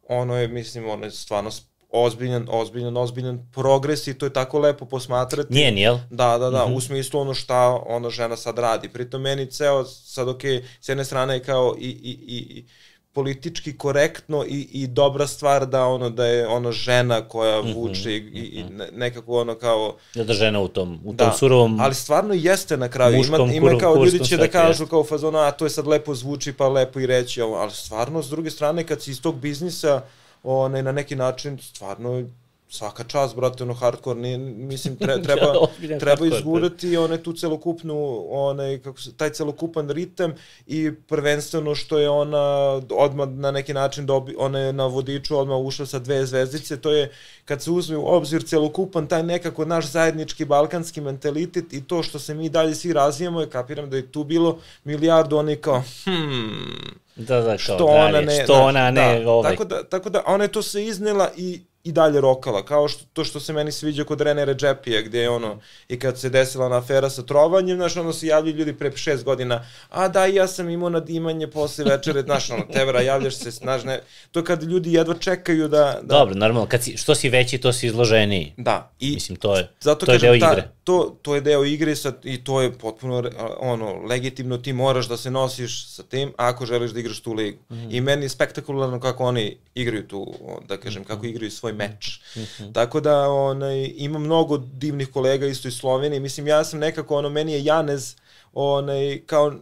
ono je, mislim, ono je stvarno ozbiljan, ozbiljan, ozbiljan progres i to je tako lepo posmatrati. Njen, jel? Da, da, da, mm -hmm. u smislu ono šta ona žena sad radi. Pritom meni ceo, sad ok, s jedne strane je kao i, i, i, politički korektno i, i dobra stvar da ono da je ono žena koja mhm, vuče mm -hmm, i, i mhm. nekako ono kao da da žena u tom u da, tom surovom ali stvarno jeste na kraju ima ima kao ljudi će da kažu kao fazona a to je sad lepo zvuči pa lepo i reći ali stvarno s druge strane kad si iz tog biznisa onaj na neki način stvarno svaka čast, brate, ono hardcore, nije, mislim, tre, treba, treba izgurati one tu celokupnu, onaj, kako se, taj celokupan ritem i prvenstveno što je ona odmah na neki način dobi, ona je na vodiču odmah ušla sa dve zvezdice, to je kad se uzme u obzir celokupan taj nekako naš zajednički balkanski mentalitet i to što se mi dalje svi razvijamo je kapiram da je tu bilo milijardu oni kao hmm, Da, da, kao, što ona ne, što ona ne, da, ovaj. Tako da, tako da ona je to se iznela i i dalje rokala, kao što, to što se meni sviđa kod Rene Redžepija, gde je ono, i kad se desila na afera sa trovanjem, znaš, ono se javljaju ljudi pre šest godina, a da, ja sam imao nadimanje posle večere, znaš, ono, tevra, javljaš se, znaš, ne, to kad ljudi jedva čekaju da... da... Dobro, normalno, kad si, što si veći, to si izloženiji. Da. I, Mislim, to je, zato to je deo ta, igre. To, to je deo igre sad, i to je potpuno, ono, legitimno, ti moraš da se nosiš sa tim, ako želiš da igraš tu ligu. Mm. I meni je spektakularno kako oni igraju tu, da kažem, kako igraju svoj svoj meč. Mm -hmm. Tako da onaj, ima mnogo divnih kolega isto iz Slovenije. Mislim, ja sam nekako, ono, meni je Janez onaj, kao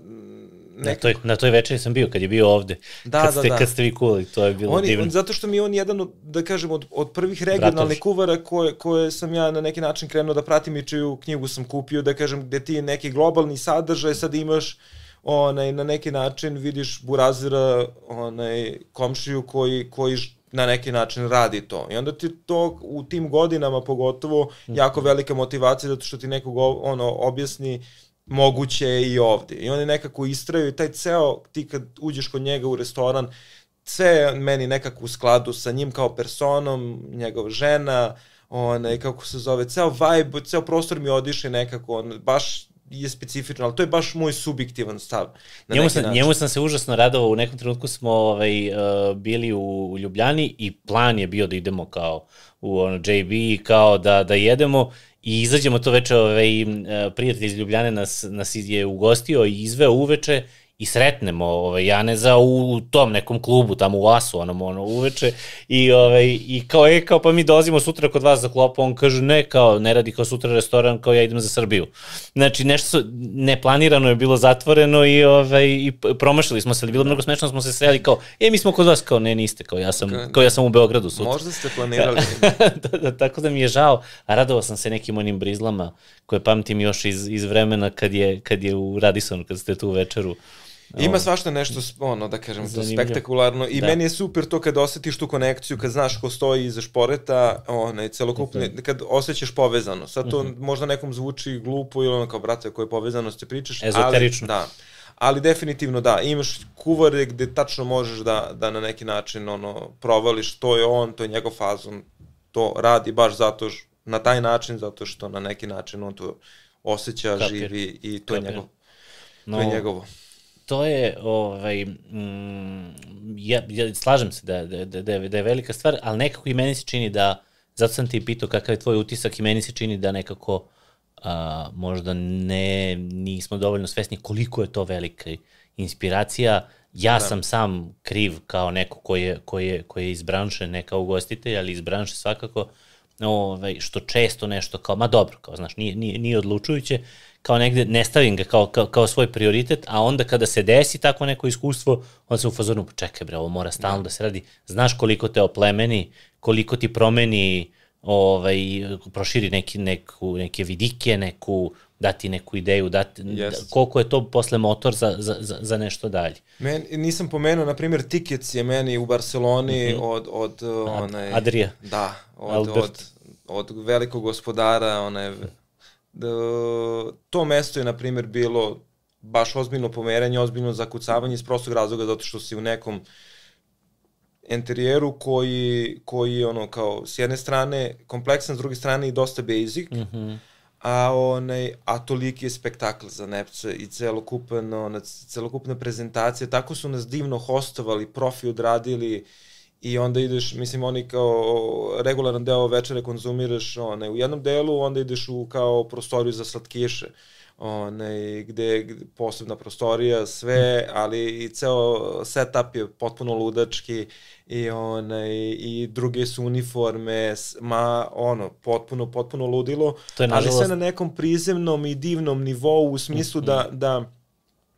Neka... Na toj, na toj večeri sam bio kad je bio ovde. Da, kad da, ste, da. Kad ste vi kuvali, to je bilo on, divno. On, zato što mi je on jedan od, da kažem, od, od prvih regionalnih kuvara koje, koje sam ja na neki način krenuo da pratim i čiju knjigu sam kupio, da kažem, gde ti neki globalni sadržaj sad imaš onaj, na neki način vidiš Burazira, onaj, komšiju koji, koji na neki način radi to. I onda ti to u tim godinama pogotovo jako velika motivacija zato što ti nekog ono objasni moguće i ovde. I oni nekako istraju i taj ceo, ti kad uđeš kod njega u restoran, sve je meni nekako u skladu sa njim kao personom, njegova žena, onaj, kako se zove, ceo vibe, ceo prostor mi odiše nekako, on, baš je specifično, ali to je baš moj subjektivan stav. Na njemu, sam, njemu sam se užasno radovao, u nekom trenutku smo ovaj, uh, bili u, Ljubljani i plan je bio da idemo kao u ono, JB, kao da, da jedemo i izađemo to veče, ovaj, uh, prijatelj iz Ljubljane nas, nas je ugostio i izveo uveče i sretnemo ovaj, Janeza u, u tom nekom klubu, tamo u Asu, onom, ono, uveče, i, ovaj, i kao, e, kao, pa mi dolazimo sutra kod vas za klopu, on kaže, ne, kao, ne radi kao sutra restoran, kao ja idem za Srbiju. Znači, nešto su, neplanirano je bilo zatvoreno i, ovaj, i promašili smo se, ali bilo mnogo smešno, smo se sreli kao, e, mi smo kod vas, kao, ne, niste, kao ja sam, kao ja sam u Beogradu sutra. Možda ste planirali. da, da, tako da mi je žao, a radovao sam se nekim onim brizlama koje pamtim još iz, iz vremena kad je, kad je u Radisonu, kad ste tu večeru Ima svašta nešto, ono, da kažem, to spektakularno i da. meni je super to kad osetiš tu konekciju, kad znaš ko stoji iza šporeta, onaj, celokupni, mm -hmm. kad osjećaš povezano. Sad to mm -hmm. možda nekom zvuči glupo ili ono kao, brate, koje povezanost te pričaš, Ezoterično. ali, da, ali definitivno da, imaš kuvare gde tačno možeš da, da na neki način ono, provališ, to je on, to je njegov fazon, to radi baš zato što, na taj način, zato što na neki način on to osjeća, Kapir. živi i to Kapir. je njegov, no, to je njegovo. To je, ovaj, mm, ja, ja slažem se da, da, da, da, je, da je velika stvar, ali nekako i meni se čini da, zato sam ti pitao kakav je tvoj utisak i meni se čini da nekako a, možda ne, nismo dovoljno svesni koliko je to velika inspiracija. Ja da. sam sam kriv kao neko koji je, koji je, koji je iz branše, ne kao ugostitelj, ali iz branše svakako, ovaj, što često nešto kao, ma dobro, kao, znaš, nije, nije, nije odlučujuće, kao negde ne stavim ga kao, kao, kao svoj prioritet, a onda kada se desi tako neko iskustvo, onda se u fazonu, pa čekaj bre, ovo mora stalno da. se radi, znaš koliko te oplemeni, koliko ti promeni, ovaj, proširi neki, neku, neke vidike, neku, dati neku ideju, dati, yes. da, koliko je to posle motor za, za, za, za nešto dalje. Men, nisam pomenuo, na primjer, Tickets je meni u Barceloni mm -hmm. od, od Ad, onaj... Adrija. Da, od, Albert. od, od velikog gospodara, onaj to mesto je, na primjer, bilo baš ozbiljno pomeranje, ozbiljno zakucavanje iz prostog razloga zato što si u nekom interijeru koji, koji je ono kao s jedne strane kompleksan, s druge strane i dosta basic, mm -hmm. a, onaj, a toliki je spektakl za Nepce i celokupan, ona, celokupna prezentacija, tako su nas divno hostovali, profi odradili, uh, i onda ideš, mislim, oni kao regularan deo večere konzumiraš one, u jednom delu, onda ideš u kao prostoriju za slatkiše, one, gde, gde posebna prostorija, sve, ali i ceo setup je potpuno ludački i, one, i druge su uniforme, ma, ono, potpuno, potpuno ludilo, to je, nažalost... ali sve na nekom prizemnom i divnom nivou u smislu mm -hmm. da, da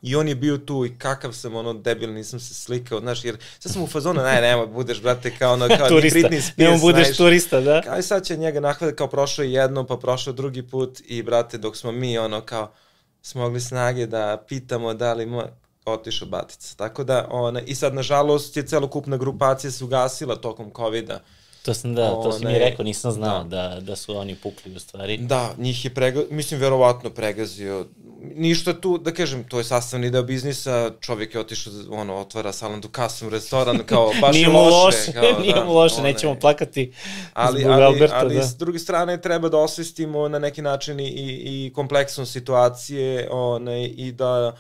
I on je bio tu i kakav sam ono debil, nisam se slikao, znaš, jer sad sam u fazonu, ne, nema, budeš, brate, kao ono, kao turista. Britney Spears, Nemo budeš znaš, turista, da? Kao i sad će njega nahvati kao prošao jedno, pa prošao drugi put i, brate, dok smo mi, ono, kao, smogli snage da pitamo da li mo otišao batica. Tako da, ona, i sad, nažalost, je celokupna grupacija se ugasila tokom COVID-a. To sam da, to si mi rekao, nisam znao da. da, da su oni pukli u stvari. Da, njih je prega, mislim, verovatno pregazio ništa tu, da kažem, to je sastavni deo biznisa, čovjek je otišao, ono, otvara salon kasom, restoran, kao, baš nije je loše. loše kao, nije da, mu loše, one, nećemo plakati ali, zbog ali, Alberta. Ali, da. s druge strane, treba da osvestimo na neki način i, i kompleksnost situacije, one, i da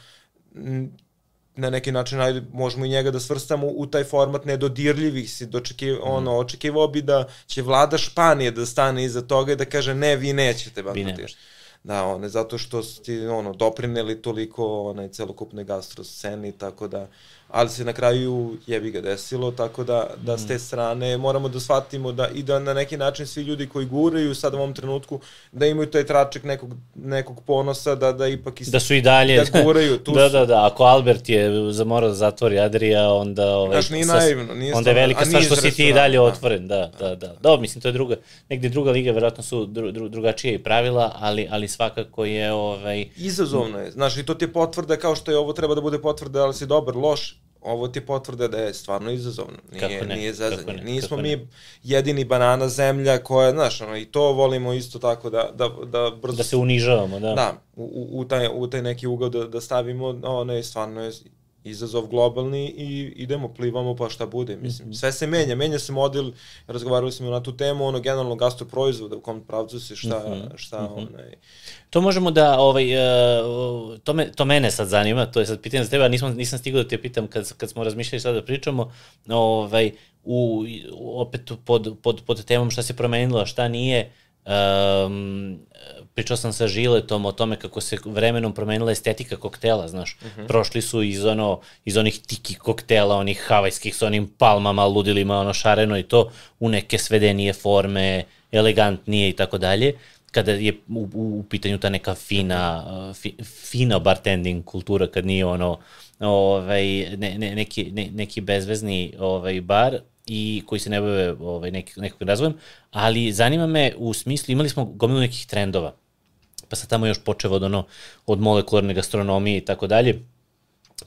na neki način ajde, možemo i njega da svrstamo u taj format nedodirljivih si dočekiv, mm. ono, očekivao bi da će vlada Španije da stane iza toga i da kaže ne, vi nećete bankrotirati. Da, one, zato što ste ono, doprineli toliko onaj, celokupne gastro sceni, tako da, ali se na kraju jebi ga desilo, tako da, da s te mm. strane moramo da shvatimo da i da na neki način svi ljudi koji guraju sad u ovom trenutku, da imaju taj tračak nekog, nekog ponosa, da, da ipak ist, da su i dalje, da guraju, tu da, da, da, ako Albert je za mora da zatvori Adrija, onda, ovaj, Znaš, nije naivno, nije onda je velika stvar što si ti i dalje da. otvoren, da, da, da, da, mislim, to je druga, negde druga liga, verovatno su dru, dru, drugačije i pravila, ali, ali svakako je, ovaj... Izazovno je, znaš, i to ti je potvrda kao što je ovo treba da bude potvrda, ali si dobar, loš, ovo ti potvrda da je stvarno izazovno. Nije, Kako ne? nije zezanje. Ne? Nismo Kako mi ne? jedini banana zemlja koja, znaš, ono, i to volimo isto tako da, da, da brzo... Da se unižavamo, da. Da, u, u, taj, u taj neki ugao da, da stavimo, ono je stvarno je izazov globalni i idemo, plivamo pa šta bude. Mislim, mm -hmm. sve se menja, menja se model, razgovarali smo na tu temu, ono generalno gastroproizvoda, u kom pravcu se šta, mm -hmm. šta mm -hmm. onaj... To možemo da, ovaj, uh, to, me, to mene sad zanima, to je sad pitanje za tebe, a nisam, nisam stigao da te pitam kad, kad smo razmišljali sad da pričamo, ovaj, u, opet pod, pod, pod temom šta se promenilo, šta nije, um, pričao sam sa Žiletom o tome kako se vremenom promenila estetika koktela, znaš. Uh mhm. -huh. Prošli su iz, ono, iz onih tiki koktela, onih havajskih sa onim palmama, ludilima, ono šareno i to, u neke svedenije forme, elegantnije i tako dalje kada je u, u, u pitanju ta neka fina, fi, fina bartending kultura, kad nije ono, ovaj, ne, ne, neki, ne, neki bezvezni ovaj, bar, i koji se ne bave ovaj, nek, nekog razvojem, ali zanima me u smislu, imali smo gomilu nekih trendova, pa sad tamo još počeo od, ono, od molekularne gastronomije i tako dalje,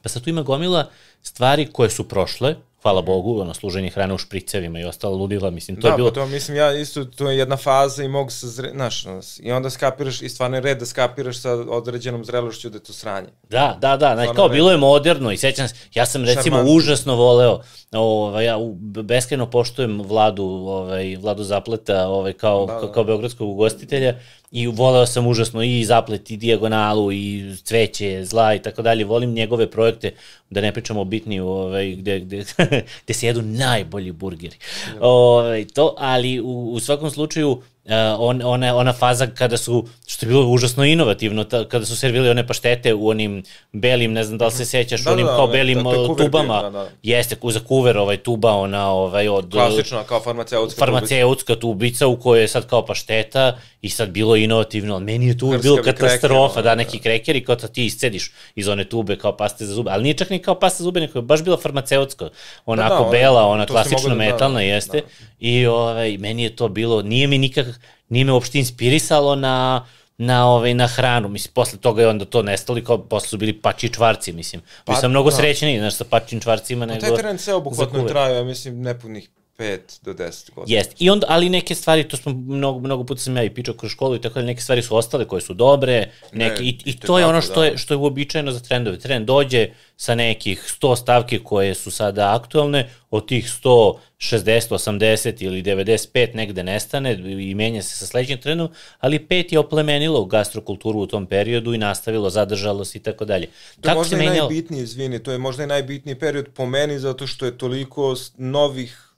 pa sad tu ima gomila stvari koje su prošle, hvala Bogu, ono, služenje hrane u špricevima i ostalo ludila, mislim, to da, je bilo... Da, pa to, mislim, ja isto, to je jedna faza i mogu se, zre, znaš, i onda skapiraš, i stvarno je red da skapiraš sa određenom zrelošću da je to sranje. Da, da, da, znači, kao, red. bilo je moderno i sećam se, ja sam, recimo, Šarmantno. užasno voleo, ovaj, ja beskreno poštujem Vladu, ovaj, Vladu Zapleta, ovaj, kao, da, da. kao beogradskog ugostitelja, i voleo sam užasno i zaplet i dijagonalu i cveće, zla i tako dalje. Volim njegove projekte, da ne pričamo o bitni, ovaj, gde, gde, gde se jedu najbolji burgeri. Ovaj, to, ali u, u svakom slučaju Uh, on, ona, ona faza kada su, što je bilo užasno inovativno, ta, kada su servili one paštete u onim belim, ne znam da li se sećaš, Da, onim da, kao da, belim da, kuver tubama, bio, da, da. jeste, za kuver ovaj tuba, ona ovaj, od... Klasična, kao farmaceutska farmaceutska tubica u kojoj je sad kao pašteta i sad bilo inovativno, ali meni je tu bilo katastrofa, kreker, da, ono, neki krekeri kao da ti iscediš iz one tube kao paste za zube, ali nije čak ni kao pasta za zube, nego je baš bila farmaceutska, onako da, ona- bela, ona klasično da- da, metalna da, jeste, da. i ovaj, meni je to bilo, nije mi nikak, nije me uopšte inspirisalo na na ovaj na hranu, mislim posle toga je onda to nestalo i kao posle su bili pači čvarci, mislim. Pa, Pa, sam mnogo da. srećniji, znaš, sa pačim čvarcima nego Taj teren sve za obuhvatno traje, ja mislim, nepunih 5 do 10 godina. Jest. I onda, ali neke stvari, to smo mnogo, mnogo puta sam ja i pričao kroz školu i tako da neke stvari su ostale koje su dobre, neke, Ne, i, i to je ono što, da. je, što je uobičajeno za trendove. Trend dođe sa nekih 100 stavke koje su sada aktualne, od tih 100, 60, 80 ili 95 negde nestane i menja se sa sledećim trendom, ali pet je oplemenilo gastrokulturu u tom periodu i nastavilo, zadržalo se i tako dalje. To je možda i menjalo? najbitniji, izvini, to je možda i najbitniji period po meni zato što je toliko novih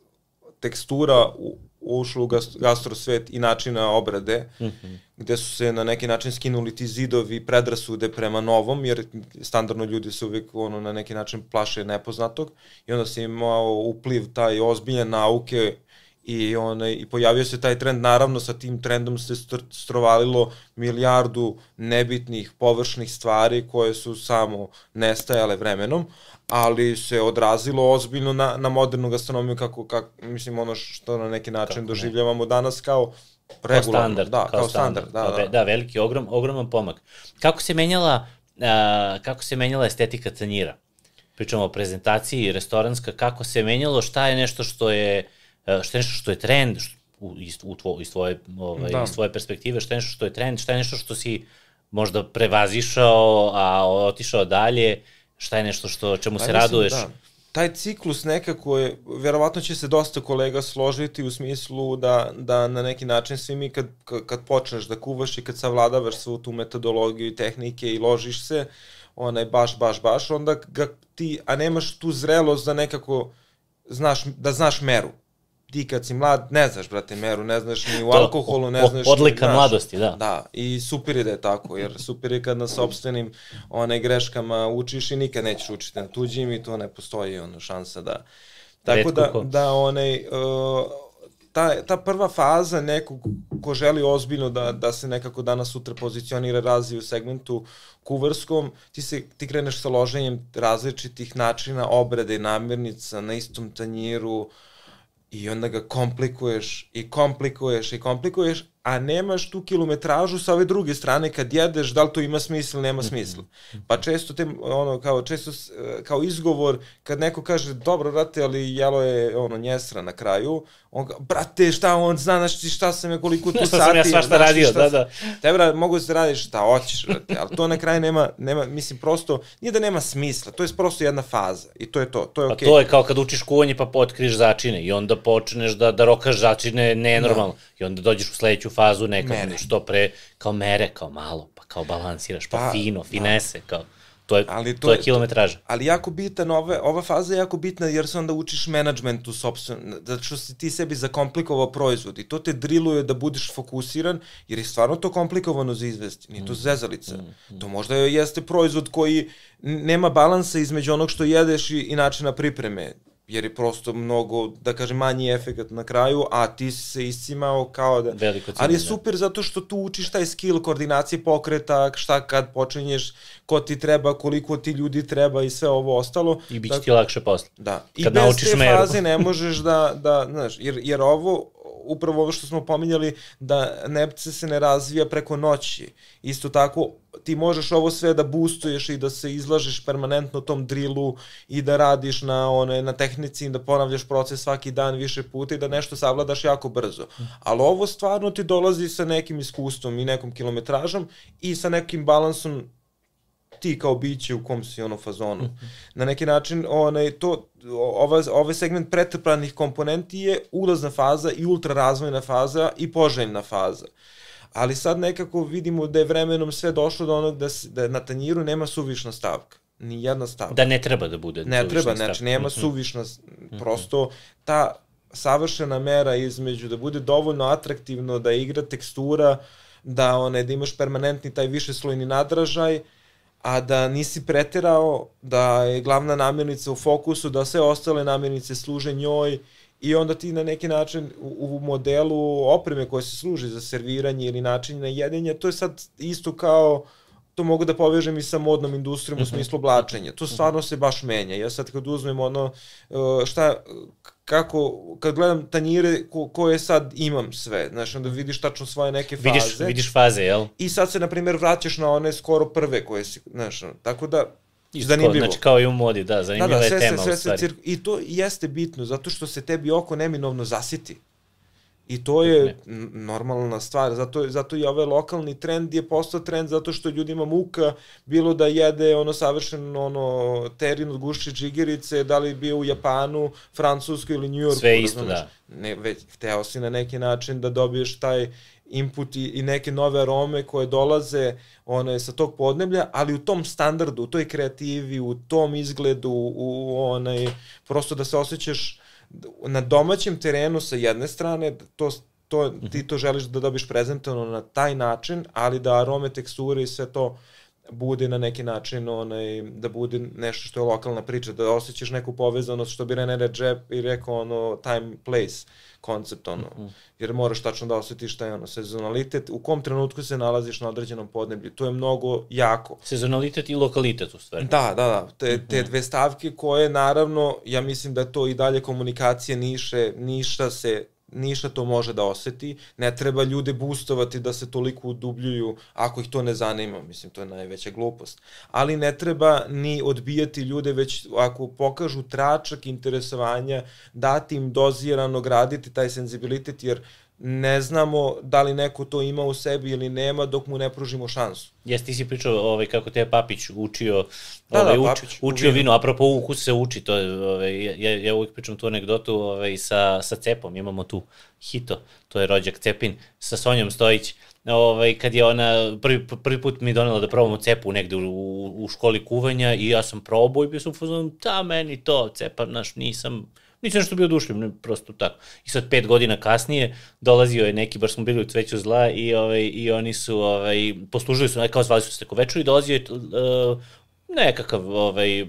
tekstura u, ušlo u gas- gastrosvet i načina obrade, mm -hmm. gde su se na neki način skinuli ti zidovi predrasude prema novom, jer standardno ljudi se uvijek ono, na neki način plaše nepoznatog i onda se imao upliv taj ozbiljan nauke i onaj i pojavio se taj trend naravno sa tim trendom se str strovalilo milijardu nebitnih površnih stvari koje su samo nestajale vremenom ali se odrazilo ozbiljno na, na modernu gastronomiju kako, kako mislim ono što na neki način Kako ne. doživljavamo danas kao kao regularno, standard, da, kao, standard, da, kao da. ve- da, veliki, ogrom, ogroman pomak. Kako se menjala, a, kako se menjala estetika tanjira? Pričamo o prezentaciji restoranska, kako se menjalo, šta je nešto što je, a, šta je nešto što je trend, što, u, u tvo, iz, tvoje, ovaj, Da. iz tvoje perspektive, šta je nešto što je trend, šta je nešto što si možda prevazišao, a otišao dalje, šta je nešto što čemu se Pa mislim, raduješ? Da. Taj ciklus nekako je, verovatno će se dosta kolega složiti u smislu da, da na neki način svi mi kad, kad, kad počneš da kuvaš i kad savladavaš svu tu metodologiju i tehnike i ložiš se, onaj baš, baš, baš, onda ga ti, a nemaš tu zrelost da nekako znaš, da znaš meru. Ti kad si mlad, ne znaš, brate, meru, ne znaš ni u To, alkoholu, ne znaš... odlika znaš. mladosti, da. Da, i super je da je tako, jer super je kad na sobstvenim one greškama učiš i nikad nećeš učiti na tuđim i to ne postoji ono šansa da... Tako da, ko. da onaj, uh, ta, ta prva faza nekog ko želi ozbiljno da, da se nekako danas sutra pozicionira razvije u segmentu kuvarskom, ti, se, ti kreneš sa loženjem različitih načina obrade namirnica na istom tanjiru, i onda ga komplikuješ i komplikuješ i komplikuješ, a nemaš tu kilometražu sa ove druge strane kad jedeš, da li to ima smisla nema smisla. Pa često te, ono, kao, često, kao izgovor, kad neko kaže, dobro, brate, ali jelo je, ono, njesra na kraju, on ga, brate, šta on zna, znaš ti šta sam je, koliko tu Šta sati. sam ja svašta znaš radio, šta da, da. Te, bra, mogu da se radiš šta hoćeš, brate, ali to na kraju nema, nema, mislim, prosto, nije da nema smisla, to je prosto jedna faza i to je to, to je Pa okej. to je kao kad učiš kuvanje pa potkriješ začine i onda počneš da, da rokaš začine nenormalno i onda dođeš u sledeću fazu nekako Mere. što pre kao mere, kao malo, pa kao balansiraš, pa, Pa, fino, da. finese, kao to je, Ali to, to je je- kilometraža. ali jako bitan, ove, ova faza je jako bitna jer se onda učiš menadžmentu sobstveno, zato što si ti sebi zakomplikovao proizvod i to te driluje da budeš fokusiran jer je stvarno to komplikovano za izvesti, nije to zezalica. To možda jeste proizvod koji nema balansa između onog što jedeš i, i načina pripreme jer je prosto mnogo, da kažem, manji efekt na kraju, a ti si se iscimao kao da... Veliko Ali je super zato što tu učiš taj skill koordinacije pokreta, šta kad počinješ, ko ti treba, koliko ti ljudi treba i sve ovo ostalo. I bit će ti lakše posle. Da. I Kad bez naučiš te meru. faze ne možeš da, da znaš, jer, jer ovo, upravo ovo što smo pominjali, da nepce se ne razvija preko noći. Isto tako, ti možeš ovo sve da boostuješ i da se izlažeš permanentno tom drillu i da radiš na, one, na tehnici i da ponavljaš proces svaki dan više puta i da nešto savladaš jako brzo. Ali ovo stvarno ti dolazi sa nekim iskustvom i nekom kilometražom i sa nekim balansom ti kao biće u kom si ono fazonu. Na neki način onaj, to, ova, ovaj segment pretrpanih komponenti je ulazna faza i ultra razvojna faza i poželjna faza. ali sad nekako vidimo da je vremenom sve došlo do onog da, da na tanjiru nema suvišna stavka. Ni jedna stavka. Da ne treba da bude Ne treba, znači nema mhm. suvišna, prosto ta savršena mera između da bude dovoljno atraktivno, da igra tekstura, da, one, da imaš permanentni taj višeslojni nadražaj, a da nisi preterao, da je glavna namirnica u fokusu, da sve ostale namirnice služe njoj i onda ti na neki način u, u modelu opreme koja se služi za serviranje ili način na jedenje, to je sad isto kao to mogu da povežem i sa modnom industrijom u mhm. smislu oblačenja. To stvarno se baš menja. Ja sad kad uzmem ono, uh, šta, kako, kad gledam tanjire ko, koje sad imam sve, znaš, onda vidiš tačno svoje neke faze. Vidiš, vidiš faze, jel? I sad se, na primjer, vraćaš na one skoro prve koje si, znaš, tako da, Isto zanimljivo. Znači kao i u modi, da, zanimljiva da, da, je tema se, sve u stvari. I to jeste bitno, zato što se tebi oko neminovno zasiti. I to je normalna stvar, zato, zato i ovaj lokalni trend je postao trend zato što ljudima muka bilo da jede ono savršeno ono terin od gušće džigerice, da li bio u Japanu, Francuskoj ili Njujorku. Sve isto, razumeš? da. Ne, već, hteo si na neki način da dobiješ taj input i, i neke nove arome koje dolaze one, sa tog podneblja, ali u tom standardu, u toj kreativi, u tom izgledu, u onaj, prosto da se osjećaš na domaćem terenu sa jedne strane, to, to, ti to želiš da dobiš prezentovano na taj način, ali da arome, teksture i sve to bude na neki način onaj, da bude nešto što je lokalna priča, da osjećaš neku povezanost, što bi René Redžep i rekao ono time, place koncept, ono, mm -hmm. jer moraš tačno da osjetiš šta je ono, sezonalitet, u kom trenutku se nalaziš na određenom podneblju, to je mnogo jako. Sezonalitet i lokalitet u stvari. Da, da, da, te, te dve stavke koje naravno, ja mislim da to i dalje komunikacije Niše, Niša se Niša to može da oseti, ne treba ljude boostovati da se toliko udubljuju ako ih to ne zanima, mislim to je najveća glupost. Ali ne treba ni odbijati ljude, već ako pokažu tračak interesovanja, dati im dozirano, graditi taj senzibilitet, jer ne znamo da li neko to ima u sebi ili nema dok mu ne pružimo šansu. Jes, ti si pričao ovaj, kako te je Papić učio, da, ovaj, da, uč, Papić, učio vino, apropo ukus se uči, to je, ovaj, ja, ja uvijek pričam tu anegdotu ovaj, sa, sa Cepom, imamo tu Hito, to je rođak Cepin, sa Sonjom Stojić, ovaj, kad je ona prvi, prvi put mi donela da probamo cepu negde u, u školi kuvanja i ja sam probao i bio sam u fazonu, da, meni to, cepa, znaš, nisam, Nisam nešto bio dušljiv, ne, prosto tako. I sad pet godina kasnije dolazio je neki, baš smo bili u cveću zla i, ovaj, i oni su, ovaj, poslužili su, kao zvali su se tako večer i dolazio je uh, nekakav ovaj,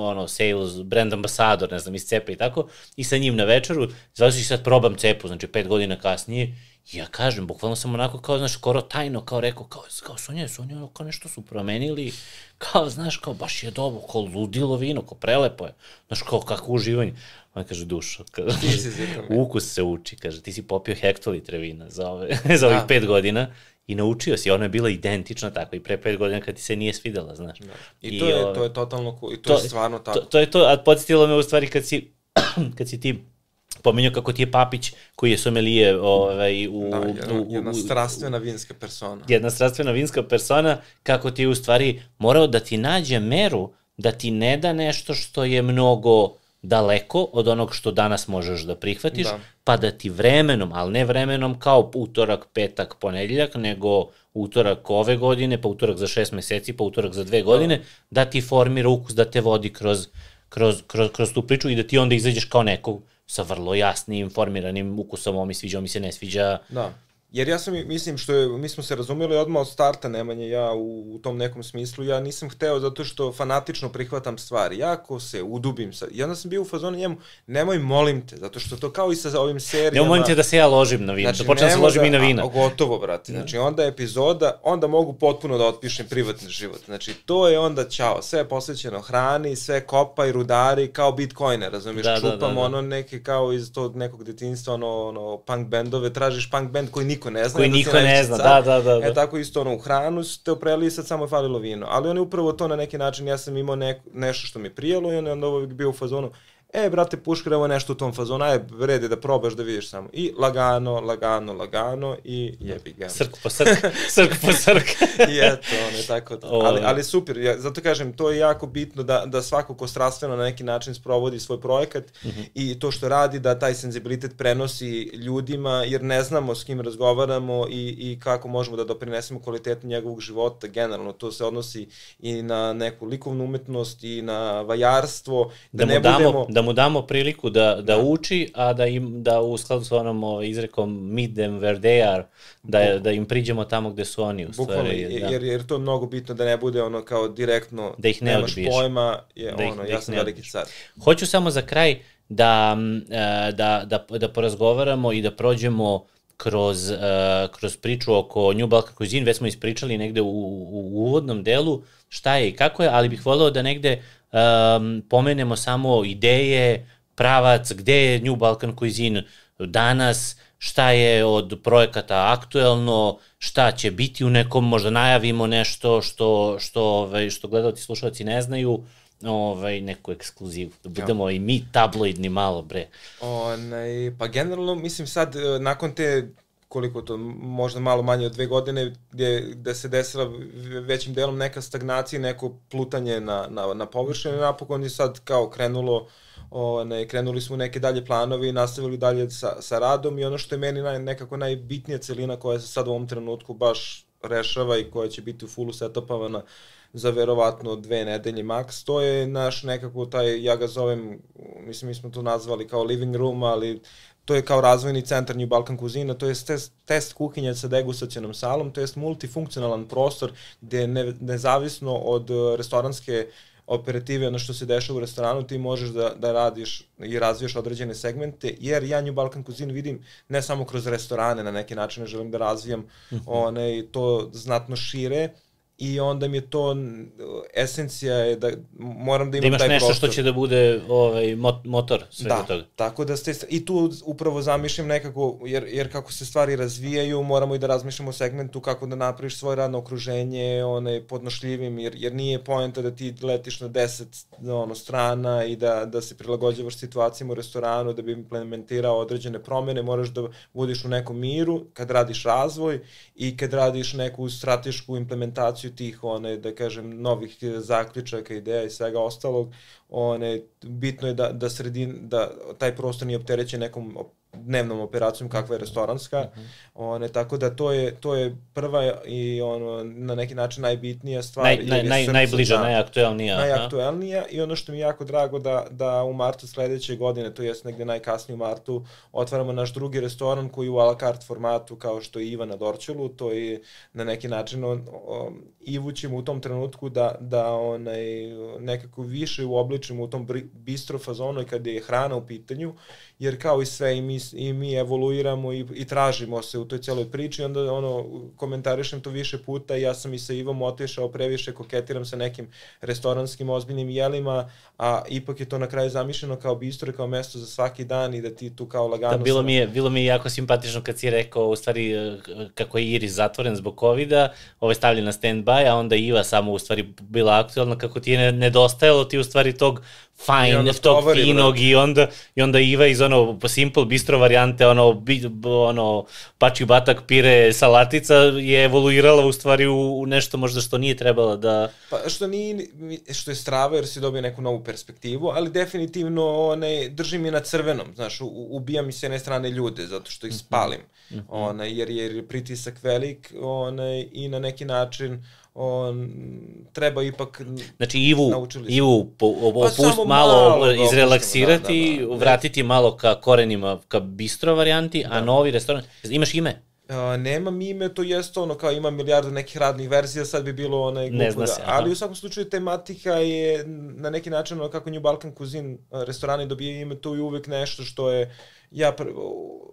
ono, sales, brand ambasador, ne znam, iz cepa i tako, i sa njim na večeru, zvali su i sad probam cepu, znači pet godina kasnije, ja kažem, bukvalno sam onako kao, znaš, skoro tajno, kao rekao, kao, kao Sonja, Sonja, kao nešto su promenili, kao, znaš, kao, baš je dobro, kao ludilo vino, kao prelepo je, znaš, kao, kako uživanje. On kaže, dušo, kaže, ukus se uči, kaže, ti si popio hektolitre vina za, ove, za ovih da. pet godina i naučio si, ona je bila identična tako i pre pet godina kad ti se nije svidela, znaš. Da. I, I to, je, ove, to je totalno, i to, to je stvarno tako. To, to je to, a podsjetilo me u stvari kad si, kad si ti pominjao kako ti je Papić, koji je somelije ovaj, u... Da, jedna, u, jedna strastvena vinska persona. Jedna strastvena vinska persona, kako ti je u stvari morao da ti nađe meru da ti ne da nešto što je mnogo daleko od onog što danas možeš da prihvatiš, da. pa da ti vremenom, ali ne vremenom kao utorak, petak, ponedeljak, nego utorak ove godine, pa utorak za šest meseci, pa utorak za dve godine, da, da ti formira ukus, da te vodi kroz, kroz, kroz, kroz tu priču i da ti onda izađeš kao nekog sa vrlo jasnim, formiranim ukusom, ovo mi sviđa, ovo mi se ne sviđa. Da. Jer ja sam, mislim, što je, mi smo se razumeli odmah od starta, Nemanje, ja u, u tom nekom smislu, ja nisam hteo zato što fanatično prihvatam stvari. Ja ako se udubim sa, i onda sam bio u fazonu njemu, nemoj molim te, zato što to kao i sa ovim serijama. Nemoj molim te da se ja ložim na vino, znači, da počnem da se ložim da, i na vina. A, gotovo, brate. Da. Znači, onda epizoda, onda mogu potpuno da otpišem privatni život. Znači, to je onda ćao, sve je posvećeno hrani, sve kopa i rudari, kao bitcoine, razumiješ, da, čupam da, da, da. ono neke kao iz tog nekog detinjstva, ono, ono, punk bendove, tražiš punk bend koji niko ne zna. Koji da niko ne zna, da, da, da, da. E tako isto ono, u hranu ste opreli i sad samo je falilo vino. Ali on je upravo to na neki način, ja sam imao ne, nešto što mi prijelo i on je onda uvijek bio u fazonu, e, brate, puškar, evo nešto u tom fazonu, aj, vrede da probaš da vidiš samo. I lagano, lagano, lagano i jebi ga. Srk po srk, srk po srk. I eto, ono, tako to. Ali, ali super, ja, zato kažem, to je jako bitno da, da svako ko strastveno na neki način sprovodi svoj projekat mm -hmm. i to što radi, da taj senzibilitet prenosi ljudima, jer ne znamo s kim razgovaramo i, i kako možemo da doprinesemo kvalitetu njegovog života, generalno, to se odnosi i na neku likovnu umetnost i na vajarstvo, da, da ne damo, budemo... Da mu damo priliku da, da, da uči, a da im da u skladu sa onom izrekom meet them where they are, da, da im priđemo tamo gde su oni u Bukvalno, stvari. Da. Jer, jer to je mnogo bitno da ne bude ono kao direktno da ih ne nemaš odbiješ. pojma, je da ono, ih, ja da sam veliki car. Hoću samo za kraj da, e, da, da, da porazgovaramo i da prođemo kroz, uh, kroz priču oko New Balkan Cuisine, već smo ispričali negde u, u, u uvodnom delu šta je i kako je, ali bih voleo da negde um, pomenemo samo ideje, pravac, gde je New Balkan Cuisine danas, šta je od projekata aktuelno, šta će biti u nekom, možda najavimo nešto što, što, ovaj, što gledalci i slušalci ne znaju, ovaj, neku ekskluzivu, da budemo ja. i mi tabloidni malo, bre. Onaj, pa generalno, mislim sad, e, nakon te koliko to, možda malo manje od dve godine, gde, gde se desila većim delom neka stagnacija, neko plutanje na, na, na površini, napokon je sad kao krenulo, ne, krenuli smo neke dalje planove i nastavili dalje sa, sa radom i ono što je meni naj, nekako najbitnija celina koja se sad u ovom trenutku baš rešava i koja će biti u fullu setopovana za verovatno dve nedelje max. To je naš nekako taj, ja ga zovem, mislim mi smo to nazvali kao living room, ali to je kao razvojni centar New Balkan Cuisine, to je test, test kuhinja sa degustacionom salom, to je multifunkcionalan prostor gde ne, nezavisno od restoranske operative, ono što se dešava u restoranu, ti možeš da, da radiš i razvijaš određene segmente, jer ja New Balkan Cuisine vidim ne samo kroz restorane, na neki način želim da razvijam mm -hmm. one, to znatno šire, i onda mi je to esencija je da moram da imam da imaš taj nešto prostor. što će da bude ovaj motor svega da, toga. tako da ste i tu upravo zamišljam nekako jer jer kako se stvari razvijaju, moramo i da razmišljamo o segmentu kako da napraviš svoje radno okruženje, one podnošljivim jer jer nije poenta da ti letiš na 10 ono strana i da da se prilagođavaš situacijama u restoranu da bi implementirao određene promene, moraš da budiš u nekom miru kad radiš razvoj i kad radiš neku stratešku implementaciju realizaciju tih, one, da kažem, novih zaključaka, ideja i svega ostalog, one, bitno je da, da, sredin, da taj prostor nije opterećen nekom dnevnom operacijom kakva je restoranska. Uh mhm. -huh. one, tako da to je, to je prva i ono, na neki način najbitnija stvar. Naj, naj, naj, najbliža, da, najaktuelnija. Najaktuelnija aha. i ono što mi je jako drago da, da u martu sledeće godine, to jest negde najkasnije u martu, otvaramo naš drugi restoran koji u a la carte formatu kao što je Iva na Dorčelu, to je na neki način on, on, Ivu ćemo u tom trenutku da, da onaj, nekako više uobličimo u tom bistro fazonu kada je hrana u pitanju, jer kao i sve i mi, i mi evoluiramo i, i tražimo se u toj celoj priči, onda ono, komentarišem to više puta, ja sam i sa Ivom otišao previše, koketiram sa nekim restoranskim ozbiljnim jelima, a ipak je to na kraju zamišljeno kao bistro, kao mesto za svaki dan i da ti tu kao lagano... Da, bilo, mi je, bilo mi je jako simpatično kad si rekao, u stvari, eh, kako je Iris zatvoren zbog COVID-a, ovaj stavljen na stand-by, a onda Iva samo u stvari bila aktualna, kako ti je nedostajalo ti u stvari tog fine, tog finog i onda, i onda Iva iz ono simple bistro varijante, ono, bi, ono pači batak, pire, salatica je evoluirala u stvari u, u nešto možda što nije trebala da... Pa što, nije, što je strava jer si dobio neku novu perspektivu, ali definitivno one, drži mi na crvenom, znaš, u, ubija mi se jedne strane ljude zato što ih mhm. spalim, mm -hmm. one, jer, jer je pritisak velik one, i na neki način on treba ipak znači Ivu Ivu po, opust pa malo, malo da izrelaksirati, da, da, da. vratiti malo ka korenima ka bistro varijanti, da. a novi restoran imaš ime? Uh, nemam ime, to jeste ono kao ima milijardu nekih radnih verzija, sad bi bilo onaj ne zna se, ali u svakom slučaju tematika je na neki način ono kako New Balkan Cuisine restorani dobije ime, to je uvek nešto što je ja pr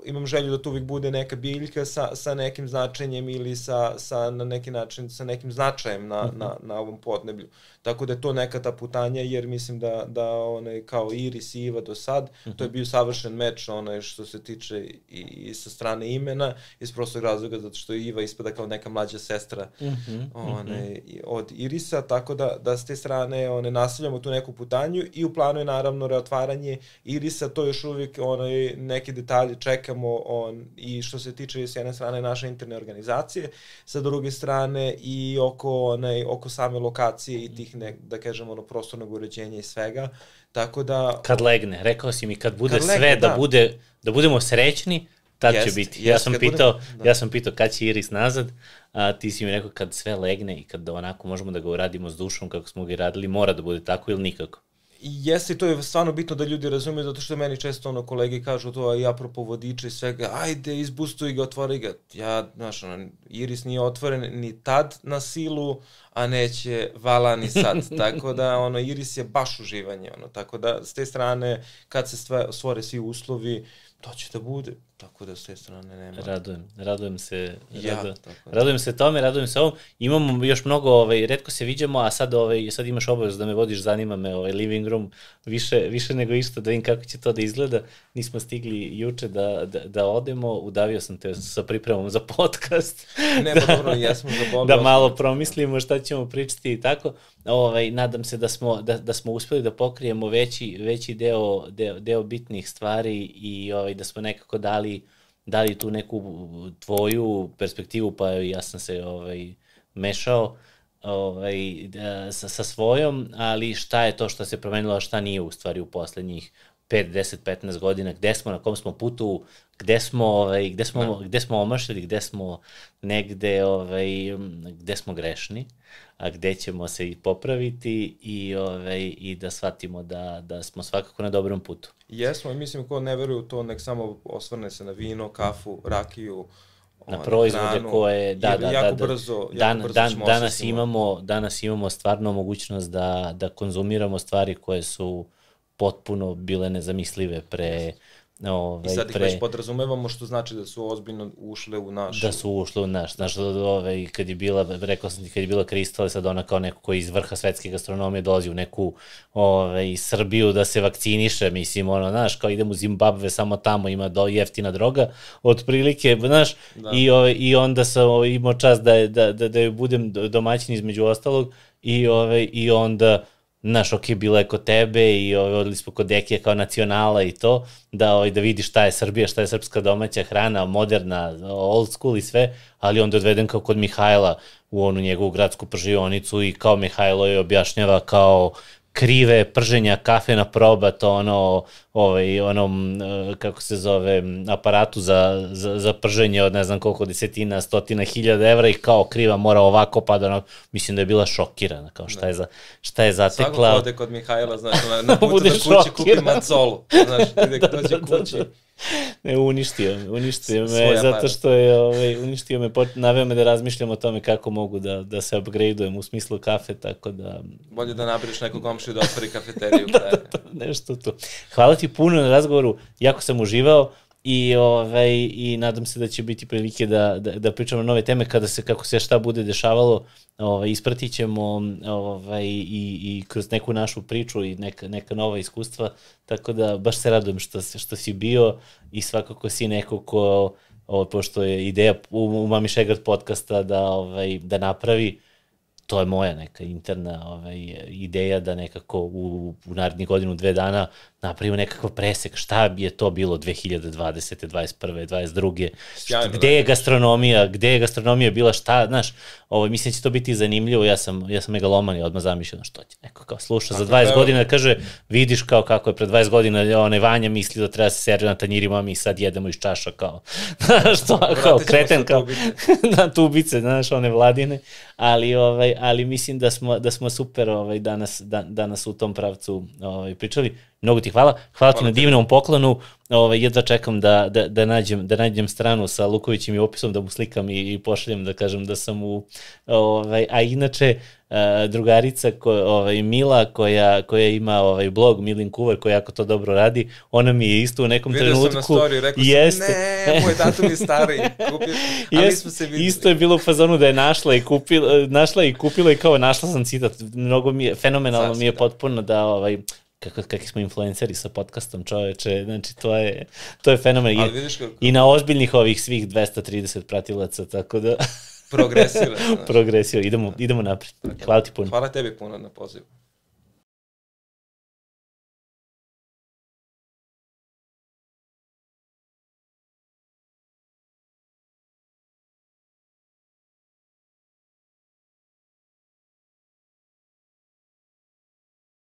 imam želju da to uvijek bude neka biljka sa, sa nekim značenjem ili sa, sa na neki način sa nekim značajem na, mm -hmm. na, na ovom podneblju. Tako da je to neka ta putanja jer mislim da, da onaj, kao Iris i Iva do sad, mm -hmm. to je bio savršen meč onaj, što se tiče i, i sa strane imena iz prostog razloga zato što Iva ispada kao neka mlađa sestra mm -hmm. onaj, od Irisa, tako da, da s te strane one, nastavljamo tu neku putanju i u planu je naravno reotvaranje Irisa, to još uvijek onaj, neke detalje čekamo on, i što se tiče s jedne strane naše interne organizacije, sa druge strane i oko, onaj, oko same lokacije i tih ne, da kažem, ono, prostornog uređenja i svega. Tako da... Kad legne, rekao si mi, kad bude kad sve, legne, da, da, bude, da budemo srećni, tad jest, će biti. Jest, ja sam pitao, budem, da. ja sam pitao kad će Iris nazad, a ti si mi rekao kad sve legne i kad onako možemo da ga uradimo s dušom kako smo ga radili, mora da bude tako ili nikako jeste to je stvarno bitno da ljudi razumeju zato što meni često ono kolege kažu to a ja apropo vodiča i svega ajde izbustuj ga otvori ga. Ja znaš ono Iris nije otvoren ni tad na silu a neće vala ni sad. Tako da ono Iris je baš uživanje ono tako da s te strane kad se stvore svi uslovi to će da bude Tako da s te strane nema. Radujem, radujem se, ja, radu, tako da. radujem se tome, radujem se ovom. Imamo još mnogo, ovaj, redko se viđamo, a sad, ovaj, sad imaš obavezu da me vodiš, zanima me ovaj living room više, više nego isto, da vidim kako će to da izgleda. Nismo stigli juče da, da, da odemo, udavio sam te sa pripremom za podcast. Ne, pa da, dobro, jesmo zabolio. Da malo promislimo šta ćemo pričati i tako. Ovaj, nadam se da smo, da, da smo uspeli da pokrijemo veći, veći deo, deo, deo bitnih stvari i ovaj, da smo nekako dali dali tu neku tvoju perspektivu, pa ja sam se ovaj, mešao ovaj, da, sa, sa svojom, ali šta je to što se promenilo, a šta nije u stvari u poslednjih 5, 10, 15 godina, gde smo, na kom smo putu, gde smo, ovaj, gde smo, da. gde smo omašili, gde smo negde, ovaj, gde smo grešni, a gde ćemo se i popraviti i, ovaj, i da shvatimo da, da smo svakako na dobrom putu. Jesmo, mislim, ko ne veruje u to, nek samo osvrne se na vino, kafu, rakiju, na proizvode hranu, koje da da jako da, da, brzo, jako dan, brzo dan, danas imamo danas imamo stvarno mogućnost da da konzumiramo stvari koje su potpuno bile nezamislive pre Ovaj, I sad ih pre... već podrazumevamo što znači da su ozbiljno ušle u naš... Da su ušle u naš. Znaš, ovaj, kad je bila, rekao sam ti, kad je bila Kristal, sad ona kao neko koji iz vrha svetske gastronomije dolazi u neku ovaj, Srbiju da se vakciniše, mislim, ono, znaš, kao idem u Zimbabve, samo tamo ima do, jeftina droga, otprilike, znaš, da. i, ovaj, i onda sam ovaj, imao čas da, da, da, da budem domaćin između ostalog i, ovaj, i onda znaš, ok, bilo je kod tebe i ovaj, odli smo kod Dekija kao nacionala i to, da, ovaj, da vidi šta je Srbija, šta je srpska domaća hrana, moderna, old school i sve, ali onda odveden kao kod Mihajla u onu njegovu gradsku pržionicu i kao Mihajlo je objašnjava kao krive prženja kafe na probat, ono, ovaj, onom, e, kako se zove, aparatu za, za, za prženje od ne znam koliko desetina, stotina hiljada evra i kao kriva mora ovako, pa da ono, mislim da je bila šokirana, kao šta je, za, šta je zatekla. Svako ode kod Mihajla, znaš, na, na putu do kuće kupi macolu, znaš, ide dođe kući. Da, da, da ne, uništio me, uništio me, zato što je, ovaj, uništio me, naveo me da razmišljam o tome kako mogu da, da se upgradeujem u smislu kafe, tako da... Bolje da nabriš nekog komšiju da otvori kafeteriju. da, da, da, nešto tu. Hvala ti puno na razgovoru, jako sam uživao i ovaj i nadam se da će biti prilike da da da pričamo nove teme kada se kako se šta bude dešavalo. Ovaj ispratićemo ovaj i i kroz neku našu priču i neka neka nova iskustva. Tako da baš se radujem što što si bio i svakako si neko ko ovaj pošto je ideja u, u Mami Šegard podcasta da ovaj da napravi to je moja neka interna ovaj, ideja da nekako u, u narednih godinu, dve dana napravimo nekakav presek šta je to bilo 2020. 21. 22. Sjajno, gde je gastronomija, gde je gastronomija bila šta, znaš, ovo, mislim da će to biti zanimljivo, ja sam, ja sam megaloman i odmah zamišljeno što će neko kao sluša za 20 godina kaže vidiš kao kako je pre 20 godina onaj Vanja misli da treba se servira na tanjirima, mi sad jedemo iz čaša kao, znaš, to, kao kreten, kao na tubice, znaš, one vladine, ali, ovaj, ali mislim da smo, da smo super ovaj, danas, da, danas u tom pravcu ovaj, pričali. Mnogo ti hvala. Hvala, hvala ti na divnom poklonu. Ovaj, jedva čekam da, da, da, nađem, da nađem stranu sa Lukovićim i opisom, da mu slikam i, i pošaljem da kažem da sam u... Ovaj, a inače, drugarica ko, ovaj Mila koja koja ima ovaj blog Milin Kuvar koja jako to dobro radi, ona mi je isto u nekom Vidio trenutku sam na story, rekao jeste. sam, ne, moj tatu mi stari, kupio, ali jest, smo se videli. Isto je bilo u fazonu da je našla i kupila, našla i kupila i kao našla sam citat, mnogo mi je, fenomenalno Sasvim, mi je da. potpuno da ovaj, kakvi smo influenceri sa podcastom čoveče, znači to je, to je fenomen. Ali vidiš kako... I na ozbiljnih ovih svih 230 pratilaca, tako da... Progresira. Progresira, idemo, idemo napred. Hvala ti puno. Hvala tebi puno na pozivu.